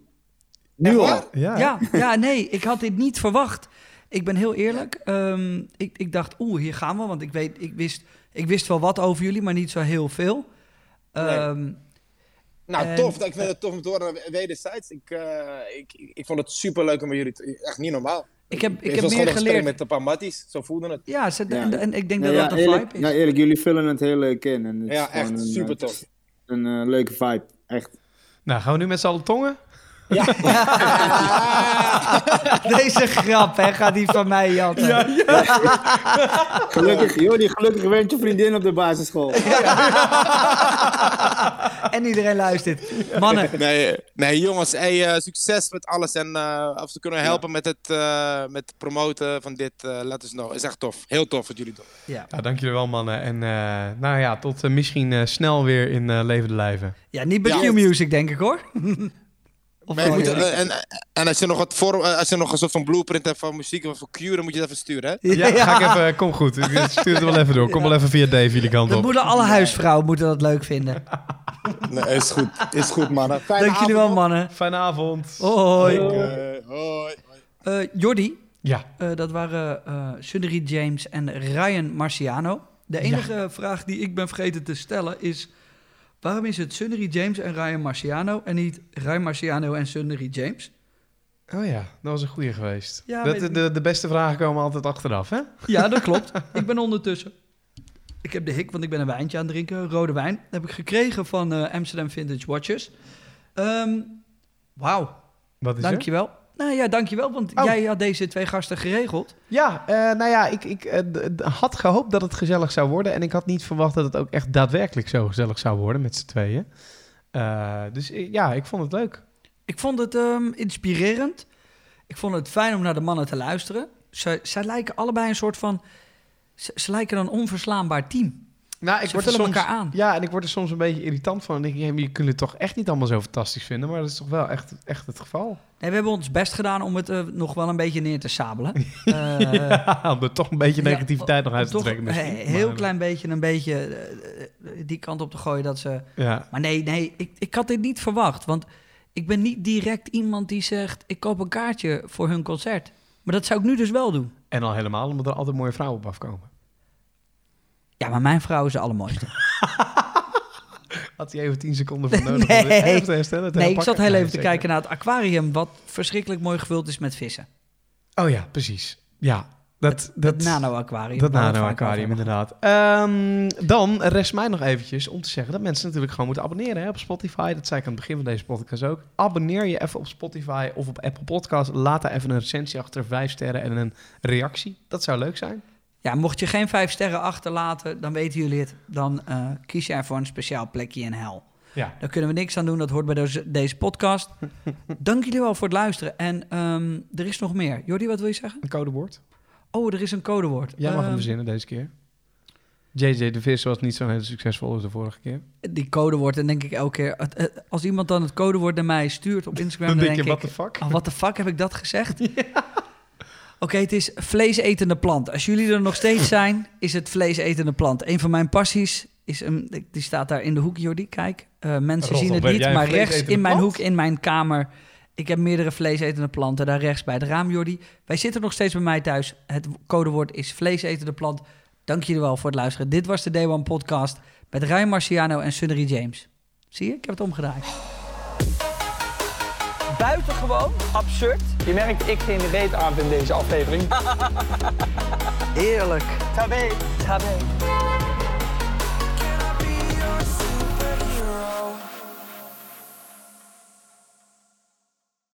Nu al. Ja. Ja, ja, nee, ik had dit niet verwacht. Ik ben heel eerlijk. Ehm, ik, ik dacht, oeh, hier gaan we, want ik, weet, ik, wist, ik wist wel wat over jullie, maar niet zo heel veel. Ehm, Nou, En- tof. Ik vind het tof om te horen wederzijds. Ik, eh, ik, ik, ik vond het superleuk om met jullie te... Echt niet normaal. Ik heb- ik heb meer een geleerd. met een paar matties. Zo voelden het. ja, ze- Ja. En, en ik denk Ja, dat ja, dat de eerlijk, vibe is. ja, eerlijk, jullie vullen het heel leuk in. En het Ja, is gewoon echt een, super eh, tof. Een eh, leuke vibe, echt. Nou, gaan we nu met z'n allen tongen? Deze grap, hè, gaat die van mij, Jan. Gelukkig, Jordi, gelukkig went je vriendin op de basisschool. En iedereen luistert. Mannen, Nee, nee jongens, hey, eh, succes met alles. En eh als we kunnen helpen met het eh, met promoten van dit, eh let us know. Is echt tof. Heel tof wat jullie doen. ja. Ja, dank jullie wel, mannen. En eh, nou ja, tot misschien eh, snel weer in eh, levende lijven. ja, niet bij Ja. Q-Music, denk ik, hoor. of je moet, en, en als je nog wat voor, als je nog een soort van blueprint hebt van muziek of voor Q, dan moet je het even sturen. Hè? Ja, ga ik even... Kom goed, ik stuur het wel even door. Kom wel even via Dave jullie kant Dat op. moeten alle huisvrouwen moeten dat leuk vinden. Nee, is goed. Is goed, mannen. Fijne Dank jullie wel, avond mannen. Fijne avond. Hoi. Hoi. Eh Jordi, Ja, eh, dat waren eh Sundery James en Ryan Marciano. De enige vraag die ik ben vergeten te stellen is... waarom is het Sundery James en Ryan Marciano... en niet Ryan Marciano en Sundery James? oh ja, dat was een goeie geweest. Ja, dat, de, de beste vragen komen altijd achteraf, hè? Ja, dat klopt. ik ben ondertussen... Ik heb de hik, want ik ben een wijntje aan het drinken. Rode wijn. Dat heb ik gekregen van eh, Amsterdam Vintage Watches. Ehm Wauw, Wat is er? Nou ja, dankjewel, want Oh. jij had deze twee gasten geregeld. Ja, eh, nou ja, ik, ik eh, had gehoopt dat het gezellig zou worden. En ik had niet verwacht dat het ook echt daadwerkelijk zo gezellig zou worden met z'n tweeën. Eh, dus ja, ik vond het leuk. Ik vond het ehm, inspirerend. Ik vond het fijn om naar de mannen te luisteren. Ze, zij lijken allebei een soort van... Ze, ze lijken een onverslaanbaar team. Nou, ik Ze word er soms, elkaar aan. Ja, en ik word er soms een beetje irritant van. Dan denk ik, je kunt het toch echt niet allemaal zo fantastisch vinden. Maar dat is toch wel echt, echt het geval. Nee, we hebben ons best gedaan om het eh, nog wel een beetje neer te sabelen. Eh, Ja, om er toch een beetje ja, negativiteit nog uit te toch trekken een misschien. heel Maar, klein beetje een beetje eh, die kant op te gooien dat ze... Ja, Maar nee, nee, ik, ik had dit niet verwacht. Want ik ben niet direct iemand die zegt... ik koop een kaartje voor hun concert. Maar dat zou ik nu dus wel doen. en al helemaal omdat er altijd mooie vrouwen op afkomen. Ja, maar mijn vrouw is de allermooiste. Had hij even 10 seconden voor nodig Nee. om dit even te herstellen? te Nee, ik zat heel Nee, even te kijken naar het aquarium... wat verschrikkelijk mooi gevuld is met vissen. Oh ja, precies. Ja, dat, dat, nano-aquarium. Dat waar we het nano vaak over aquarium, hebben inderdaad. Ehm, dan rest mij nog eventjes om te zeggen dat mensen natuurlijk gewoon moeten abonneren hè, op Spotify. Dat zei ik aan het begin van deze podcast ook. Abonneer je even op Spotify of op Apple Podcast. Laat daar even een recensie achter, vijf sterren en een reactie. Dat zou leuk zijn. Ja, mocht je geen vijf sterren achterlaten, dan weten jullie het. Dan eh, kies je ervoor een speciaal plekje in hel. Ja. Daar kunnen we niks aan doen, dat hoort bij deze, deze podcast. Dank jullie wel voor het luisteren. En ehm, er is nog meer. Jordi, wat wil je zeggen? Een codewoord. Oh, er is een codewoord. Jij mag hem Ehm, verzinnen deze keer. JJ de Vis was niet zo heel succesvol als de vorige keer. Die codewoord, dan denk ik elke keer... Als iemand dan het codewoord naar mij stuurt op Instagram... Dan dan, denk je, what ik... the fuck? Oh, what the fuck, heb ik dat gezegd? Oké, het is vleesetende plant. Als jullie er nog steeds zijn, is het vleesetende plant. Een van mijn passies is een, die staat daar in de hoek, Jordi. Kijk, Eh, mensen zien het niet, maar rechts in mijn plant? hoek, in mijn kamer. Ik heb meerdere vleesetende planten daar rechts bij het raam, Jordi. Wij zitten nog steeds bij mij thuis. Het codewoord is vleesetende plant. Dank jullie wel voor het luisteren. Dit was de Day One podcast met Ryan Marciano en Sunnery James. Zie je? Ik heb het omgedraaid. Buitengewoon absurd. Je merkt, ik geen reet aan in deze aflevering. Eerlijk. Tabé. Tabé.